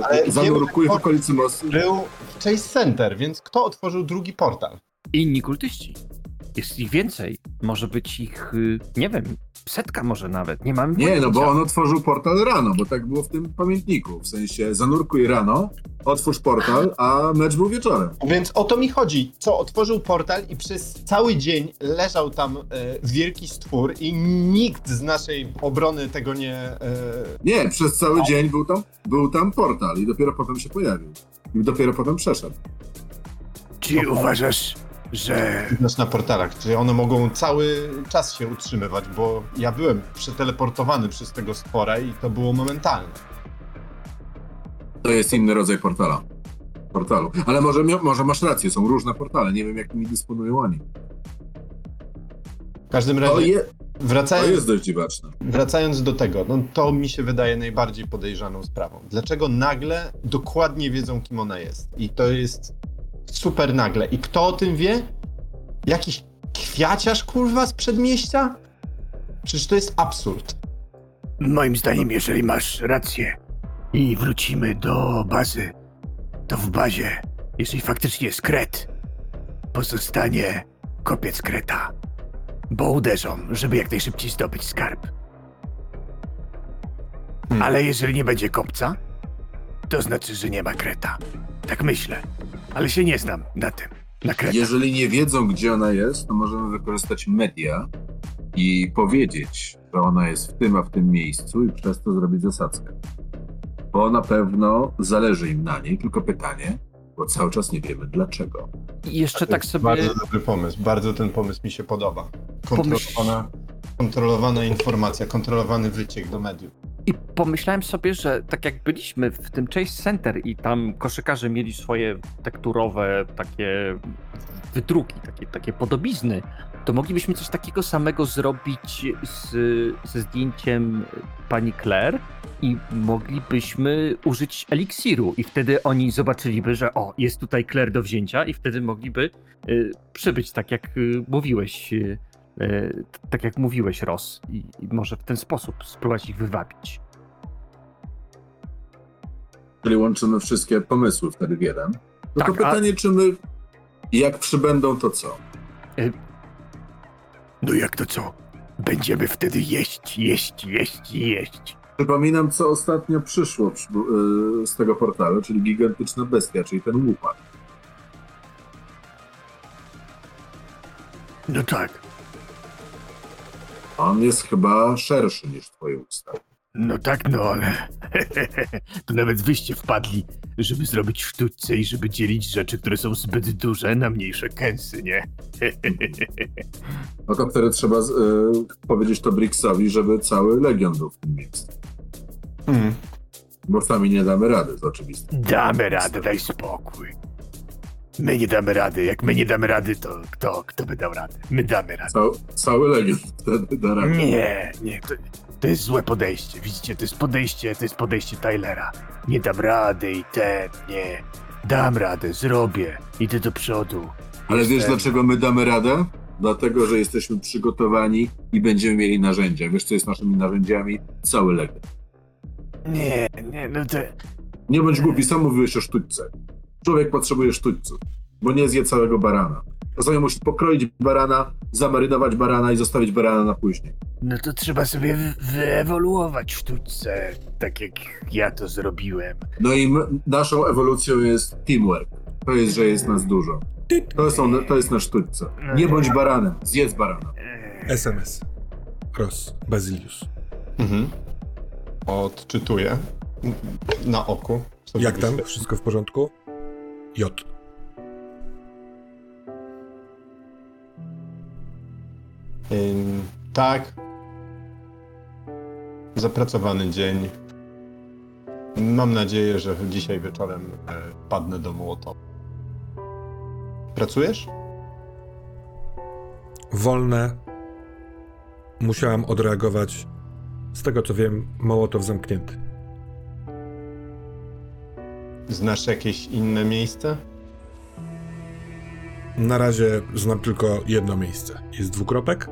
Ale e, zanurkuje w okolicy mostu. Był w Chase Center, więc kto otworzył drugi portal? inni kultyści. Jest ich więcej. Może być ich, y, nie wiem, setka może nawet. Nie mamy Nie, no bo on otworzył portal rano, bo tak było w tym pamiętniku. W sensie zanurkuj rano, otwórz portal, a mecz był wieczorem. Więc o to mi chodzi. Co otworzył portal i przez cały dzień leżał tam e, wielki stwór i nikt z naszej obrony tego nie... E, Nie, przez cały dzień był tam, był tam portal i dopiero potem się pojawił. I dopiero potem przeszedł. Czy uważasz, że na portalach, czyli one mogą cały czas się utrzymywać, bo ja byłem przeteleportowany przez tego stwora i to było momentalne. To jest inny rodzaj portala. Portalu. Ale może, może masz rację, są różne portale. Nie wiem, jakimi dysponują oni. W każdym To, razie, je, to wracając, jest dość dziwaczne. wracając do tego, no to mi się wydaje najbardziej podejrzaną sprawą. Dlaczego nagle dokładnie wiedzą, kim ona jest? I to jest super nagle. I kto o tym wie? Jakiś kwiaciarz, kurwa, z przedmieścia? Przecież to jest absurd. moim zdaniem, jeżeli masz rację i wrócimy do bazy, to w bazie, jeżeli faktycznie jest kret, pozostanie kopiec kreta. Bo uderzą, żeby jak najszybciej zdobyć skarb. Hmm. Ale jeżeli nie będzie kopca, to znaczy, że nie ma kreta. Tak myślę. Ale się nie znam na tym. Na kreta. Jeżeli nie wiedzą, gdzie ona jest, to możemy wykorzystać media i powiedzieć, że ona jest w tym, a w tym miejscu i przez to zrobić zasadzkę. Bo na pewno zależy im na niej, tylko pytanie, bo cały czas nie wiemy dlaczego. I jeszcze To tak jest sobie... Bardzo dobry pomysł. Bardzo ten pomysł mi się podoba. Kontrolowana, kontrolowana informacja, kontrolowany wyciek do mediów. I pomyślałem sobie, że tak jak byliśmy w tym Chase Center i tam koszykarze mieli swoje tekturowe takie wydruki, takie, takie podobizny, to moglibyśmy coś takiego samego zrobić z, ze zdjęciem pani Claire i moglibyśmy użyć eliksiru i wtedy oni zobaczyliby, że o, jest tutaj Claire do wzięcia i wtedy mogliby y, przybyć tak jak y, mówiłeś, y, tak jak mówiłeś Ross i, i może w ten sposób spróbować ich wywabić. Czyli łączymy wszystkie pomysły wtedy w jeden. No Tak, to a- pytanie, czy my, jak przybędą, to co? No jak to co? Będziemy wtedy jeść, jeść, jeść, jeść. Przypominam, co ostatnio przyszło przy, yy, z tego portalu, czyli gigantyczna bestia, czyli ten łupak. No tak. On jest chyba szerszy niż twoje usta. No tak, no ale to nawet wyście wpadli, żeby zrobić sztućce i żeby dzielić rzeczy, które są zbyt duże na mniejsze kęsy, nie? No to wtedy trzeba z, yy, powiedzieć to Brixowi, żeby cały Legion był w tym miejscu. Mm. Bo sami nie damy rady, to oczywiste. Damy radę, daj spokój. My nie damy rady. Jak my nie damy rady, to kto, kto by dał radę? My damy radę. Cał, cały Legion wtedy da radę. Nie, nie, to, to jest złe podejście. Widzicie, to jest podejście, to jest podejście Tylera. Nie dam rady i ten, nie. Dam radę, zrobię, idę do przodu. Ale wiesz dlaczego my damy radę? Dlatego, że jesteśmy przygotowani i będziemy mieli narzędzia. Wiesz, co jest naszymi narzędziami? Cały Legion. Nie, nie, no to... Nie bądź głupi, sam mówiłeś o sztućce. Człowiek potrzebuje sztućców, bo nie zje całego barana. Czasami musi pokroić barana, zamarynować barana i zostawić barana na później. No to trzeba sobie wy- wyewoluować sztućce, tak jak ja to zrobiłem. No i naszą ewolucją jest teamwork. To jest, że jest nas dużo. To, są, to jest na sztućce. Nie bądź baranem, zjedz barana. SMS. Ross. Bazilius. Mhm. Odczytuję na oku. Jak tam? Wszystko w porządku? J. Ym, tak. Zapracowany dzień. Mam nadzieję, że dzisiaj wieczorem e, padnę do Mołotowa. Pracujesz? Wolne. Musiałem odreagować. Z tego co wiem, Mołotow zamknięty. Znasz jakieś inne miejsce? Na razie znam tylko jedno miejsce. Jest dwukropek.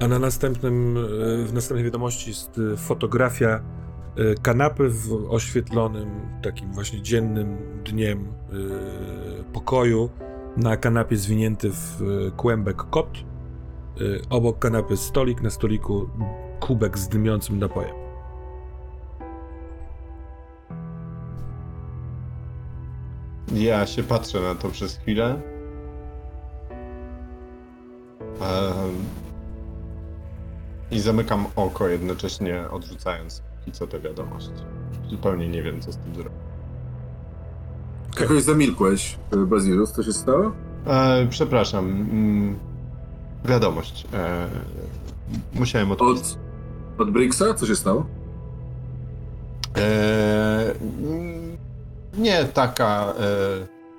A na następnym, e, w następnej wiadomości jest e, fotografia e, kanapy w oświetlonym, takim właśnie dziennym dniem pokoju Na kanapie zwinięty w kłębek kot. Obok kanapy stolik, na stoliku kubek z dymiącym napojem. Ja się patrzę na to przez chwilę. Em, I zamykam oko jednocześnie odrzucając i co tę wiadomość. Zupełnie nie wiem, co z tym zrobić. Jakoś zamilkłeś, y, Bazilus, co się stało? E, przepraszam. Mm, wiadomość. E, musiałem odpisać. Od, od Brixa? Co się stało? E, nie taka.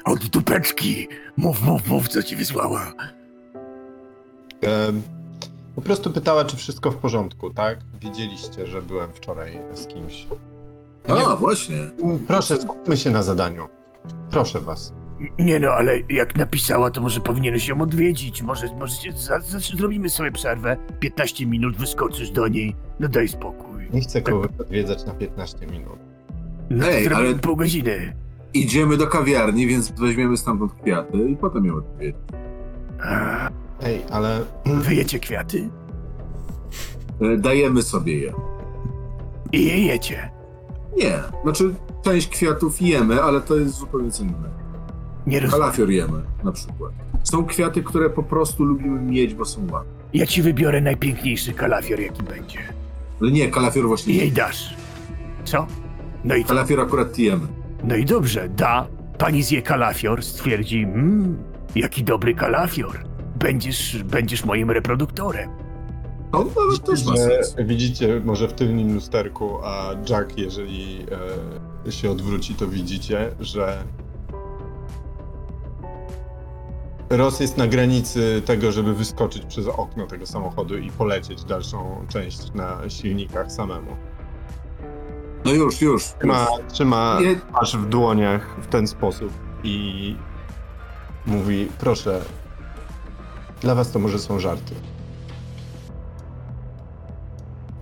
E, Od dupeczki! Mów, mów, mów, co ci wysłała. e, po prostu pytała, czy wszystko w porządku, tak? Wiedzieliście, że byłem wczoraj z kimś. A, właśnie. Proszę, skupmy się na zadaniu. Proszę was. Nie no, ale jak napisała, to może powinieneś ją odwiedzić. Może, może się, za, za, zrobimy sobie przerwę. 15 minut, wyskoczysz do niej. No daj spokój. Nie chcę kogoś odwiedzać na 15 minut. No Ej, ale- pół godziny. Idziemy do kawiarni, więc weźmiemy stamtąd kwiaty i potem ją odwiedzimy. Ej, ale wyjecie kwiaty? Y, Dajemy sobie je. I je jecie. Nie, znaczy część kwiatów jemy, ale to jest zupełnie co innego. Nie rozumiem. Kalafior jemy na przykład. Są kwiaty, które po prostu lubimy mieć, bo są ładne. Ja ci wybiorę najpiękniejszy kalafior, jaki będzie. Ale nie, kalafior I właśnie jej nie. dasz. Co? No i co? Kalafior akurat jemy. No i dobrze, da. Pani zje kalafior, stwierdzi, mmm, jaki dobry kalafior. Będziesz, będziesz moim reproduktorem. To nawet też ma że sens. widzicie może w tylnym lusterku, a Jack, jeżeli e, się odwróci, to widzicie, że Ross jest na granicy tego, żeby wyskoczyć przez okno tego samochodu i polecieć dalszą część na silnikach samemu. No już, już. Trzyma, trzyma Nie, twarz w dłoniach w ten sposób i mówi, proszę, dla was to może są żarty.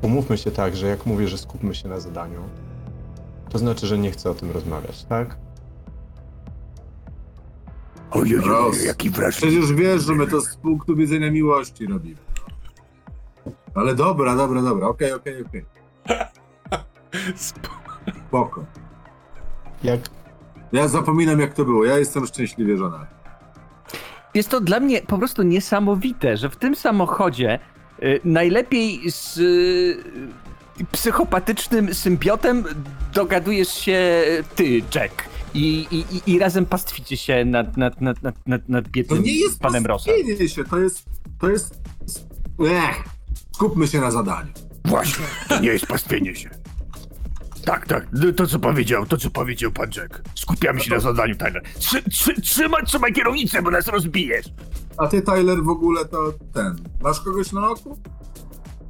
Umówmy się tak, że jak mówię, że skupmy się na zadaniu, to znaczy, że nie chcę o tym rozmawiać, tak? Oj, oj, oj, jaki wrażliwy. Przecież wiesz, że my to z punktu widzenia miłości robimy. Ale dobra, dobra, dobra, okej, okej, okej. Spoko. Jak Ja zapominam jak to było, ja jestem szczęśliwie żona. Jest to dla mnie po prostu niesamowite, że w tym samochodzie y, najlepiej z y, psychopatycznym symbiotem dogadujesz się ty, Jack. I, i, i- razem pastwicie się nad, nad, nad, nad, nad, nad To biednym nie jest panem pastwienie się, to jest, to jest... Ech, skupmy się na zadaniu. Właśnie, to nie jest pastwienie się. Tak, tak, no to co powiedział, to co powiedział pan Jack. Skupiamy się na zadaniu, Tyler. Trzy, trzy, trzymaj, trzymaj kierownicę, bo nas rozbijesz. A ty, Tyler, w ogóle to ten... Masz kogoś na oku?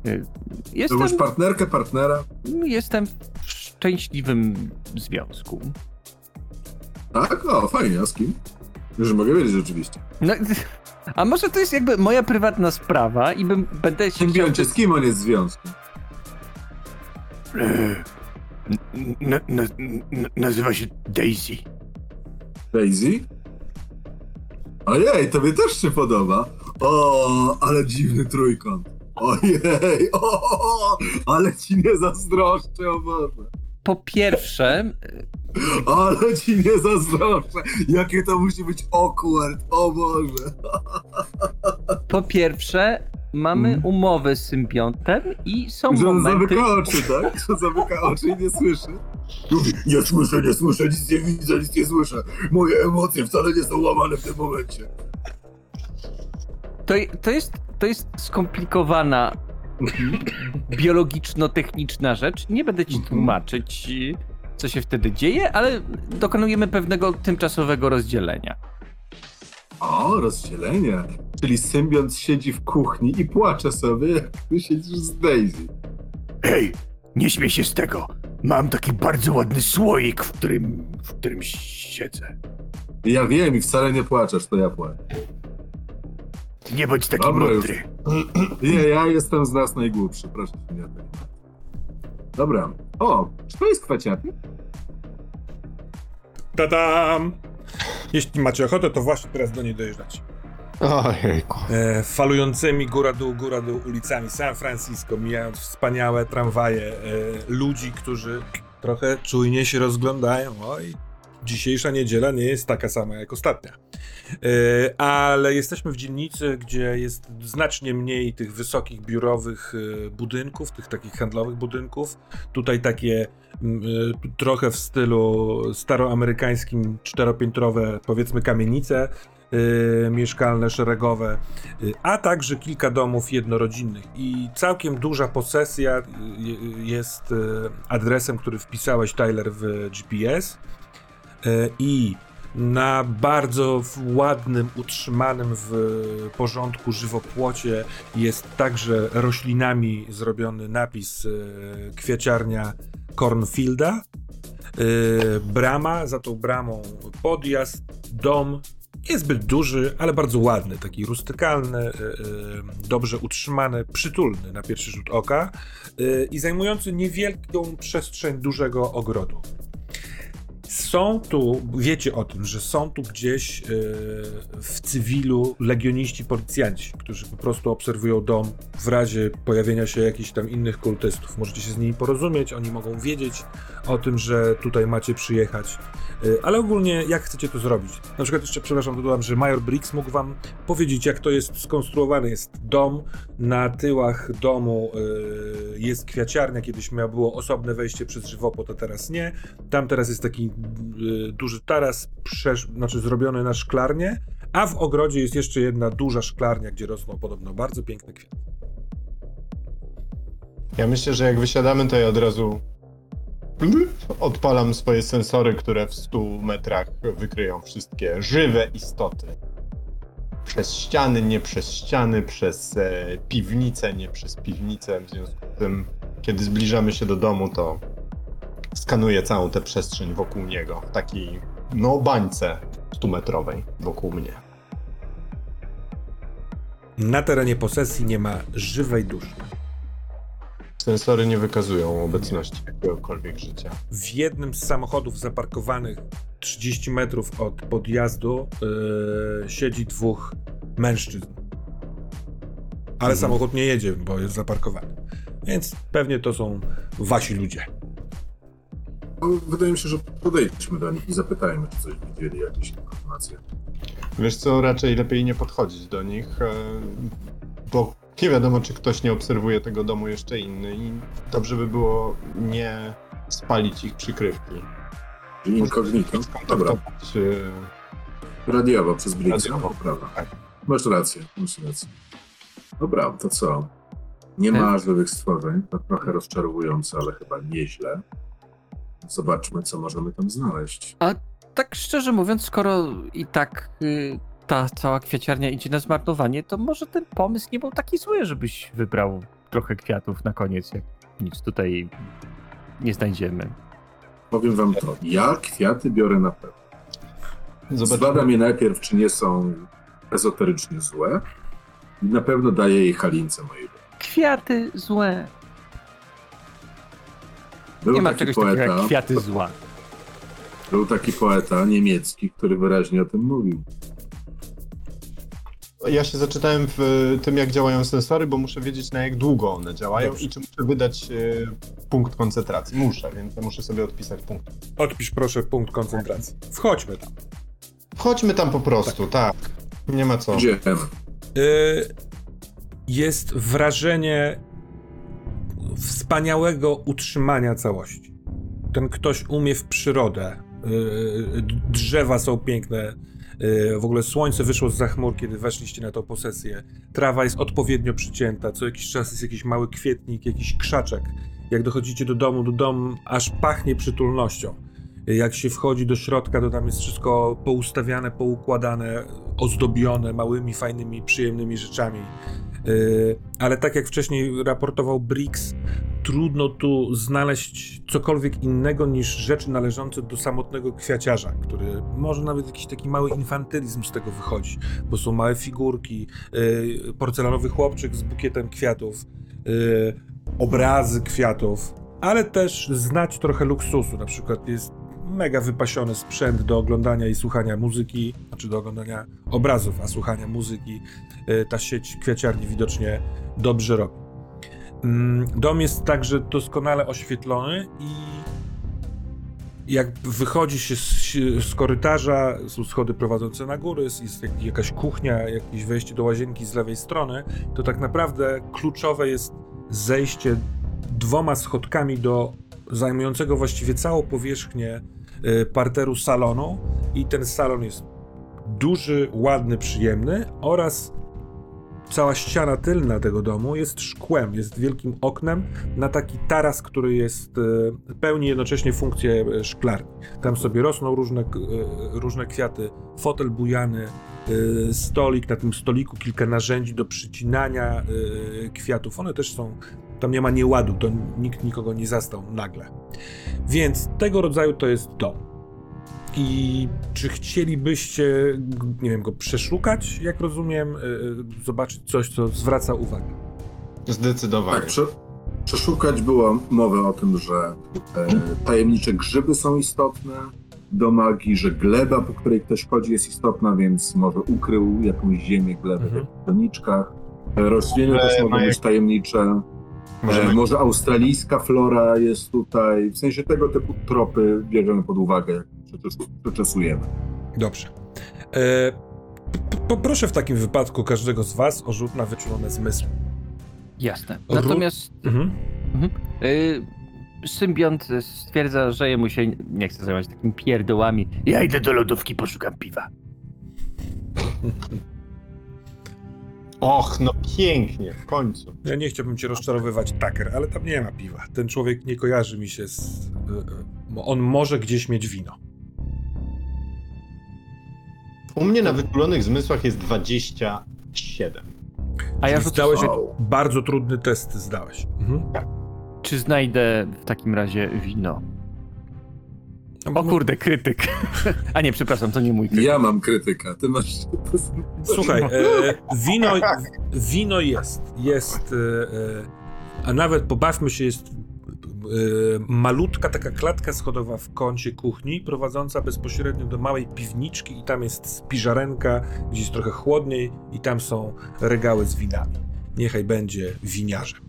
Y, Jestem, Kogoś partnerkę, partnera? jestem w szczęśliwym związku. Tak? O, fajnie, a z kim? Już mogę wiedzieć rzeczywiście. No, a może to jest jakby moja prywatna sprawa i bym, będę się chciał... Symbioncie, z kim on jest w związku? Na, na, na, nazywa się Daisy. Daisy? Ojej, tobie też się podoba. O, ale dziwny trójkąt. Ojej, o, ale ci nie zazdroszczę, o Boże. Po pierwsze, Ale ci nie zazdroszczę. Jakie to musi być awkward, o Boże. po pierwsze mamy Mhm. umowę z symbiontem i są Że momenty... zamyka oczy, tak? Że zamyka oczy i nie słyszy. Mówi, nie słyszę, nie słyszę, nic nie widzę, nic nie słyszę. Moje emocje wcale nie są łamane w tym momencie. To, to, jest, to jest skomplikowana biologiczno-techniczna rzecz. Nie będę ci Mhm. tłumaczyć, co się wtedy dzieje, ale dokonujemy pewnego tymczasowego rozdzielenia. O, rozdzielenie. Czyli symbiont siedzi w kuchni i płacze sobie, jak ty siedzisz z Daisy. Hej, nie śmiej się z tego. Mam taki bardzo ładny słoik, w którym, w którym siedzę. Ja wiem i wcale nie płaczesz, to ja płaczę. Nie bądź taki Dobra, już. mądry. Nie, ja jestem z nas najgłupszy, proszę się nie tak. Dobra. O, czy to jest kwaciaty? Ta-dam! Jeśli macie ochotę, to właśnie teraz do niej dojeżdżacie. Ojejku. E, falującymi góra-dół, góra-dół ulicami San Francisco, mijając wspaniałe tramwaje e, ludzi, którzy trochę czujnie się rozglądają. Oj, dzisiejsza niedziela nie jest taka sama jak ostatnia. E, ale jesteśmy w dzielnicy, gdzie jest znacznie mniej tych wysokich biurowych e, budynków, tych takich handlowych budynków. Tutaj takie e, trochę w stylu staroamerykańskim, czteropiętrowe, powiedzmy, kamienice mieszkalne, szeregowe, a także kilka domów jednorodzinnych. I całkiem duża posesja jest adresem, który wpisałeś, Tyler, w GPS. Y, I na bardzo ładnym, utrzymanym w porządku żywopłocie jest także roślinami zrobiony napis y, kwiaciarnia Cornfielda. Y, brama, za tą bramą podjazd, dom, niezbyt duży, ale bardzo ładny, taki rustykalny, dobrze utrzymany, przytulny na pierwszy rzut oka i zajmujący niewielką przestrzeń dużego ogrodu. Są tu, wiecie o tym, że są tu gdzieś y, w cywilu legioniści policjanci, którzy po prostu obserwują dom w razie pojawienia się jakichś tam innych kultystów. Możecie się z nimi porozumieć, oni mogą wiedzieć o tym, że tutaj macie przyjechać. Y, Ale ogólnie, jak chcecie to zrobić? Na przykład jeszcze, przepraszam, dodam, że Major Briggs mógł wam powiedzieć, jak to jest skonstruowany. Jest dom, na tyłach domu y, jest kwiaciarnia, kiedyś miało było osobne wejście przez żywopłot, a teraz nie. Tam teraz jest taki y, duży taras, przesz- znaczy zrobiony na szklarnię, a w ogrodzie jest jeszcze jedna duża szklarnia, gdzie rosną podobno bardzo piękne kwiaty. Ja myślę, że jak wysiadamy, to ja od razu odpalam swoje sensory, które w 100 metrach wykryją wszystkie żywe istoty. Przez ściany, nie przez ściany, przez e, piwnicę, nie przez piwnicę. W związku z tym, kiedy zbliżamy się do domu, to skanuję całą tę przestrzeń wokół niego w takiej, no, bańce 100-metrowej wokół mnie. Na terenie posesji nie ma żywej duszy. Sensory nie wykazują obecności jakiegokolwiek życia. W jednym z samochodów zaparkowanych 30 metrów od podjazdu yy, siedzi dwóch mężczyzn. Ale Mhm. samochód nie jedzie, bo jest zaparkowany. Więc pewnie to są wasi ludzie. No, wydaje mi się, że podejdźmy do nich i zapytajmy, czy coś widzieli, jakieś informacje. Wiesz co, raczej lepiej nie podchodzić do nich, e, bo nie wiadomo, czy ktoś nie obserwuje tego domu jeszcze inny i dobrze by było nie spalić ich przykrywki. Incognito. Dobra, e, radiowo przez Blitz, Radiowo. prawda. Tak. Masz rację, masz rację. Dobra, to co? Nie ma żywych stworzeń, to trochę rozczarowujące, ale chyba nieźle. Zobaczmy, co możemy tam znaleźć. Tak szczerze mówiąc, skoro i tak y, ta cała kwiaciarnia idzie na zmarnowanie, to może ten pomysł nie był taki zły, żebyś wybrał trochę kwiatów na koniec, jak nic tutaj nie znajdziemy. Powiem wam to, ja kwiaty biorę na pewno. Zobaczymy. Zbadam je najpierw, czy nie są ezoterycznie złe i na pewno daję jej halince mojej. Kwiaty złe. Był nie ma taki czegoś takiego poeta, jak kwiaty zła. Był taki poeta niemiecki, który wyraźnie o tym mówił. Ja się zaczytałem w tym, jak działają sensory, bo muszę wiedzieć, na jak długo one działają Dobrze. i czy muszę wydać e, punkt koncentracji. Muszę, więc ja muszę sobie odpisać punkt. Odpisz proszę punkt koncentracji. Wchodźmy tam. Wchodźmy tam po prostu, tak. Nie ma co. Idziemy. Y, jest wrażenie wspaniałego utrzymania całości. Ten ktoś umie w przyrodę. Y, drzewa są piękne. Y, w ogóle słońce wyszło z chmur, kiedy weszliście na tą posesję. Trawa jest odpowiednio przycięta. Co jakiś czas jest jakiś mały kwietnik, jakiś krzaczek. Jak dochodzicie do domu, do domu aż pachnie przytulnością. Jak się wchodzi do środka, to tam jest wszystko poustawiane, poukładane, ozdobione małymi, fajnymi, przyjemnymi rzeczami. Yy, ale tak jak wcześniej raportował Briggs, trudno tu znaleźć cokolwiek innego niż rzeczy należące do samotnego kwiaciarza, który może nawet jakiś taki mały infantylizm z tego wychodzi, bo są małe figurki, yy, porcelanowy chłopczyk z bukietem kwiatów, yy, obrazy kwiatów, ale też znać trochę luksusu. Na przykład jest mega wypasiony sprzęt do oglądania i słuchania muzyki, znaczy do oglądania obrazów, a słuchania muzyki. Y, ta sieć kwiaciarni widocznie dobrze robi. Mm, Dom jest także doskonale oświetlony i jak wychodzi się z, z korytarza, są schody prowadzące na góry, jest jak- jakaś kuchnia, jakieś wejście do łazienki z lewej strony, to tak naprawdę kluczowe jest zejście dwoma schodkami do zajmującego właściwie całą powierzchnię y, parteru salonu i ten salon jest duży, ładny, przyjemny oraz cała ściana tylna tego domu jest szkłem, jest wielkim oknem na taki taras, który jest e, pełni jednocześnie funkcję e, szklarni. Tam sobie rosną różne, e, różne kwiaty, fotel bujany, stolik, na tym stoliku kilka narzędzi do przycinania kwiatów. One też są, tam nie ma nieładu, to nikt nikogo nie zastał nagle. Więc tego rodzaju to jest dom. I czy chcielibyście, nie wiem, go przeszukać, jak rozumiem, e, e, zobaczyć coś, co zwraca uwagę? Zdecydowanie. Tak, prze, przeszukać była mowa o tym, że e, tajemnicze grzyby są istotne do magii, że gleba, po której ktoś chodzi, jest istotna, więc może ukrył jakąś ziemię, glebę Mhm. w doniczkach. E, Rośliny też mogą być tajemnicze. Możemy... E, może australijska flora jest tutaj. W sensie tego typu tropy bierzemy pod uwagę, przeczesujemy. Dobrze. E, poproszę w takim wypadku każdego z was o rzut na wyczulone zmysły. Jasne. Ru- Natomiast Mhm. y, symbiont stwierdza, że jemu się nie chce zajmować takimi pierdołami. Ja idę do lodówki, poszukam piwa. Och, no pięknie, w końcu. Ja nie chciałbym cię rozczarowywać, Tucker, ale tam nie ma piwa. Ten człowiek nie kojarzy mi się z... e, e, On może gdzieś mieć wino. U mnie na wyczulonych zmysłach jest 27. A ja rzucę zdałeś bardzo trudny test, zdałeś. Mhm. czy znajdę w takim razie wino. No, O kurde, krytyk. A nie, przepraszam, to nie mój krytyk. Ja mam krytyka, ty masz. Słuchaj, e, wino, wino jest. Jest. E, e, a nawet pobawmy się, jest malutka taka klatka schodowa w kącie kuchni, prowadząca bezpośrednio do małej piwniczki, i tam jest spiżarenka, gdzie jest trochę chłodniej, i tam są regały z winami. Niechaj będzie winiarzem.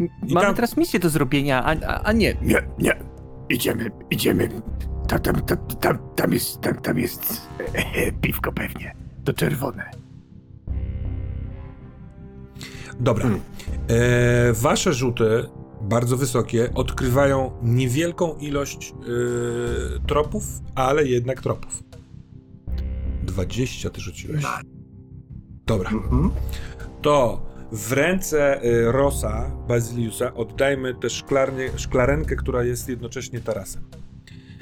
I Mamy tam- teraz misję do zrobienia, a, a, a nie. Nie, nie. Idziemy, idziemy. Tam, tam, tam, tam, tam jest, tam, tam jest e, piwko pewnie. To czerwone. Dobra. Hmm. E, wasze rzuty, bardzo wysokie, odkrywają niewielką ilość e, tropów, ale jednak tropów. 20 ty rzuciłeś. Dobra. Mhm. To w ręce e, Rosa, Bazyliusa, oddajmy tę szklarnię, szklarenkę, która jest jednocześnie tarasem.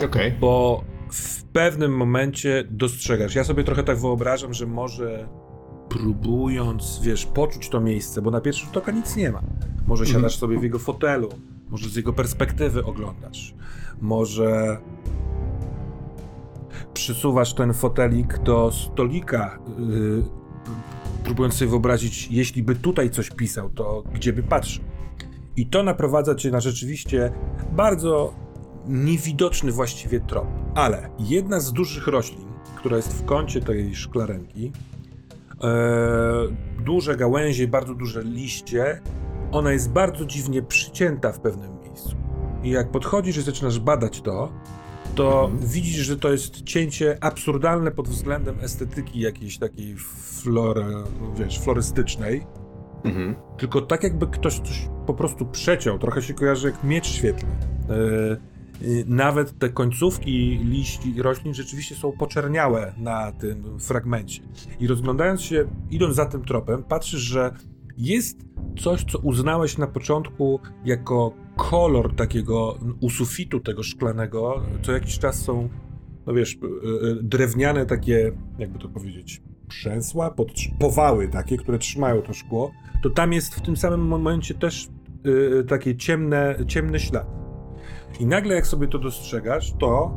Okej. Bo w pewnym momencie dostrzegasz. Ja sobie trochę tak wyobrażam, że może próbując, wiesz, poczuć to miejsce, bo na pierwszy rzut oka nic nie ma. Może Mhm. siadasz sobie w jego fotelu, może z jego perspektywy oglądasz, może przysuwasz ten fotelik do stolika, yy, próbując sobie wyobrazić, jeśli by tutaj coś pisał, to gdzie by patrzył. I to naprowadza cię na rzeczywiście bardzo niewidoczny właściwie trop. Ale jedna z dużych roślin, która jest w kącie tej szklarenki, duże gałęzie, bardzo duże liście, ona jest bardzo dziwnie przycięta w pewnym miejscu. I jak podchodzisz i zaczynasz badać to, to widzisz, że to jest cięcie absurdalne pod względem estetyki jakiejś takiej flory, wiesz, florystycznej. Mhm. Tylko tak jakby ktoś coś po prostu przeciął, trochę się kojarzy jak miecz świetlny. E, e, Nawet te końcówki liści roślin rzeczywiście są poczerniałe na tym fragmencie. I rozglądając się, idąc za tym tropem, patrzysz, że jest coś, co uznałeś na początku jako kolor takiego u sufitu tego szklanego. Co jakiś czas są, no wiesz, e, e, drewniane takie, jakby to powiedzieć, przęsła, podtrz- powały takie, które trzymają to szkło to tam jest w tym samym momencie też yy, takie ciemne, ciemny ślad. I nagle jak sobie to dostrzegasz, to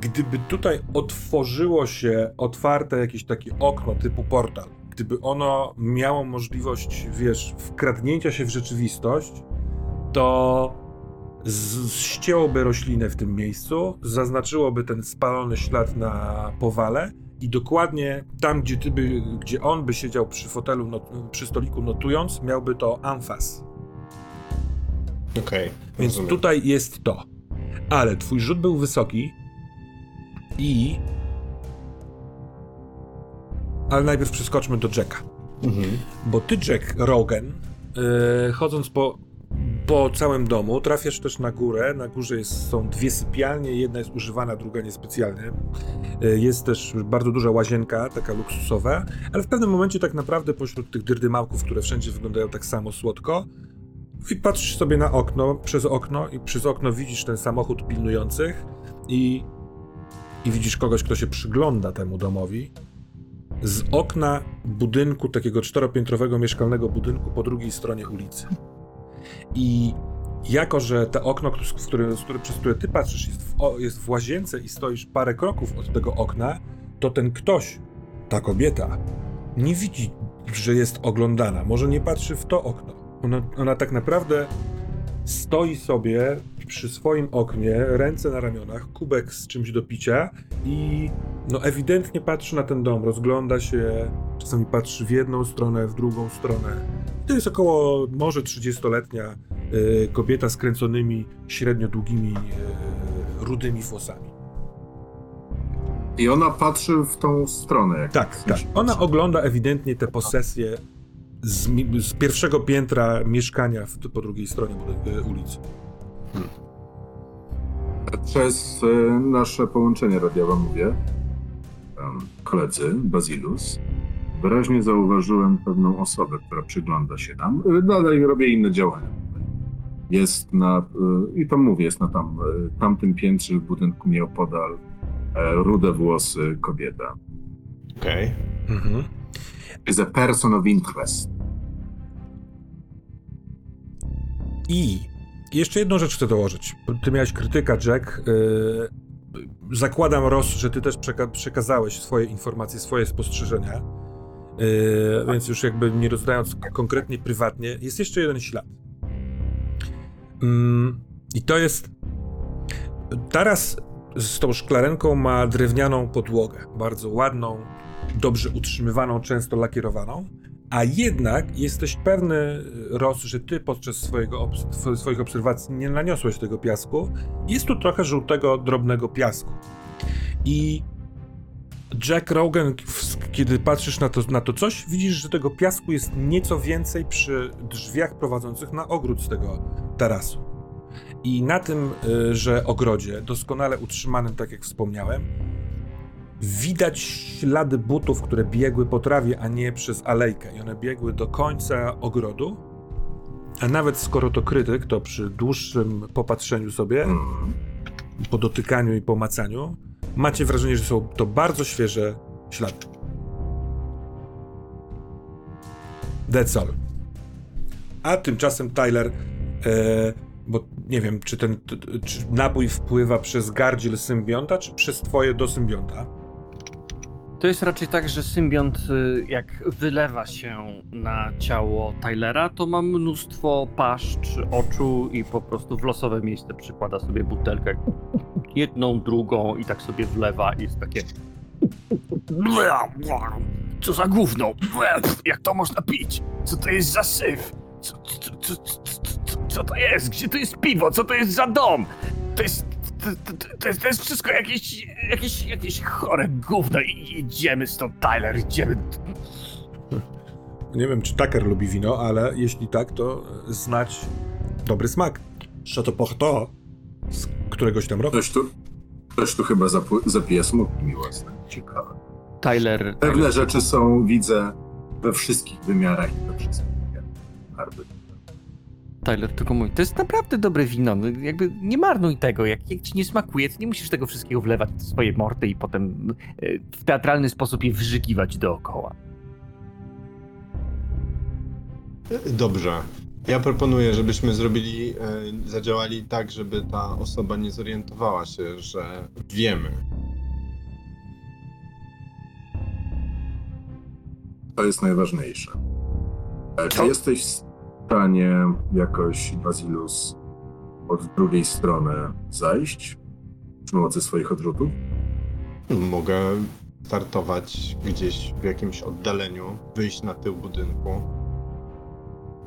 gdyby tutaj otworzyło się otwarte jakieś takie okno typu portal, gdyby ono miało możliwość, wiesz, wkradnięcia się w rzeczywistość, to ścięłoby roślinę w tym miejscu, zaznaczyłoby ten spalony ślad na powale i dokładnie tam, gdzie, ty by, gdzie on by siedział przy fotelu, przy stoliku notując, miałby to amfas. Okej. Więc rozumiem. tutaj jest to. Ale twój rzut był wysoki i... Ale najpierw przeskoczmy do Jacka. Mhm. Bo ty, Jack Rogan, yy, chodząc po, po całym domu, trafiasz też na górę. Na górze jest, są dwie sypialnie, jedna jest używana, druga niespecjalnie. Yy, jest też bardzo duża łazienka, taka luksusowa, ale w pewnym momencie tak naprawdę pośród tych dyrdymałków, które wszędzie wyglądają tak samo słodko, i patrzysz sobie na okno, przez okno i przez okno widzisz ten samochód pilnujących i, i widzisz kogoś, kto się przygląda temu domowi z okna budynku, takiego czteropiętrowego mieszkalnego budynku po drugiej stronie ulicy. I jako, że to okno, z które, przez które ty patrzysz, jest w, jest w łazience i stoisz parę kroków od tego okna, to ten ktoś, ta kobieta, nie widzi, że jest oglądana. Może nie patrzy w to okno. Ona, ona tak naprawdę stoi sobie przy swoim oknie, ręce na ramionach, kubek z czymś do picia i no ewidentnie patrzy na ten dom, rozgląda się, czasami patrzy w jedną stronę, w drugą stronę. To jest około może 30-letnia y, kobieta z kręconymi, średnio długimi, y, rudymi włosami. I ona patrzy w tą stronę. Jak Tak, tak. Ona ogląda ewidentnie te posesje z, z pierwszego piętra mieszkania w, po drugiej stronie y, ulicy. Przez e, nasze połączenie radiowe mówię, em, koledzy, Bazilus, wyraźnie zauważyłem pewną osobę, która przygląda się nam. E, Dalej robię inne działania. Jest na, e, i to mówię, jest na tam, e, tamtym piętrze w budynku nieopodal e, rude włosy kobieta. Okej. Mhm. Is a person of interest. I jeszcze jedną rzecz chcę dołożyć. Ty miałeś krytyka, Jack. Yy, zakładam, Ross, że ty też przeka- przekazałeś swoje informacje, swoje spostrzeżenia. Yy, więc już jakby nie rozdając konkretnie, prywatnie, jest jeszcze jeden ślad. Mm, I to jest. Taras z tą szklarenką ma drewnianą podłogę. Bardzo ładną, dobrze utrzymywaną, często lakierowaną. A jednak jesteś pewny, Ros, że ty podczas swojego obs- swoich obserwacji nie naniosłeś tego piasku. Jest tu trochę żółtego, drobnego piasku. I Jack Rogan, kiedy patrzysz na to, na to coś, widzisz, że tego piasku jest nieco więcej przy drzwiach prowadzących na ogród z tego tarasu. I na tym, y, że ogrodzie, doskonale utrzymanym, tak jak wspomniałem, widać ślady butów, które biegły po trawie, a nie przez alejkę. I one biegły do końca ogrodu. A nawet skoro to krytyk, to przy dłuższym popatrzeniu sobie, Mm. po dotykaniu i pomacaniu, macie wrażenie, że są to bardzo świeże ślady. That's all. A tymczasem Tyler, e, bo nie wiem, czy ten czy napój wpływa przez gardziel symbionta, czy przez twoje do symbionta. To jest raczej tak, że symbiont y, jak wylewa się na ciało Tylera, to ma mnóstwo paszcz, oczu i po prostu w losowe miejsce przykłada sobie butelkę jedną, drugą i tak sobie wlewa i jest takie Co za gówno? Jak to można pić? Co to jest za syf? Co, co, co, co, to jest? Gdzie to jest piwo? Co to jest za dom? To jest... To, to, to, jest, to jest wszystko jakieś, jakieś, jakieś chore gówno i jedziemy stąd, Tyler, idziemy. Nie wiem, czy Tucker lubi wino, ale jeśli tak, to znać dobry smak. Chateau Porto z któregoś tam roku. Ktoś tu, ktoś tu chyba zapu- zapije smutki miłosne. Ciekawe. Tyler. Pewne rzeczy są, widzę, we wszystkich wymiarach i we wszystkich barwy. Tyler tylko mówi, to jest naprawdę dobre wino, no, jakby nie marnuj tego, jak, jak ci nie smakuje, to nie musisz tego wszystkiego wlewać w swoje morty i potem e, w teatralny sposób je wyżygiwać dookoła. Dobrze. Ja proponuję, żebyśmy zrobili, e, zadziałali tak, żeby ta osoba nie zorientowała się, że wiemy. To jest najważniejsze. E, Czy jesteś w stanie jakoś, Bazilus, od drugiej strony zajść przy pomocy swoich odrzutów? Mogę startować gdzieś w jakimś oddaleniu, wyjść na tył budynku.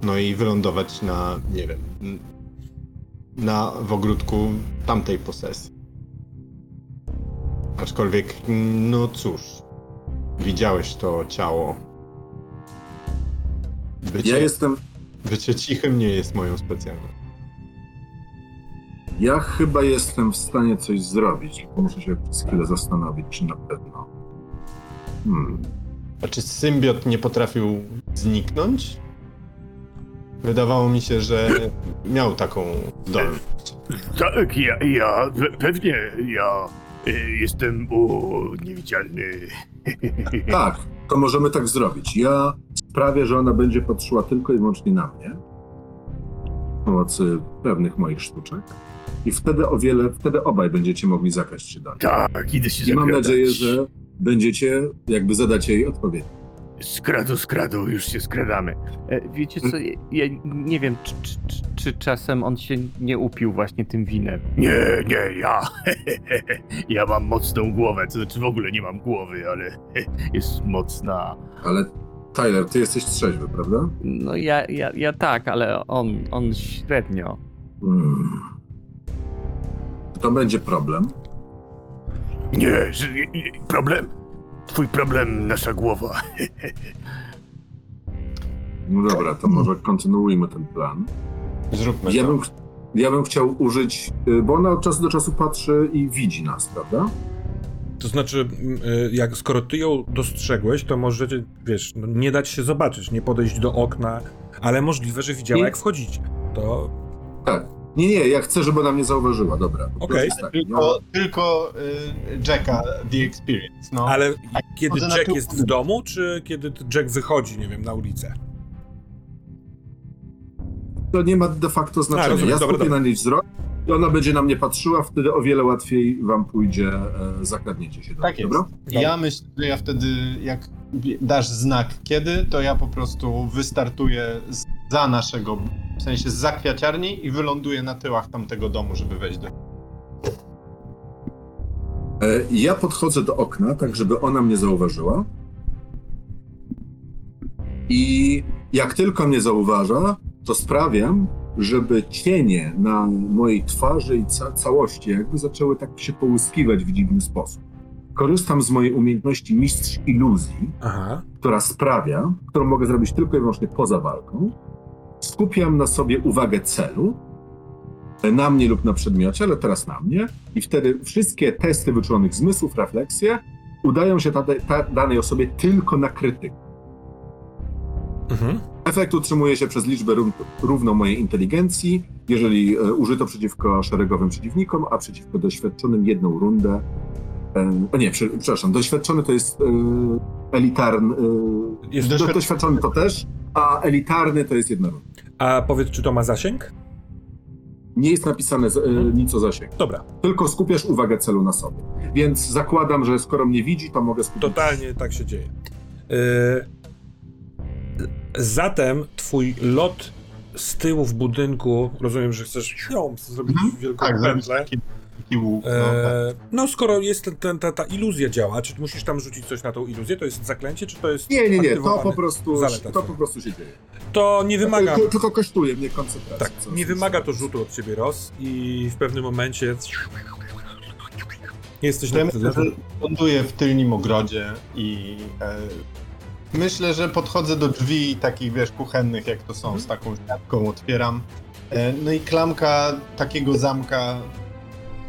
No i wylądować na, nie wiem, na w ogródku tamtej posesji. Aczkolwiek, no cóż, widziałeś to ciało. Bycie, Ja jestem. Bycie cichym nie jest moją specjalnością. Ja chyba jestem w stanie coś zrobić. Muszę się przez chwilę zastanowić, czy na pewno. Hmm. A czy symbiot nie potrafił zniknąć? Wydawało mi się, że miał taką zdolność. Tak, ja, ja, pe- pewnie, ja y, jestem o, niewidzialny. Tak, to możemy tak zrobić. Ja sprawię, że ona będzie patrzyła tylko i wyłącznie na mnie. Z pomocy pewnych moich sztuczek. I wtedy o wiele, wtedy obaj będziecie mogli zakraść się dalej. Tak, idę się I mam zakradać. nadzieję, że będziecie jakby zadać jej odpowiedź. Skradu, skradu, już się skradamy. E, Wiecie co, ja ja nie wiem, czy, czy, czy, czy czasem on się nie upił właśnie tym winem. Nie, nie, ja. ja mam mocną głowę, to znaczy w ogóle nie mam głowy, ale jest mocna. Ale Tyler, ty jesteś trzeźwy, prawda? No ja, ja, ja tak, ale on, on średnio. Hmm. To będzie problem. Nie, że, nie, nie, problem? Twój problem, nasza głowa. No dobra, to może kontynuujmy ten plan. Zróbmy Ja to. bym, ja bym chciał użyć, y, bo ona od czasu do czasu patrzy i widzi nas, prawda? To znaczy, m, y, jak skoro ty ją dostrzegłeś, to możecie, wiesz, no, nie dać się zobaczyć, nie podejść do okna, ale możliwe, że widziała, Nie. jak wchodzicie. To Tak. Nie, nie, ja chcę, żeby ona mnie zauważyła, dobra. Okej. jest tak. Tylko, tylko y, Jacka The Experience. No. Ale kiedy Może na Jack jest w domu, czy kiedy Jack wychodzi, nie wiem, na ulicę? To nie ma de facto znaczenia. rozumiem, ja dobra, skupię dobra. na niej wzrok i ona będzie na mnie patrzyła, wtedy o wiele łatwiej wam pójdzie e, zakradniecie się do Tak niej, jest. dobra? Ja myślę, że ja wtedy, jak dasz znak kiedy, to ja po prostu wystartuję z- za naszego, w sensie za kwiaciarni i wyląduję na tyłach tamtego domu, żeby wejść do... E, Ja podchodzę do okna, tak żeby ona mnie zauważyła. I jak tylko mnie zauważa, to sprawiam, żeby cienie na mojej twarzy i ca- całości jakby zaczęły tak się połyskiwać w dziwny sposób. Korzystam z mojej umiejętności mistrz iluzji, Aha. która sprawia, którą mogę zrobić tylko i wyłącznie poza walką. Skupiam na sobie uwagę celu, na mnie lub na przedmiocie, ale teraz na mnie, i wtedy wszystkie testy wyczulonych zmysłów, refleksje udają się ta, ta, danej osobie tylko na krytyk. Mhm. Efekt utrzymuje się przez liczbę ró- równą mojej inteligencji, jeżeli e, użyto przeciwko szeregowym przeciwnikom, a przeciwko doświadczonym jedną rundę. E, o nie, prze, przepraszam, doświadczony to jest e, elitarny. Jest, do, Doświad- doświadczony to też, a elitarny to jest jedna runda. a powiedz, czy to ma zasięg? Nie jest napisane z, e, nic o zasięgu, Dobra, tylko skupiasz uwagę celu na sobie. Więc zakładam, że skoro mnie widzi, to mogę skupić. totalnie tak się dzieje. Yy, zatem twój lot z tyłu w budynku, rozumiem, że chcesz zrobić wielką Tak, pętlę. taki, taki łuk. No, tak. E, no, skoro jest ten, ten, ta, ta iluzja działa, czy musisz tam rzucić coś na tą iluzję? To jest zaklęcie, czy to jest. Nie, nie, nie, to po prostu, Zaleta to po prostu się dzieje. To nie wymaga. Tylko, tylko kosztuje mnie koncentracji. Tak, nie wymaga to rzutu od ciebie roz i w pewnym momencie. Jesteś na ląduję w tylnym ogrodzie i e, myślę, że podchodzę do drzwi takich, wiesz, kuchennych, jak to są, z taką siatką otwieram. E, no i klamka takiego zamka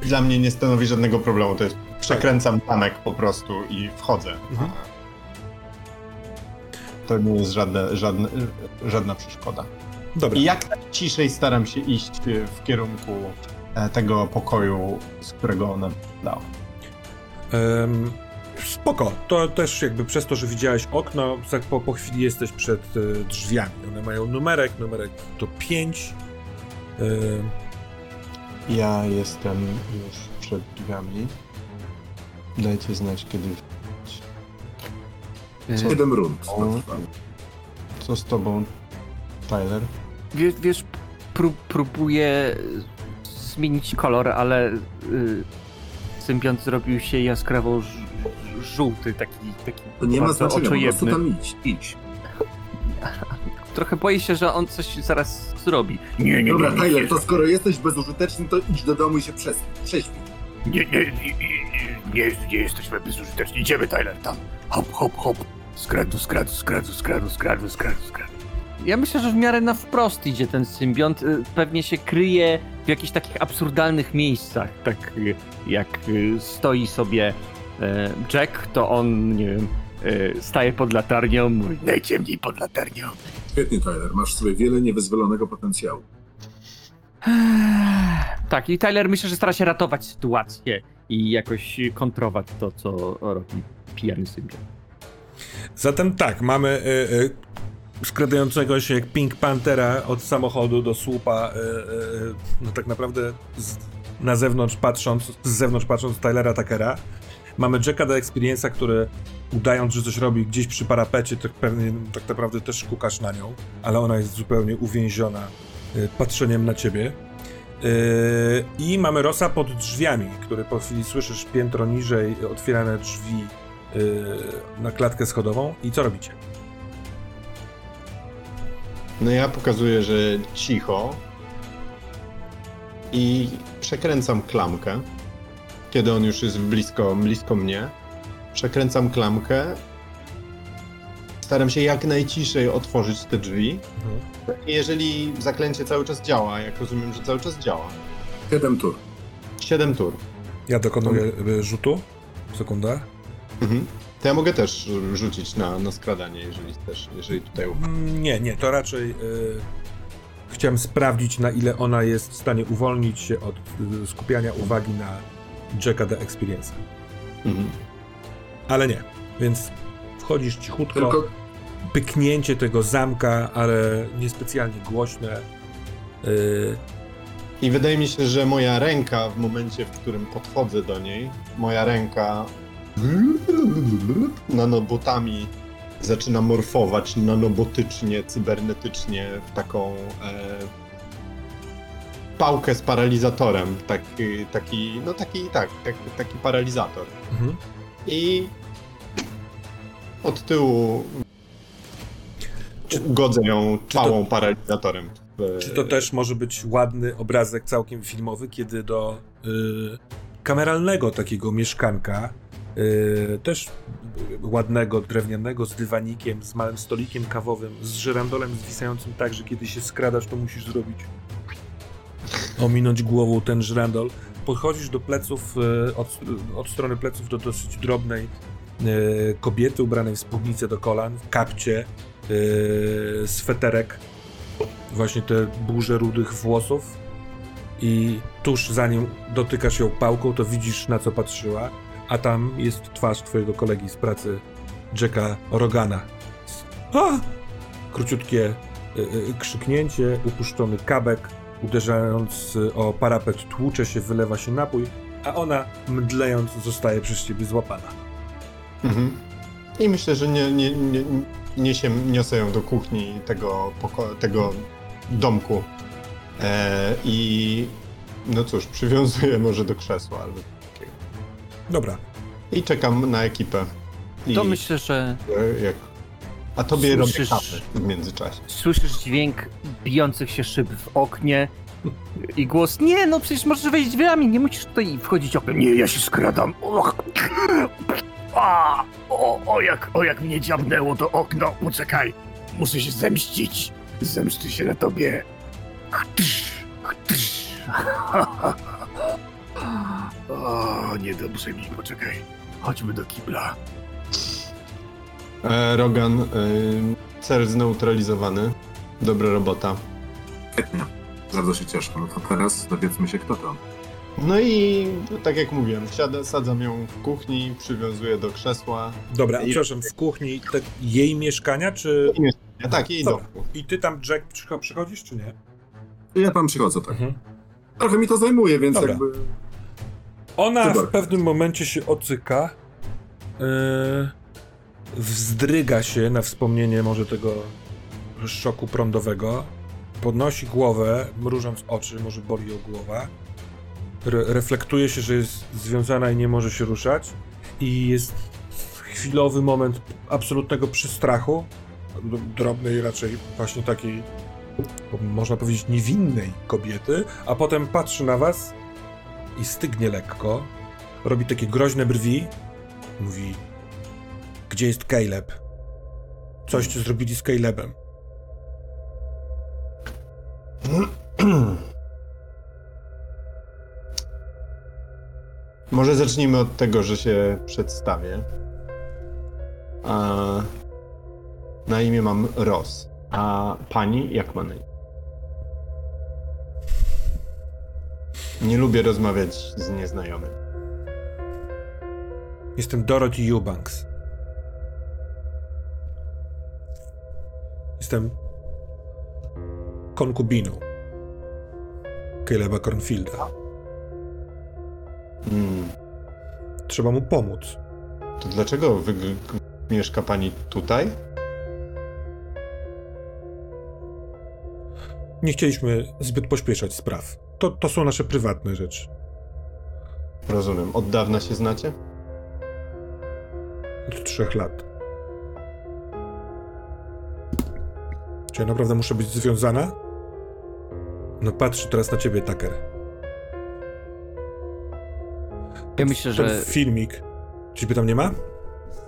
dla mnie nie stanowi żadnego problemu. To jest, przekręcam zamek po prostu i wchodzę. Mhm. To nie jest żadne, żadne, żadna przeszkoda. Dobra. I jak ciszej staram się iść w kierunku e, tego pokoju, z którego ona dała. Spoko. To też jakby przez to, że widziałeś okno, tak po, po chwili jesteś przed e, drzwiami. One mają numerek, numerek to 5. Ja jestem już przed drzwiami. Dajcie znać, kiedy. E, Siedem rund. O. Co z tobą, Tyler? Wiesz, wiesz prób, próbuję zmienić kolor, ale y, symbiont zrobił się jaskrawo ż- żółty, taki, taki To nie ma znaczenia, po prostu oczojebny. tam idź, idź. Trochę boję się, że on coś zaraz zrobi. Nie, nie, nie. Dobra, nie, Tyler, nie, to skoro jesteś bezużyteczny, to idź do domu i się prześpij. prześpij. Nie, nie, nie, nie, nie, nie jesteśmy bezużyteczni. Idziemy, Tyler, tam. Hop, hop, hop. Skradu, skradu, skradu, skradu, skradu, skradu, skradu. Ja myślę, że w miarę na wprost idzie ten symbiont. Y, Pewnie się kryje w jakichś takich absurdalnych miejscach. Tak y, jak y, stoi sobie Jack, to on, nie wiem, y, staje pod latarnią, mówi, Najciemniej pod latarnią. Świetnie, Tyler, masz w sobie wiele niewyzwolonego potencjału. Tak, i Tyler myślę, że stara się ratować sytuację i jakoś kontrować to, co robi pijany symbiont. Zatem tak, mamy y, y, skradającego się jak Pink Panthera od samochodu do słupa, y, y, no tak naprawdę z, na zewnątrz patrząc, z zewnątrz patrząc Tylera Tuckera. Mamy Jacka do Experience'a, który udając, że coś robi gdzieś przy parapecie, tak pewnie tak naprawdę też kukasz na nią, ale ona jest zupełnie uwięziona y, patrzeniem na ciebie. Yy, I mamy Rosa pod drzwiami, który po chwili słyszysz piętro niżej otwierane drzwi yy, na klatkę schodową. I co robicie? No ja pokazuję, że cicho i przekręcam klamkę, kiedy on już jest blisko, blisko mnie. Przekręcam klamkę. Staram się jak najciszej otworzyć te drzwi. I jeżeli zaklęcie cały czas działa, jak rozumiem, że cały czas działa. Siedem tur. 7 tur. Ja dokonuję y, rzutu. Sekunda. Mhm. To ja mogę też rzucić na, na skradanie, jeżeli też, jeżeli tutaj Nie, nie, to raczej y, chciałem sprawdzić, na ile ona jest w stanie uwolnić się od y, skupiania uwagi na Jacka the Experience. Mhm. Ale nie, więc wchodzisz cichutko, Tylko pyknięcie tego zamka, ale niespecjalnie głośne. Y, I wydaje mi się, że moja ręka w momencie, w którym podchodzę do niej, moja ręka nanobotami zaczyna morfować nanobotycznie, cybernetycznie w taką e, pałkę z paralizatorem. Taki, taki no taki, tak, taki, taki paralizator. mhm. I od tyłu godzę ją Czy to- pałą paralizatorem. Czy to też może być ładny obrazek całkiem filmowy, kiedy do y, kameralnego takiego mieszkanka, y, też ładnego, drewnianego, z dywanikiem, z małym stolikiem kawowym, z żyrandolem zwisającym tak, że kiedy się skradasz, to musisz zrobić ominąć głową ten żyrandol. Podchodzisz do pleców, y, od, od strony pleców do dosyć drobnej y, kobiety ubranej w spódnicę do kolan, w kapcie, y, sweterek, właśnie te burze rudych włosów i tuż zanim dotykasz ją pałką, to widzisz na co patrzyła, a tam jest twarz twojego kolegi z pracy, Jacka Rogana. A! Króciutkie krzyknięcie, upuszczony kabek, uderzając y, o parapet tłucze się, wylewa się napój, a ona mdlejąc zostaje przez ciebie złapana. Mhm. I myślę, że nie, nie, nie, niesie, niosę ją do kuchni tego, poko- tego domku. E, I no cóż, przywiązuję może do krzesła albo takiego. Dobra, I czekam na ekipę. I, To myślę, że e, jak... A tobie Słyszysz- robię kawę w międzyczasie. słyszysz dźwięk bijących się szyb w oknie i głos, nie no przecież możesz wejść drzwiami, nie musisz tutaj wchodzić oknem. Nie, ja się skradam. Och. A, o, o, jak, o, jak mnie dziabnęło to okno. Poczekaj, muszę się zemścić. Zemszczę się na tobie. Chtysz, chtysz. O, niedobrze mi, poczekaj. Chodźmy do kibla. E, Rogan, e, cel zneutralizowany. Dobra robota. Świetnie. Bardzo się cieszę. No to teraz dowiedzmy się, kto to. No i tak jak mówiłem, siadę, sadzam ją w kuchni, przywiązuję do krzesła. dobra, I- przepraszam, w kuchni te, jej mieszkania, czy... Ja tak, jej Dobra. domku. I ty tam, Jack, przycho- przychodzisz, czy nie? Ja tam przychodzę, tak. Mhm. Trochę mi to zajmuje, więc Dobra. jakby... Ona Super. w pewnym momencie się ocyka, yy, wzdryga się na wspomnienie może tego szoku prądowego, podnosi głowę, mrużąc oczy, może boli ją głowa re reflektuje się, że jest związana i nie może się ruszać. I jest chwilowy moment absolutnego przystrachu. d- Drobnej, raczej właśnie takiej, można powiedzieć, niewinnej kobiety. A potem patrzy na was i stygnie lekko. Robi takie groźne brwi. Mówi: Gdzie jest Caleb? Coście zrobili z Calebem. Może zacznijmy od tego, że się przedstawię. A, na imię mam Ross. A pani jak ma na imię? Nie lubię rozmawiać z nieznajomym. Jestem Dorothy Eubanks. Jestem konkubiną Caleba Cornfielda. Hmm. Trzeba mu pomóc. To dlaczego wy, mieszka pani tutaj? Nie chcieliśmy zbyt pośpieszać spraw. To, to są nasze prywatne rzeczy. Rozumiem. Od dawna się znacie? Od trzech lat. Czy ja naprawdę muszę być związana? No patrzy teraz na ciebie, Tucker. Ja myślę, Ten że. filmik. Czyżby tam nie ma?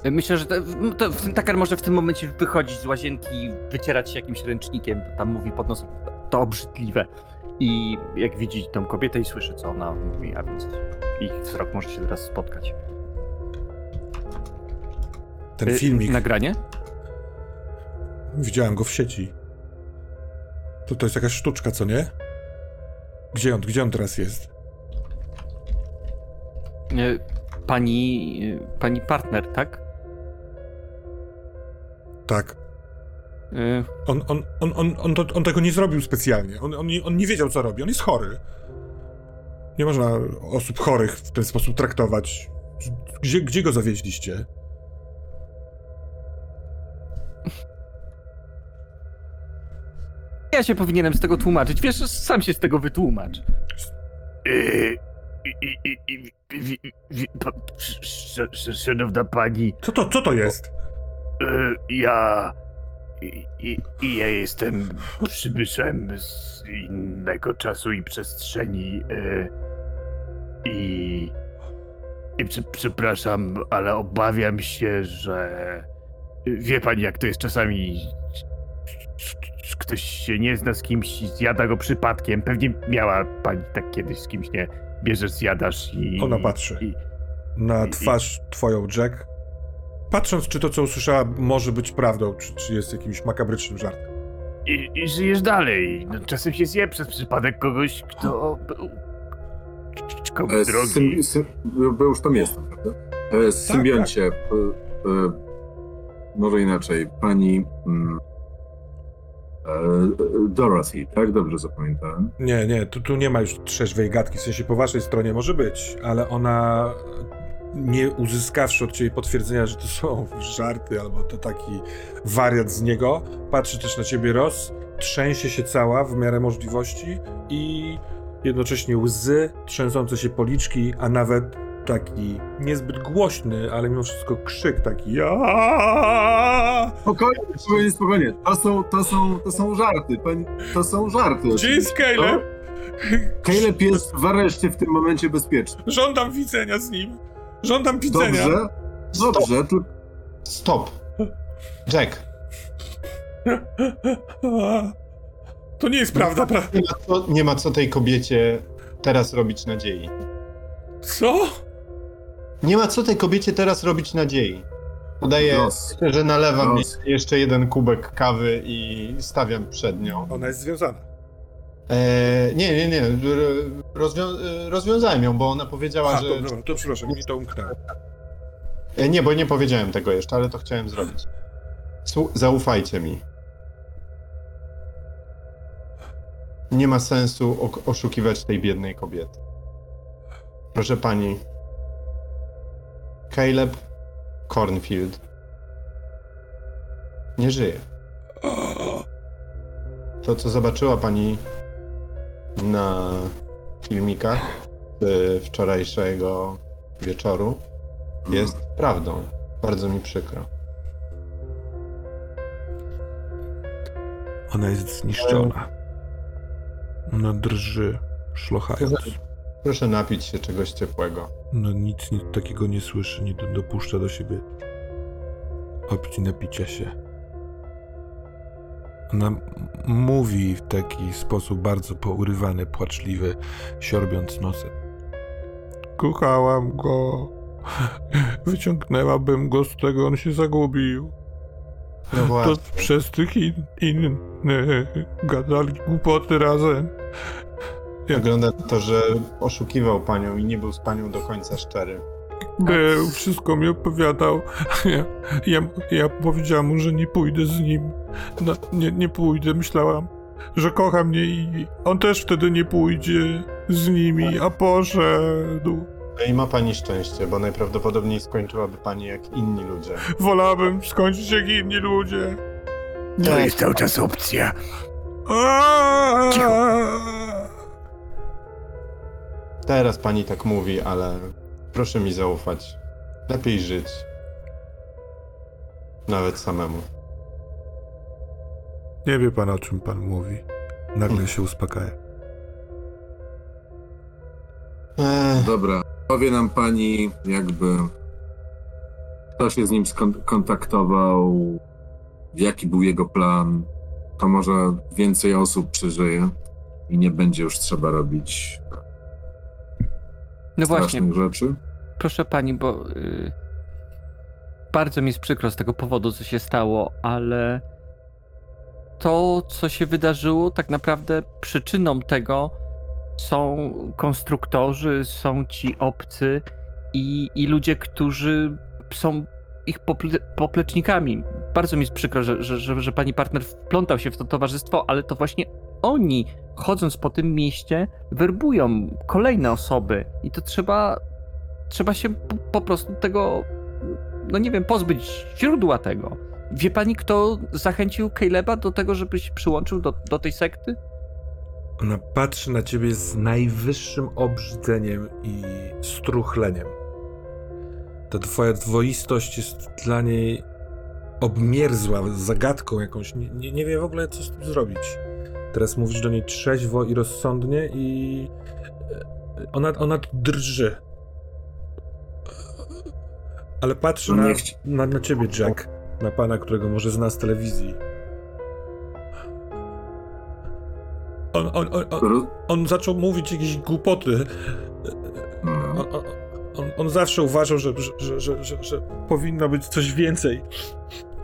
Myślę, że to, to, ten Takar może w tym momencie wychodzić z łazienki i wycierać się jakimś ręcznikiem. Tam mówi pod nosem. To obrzydliwe. I jak widzi tą kobietę i słyszy, co ona mówi, a więc ich wzrok może się teraz spotkać. Ten Y, filmik. Nagranie? Widziałem go w sieci. To, to jest jakaś sztuczka, co nie? Gdzie on, gdzie on teraz jest? Y, Pani. y, Pani partner, tak? Tak. Y, On, on, on, on, on, to, on tego nie zrobił specjalnie. On, on, nie- on nie wiedział, co robi. On jest chory. Nie można osób chorych w ten sposób traktować. Gdzie, gdzie go zawieźliście? Ja się powinienem z tego tłumaczyć. Wiesz, sam się z tego wytłumacz. Yy, pa- sz- Szanowna pani, Co to, co to jest? yy, ja. I, ja jestem przybyszem z innego czasu i przestrzeni. Yy, I. I prze, przepraszam, ale obawiam się, że. Wie pani, jak to jest czasami. Ktoś się nie zna z kimś i zjada go przypadkiem. Pewnie miała pani tak kiedyś z kimś, nie? Bierzesz, zjadasz i. Ona patrzy. I, Na I- twarz twoją, Jack. Patrząc, czy to, co usłyszała, może być prawdą, czy, czy jest jakimś makabrycznym żartem. i, i żyjesz dalej. No, czasem się zje przez przypadek kogoś, kto był komu E, drogi. sym, sym, bo już tam jestem, prawda? E, symbioncie, e, e, może inaczej, pani mm, Dorothy, tak? Dobrze zapamiętałem. Nie, nie, tu, tu nie ma już trzeźwej gadki, w sensie po waszej stronie może być, ale ona nie uzyskawszy od ciebie potwierdzenia, że to są żarty albo to taki wariat z niego, patrzy też na ciebie Ross, trzęsie się cała w miarę możliwości i jednocześnie łzy, trzęsące się policzki, a nawet taki niezbyt głośny, ale mimo wszystko krzyk taki ja. Spokojnie, spokojnie, spokojnie. To są, to są, to są żarty. To są żarty. Gdzie jest Caleb? Caleb jest w areszcie w tym momencie bezpieczny. Żądam widzenia z nim. Żądam widzenia. Dobrze? Dobrze, tylko Stop! Jack, To nie jest prawda, pra... nie ma, co, nie ma co tej kobiecie teraz robić nadziei. Co? Nie ma co tej kobiecie teraz robić nadziei. Podaję, że nalewam Ross. jeszcze jeden kubek kawy i stawiam przed nią. Ona jest związana. E, nie, nie, nie. Rozwią- e, rozwiązałem ją, bo ona powiedziała, A, że. to, dobra, to przepraszam, mi to umknęło. E, nie, bo nie powiedziałem tego jeszcze, ale to chciałem zrobić. Słu- zaufajcie mi. Nie ma sensu oszukiwać tej biednej kobiety. Proszę pani. Caleb Cornfield nie żyje. To, co zobaczyła pani na filmikach, y, wczorajszego wieczoru jest prawdą. Bardzo mi przykro. Ona jest zniszczona. Ona drży, szlochając. Proszę napić się czegoś ciepłego. No nic, nic takiego nie słyszy, nie do, dopuszcza do siebie opcji napicia się. Ona mówi w taki sposób bardzo pourywany, płaczliwy, siorbiąc nosem. Kochałam go. Wyciągnęłabym go z tego, on się zagubił. No To przez tych in, innych gadali głupoty razem. Wygląda to, że oszukiwał panią i nie był z panią do końca szczery. Był, wszystko mi opowiadał. Ja, ja, ja powiedziałam mu, że nie pójdę z nim. No, nie, nie pójdę, myślałam, że kocha mnie i on też wtedy nie pójdzie z nimi, a poszedł. No i ma pani szczęście, bo najprawdopodobniej skończyłaby pani jak inni ludzie. Wolałabym skończyć jak inni ludzie. To jest cały czas opcja. Aaaa! Teraz pani tak mówi, ale proszę mi zaufać. Lepiej żyć. Nawet samemu. Nie wie pan, o czym pan mówi. Nagle się uspokaja. Ech, Dobra, powie nam pani, jakby kto się z nim skon- kontaktował, jaki był jego plan, to może więcej osób przeżyje i nie będzie już trzeba robić No właśnie, rzeczy. proszę pani, bo y, bardzo mi jest przykro z tego powodu, co się stało, ale to, co się wydarzyło, tak naprawdę przyczyną tego są konstruktorzy, są ci obcy i, i ludzie, którzy są ich pople, poplecznikami. Bardzo mi jest przykro, że, że, że, że pani partner wplątał się w to towarzystwo, ale to właśnie oni, chodząc po tym mieście, werbują kolejne osoby i to trzeba trzeba się po, prostu tego, no nie wiem, pozbyć źródła tego. Wie pani, kto zachęcił Caleba do tego, żeby się przyłączył do, do tej sekty? Ona patrzy na ciebie z najwyższym obrzydzeniem i struchleniem. Ta twoja dwoistość jest dla niej obmierzła, zagadką jakąś. Nie, nie, nie wie w ogóle, co z tym zrobić. Teraz mówisz do niej trzeźwo i rozsądnie i e, ona, ona drży. Ale patrzy No na, na, na ciebie, Jack. Na pana, którego może zna z telewizji. On, on, on, on, on zaczął mówić jakieś głupoty. no. On, on, on, on zawsze uważał, że, że, że, że, że powinno być coś więcej.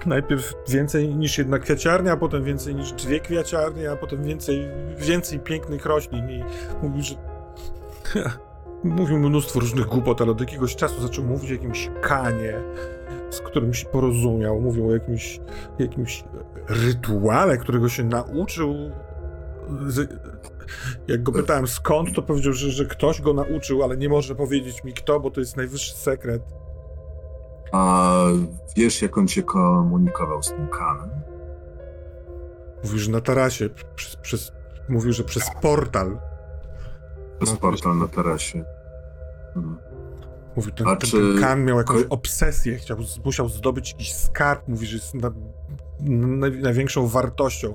Najpierw więcej niż jedna kwiaciarnia, a potem więcej niż dwie kwiaciarnie, a potem więcej, więcej pięknych roślin. I mówił, że. Mówił mnóstwo różnych głupot, ale od jakiegoś czasu zaczął mówić o jakimś kanie, z którym się porozumiał. Mówił o jakimś, jakimś rytuale, którego się nauczył. Jak go pytałem skąd, to powiedział, że, że ktoś go nauczył, ale nie może powiedzieć mi kto, bo to jest najwyższy sekret. A wiesz, jak on się komunikował z tym Kanem? Mówił, że na tarasie, przez, przez, mówił, że przez portal. Przez No, portal na tarasie. Mhm. Mówił, ten, A ten, czy- ten Kan miał jakąś obsesję, chciał, musiał zdobyć jakiś skarb, mówi, że jest na, na, największą wartością.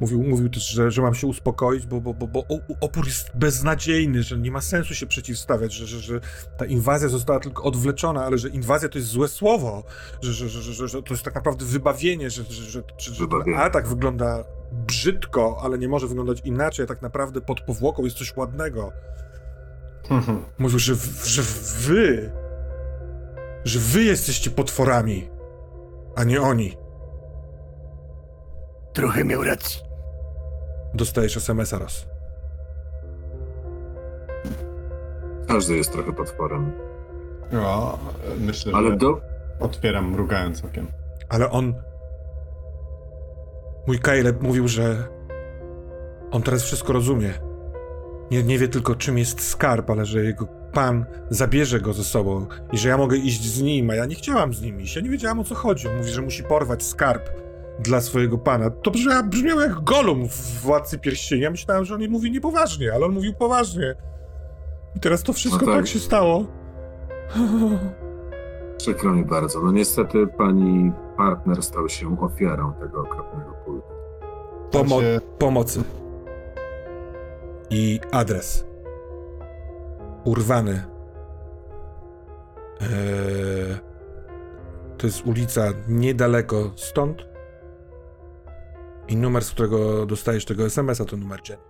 Mówił, mówił też, że, że mam się uspokoić, bo, bo, bo, bo opór jest beznadziejny, że nie ma sensu się przeciwstawiać, że, że, że ta inwazja została tylko odwleczona, ale że inwazja to jest złe słowo, że, że, że, że, że to jest tak naprawdę wybawienie, że, że, że, że, że ten atak wygląda brzydko, ale nie może wyglądać inaczej, tak naprawdę pod powłoką jest coś ładnego. Mówił, że, że wy, że wy jesteście potworami, a nie oni. Trochę miał rację. Dostajesz SMS-a raz. Każdy jest trochę potworem. O, myślę, Ale że do... otwieram mrugając okiem. Ale on. Mój Caleb mówił, że on teraz wszystko rozumie. Nie, nie wie tylko, czym jest skarb, ale że jego pan zabierze go ze sobą i że ja mogę iść z nim, a ja nie chciałam z nim iść. Ja nie wiedziałam o co chodzi. On mówi, że musi porwać skarb dla swojego pana. To brzmiało, brzmiało jak Golum w Władcy Pierścienia. Ja myślałem, że on nie mówi niepoważnie, ale on mówił poważnie. I teraz to wszystko No tak. tak się stało. Przykro mi bardzo. No niestety pani partner stał się ofiarą tego okropnego kultu. Pomo- pomocy. I adres. Urwany. Eee, to jest ulica niedaleko stąd. I numer, z którego dostajesz tego SMS-a, to numer Jenny.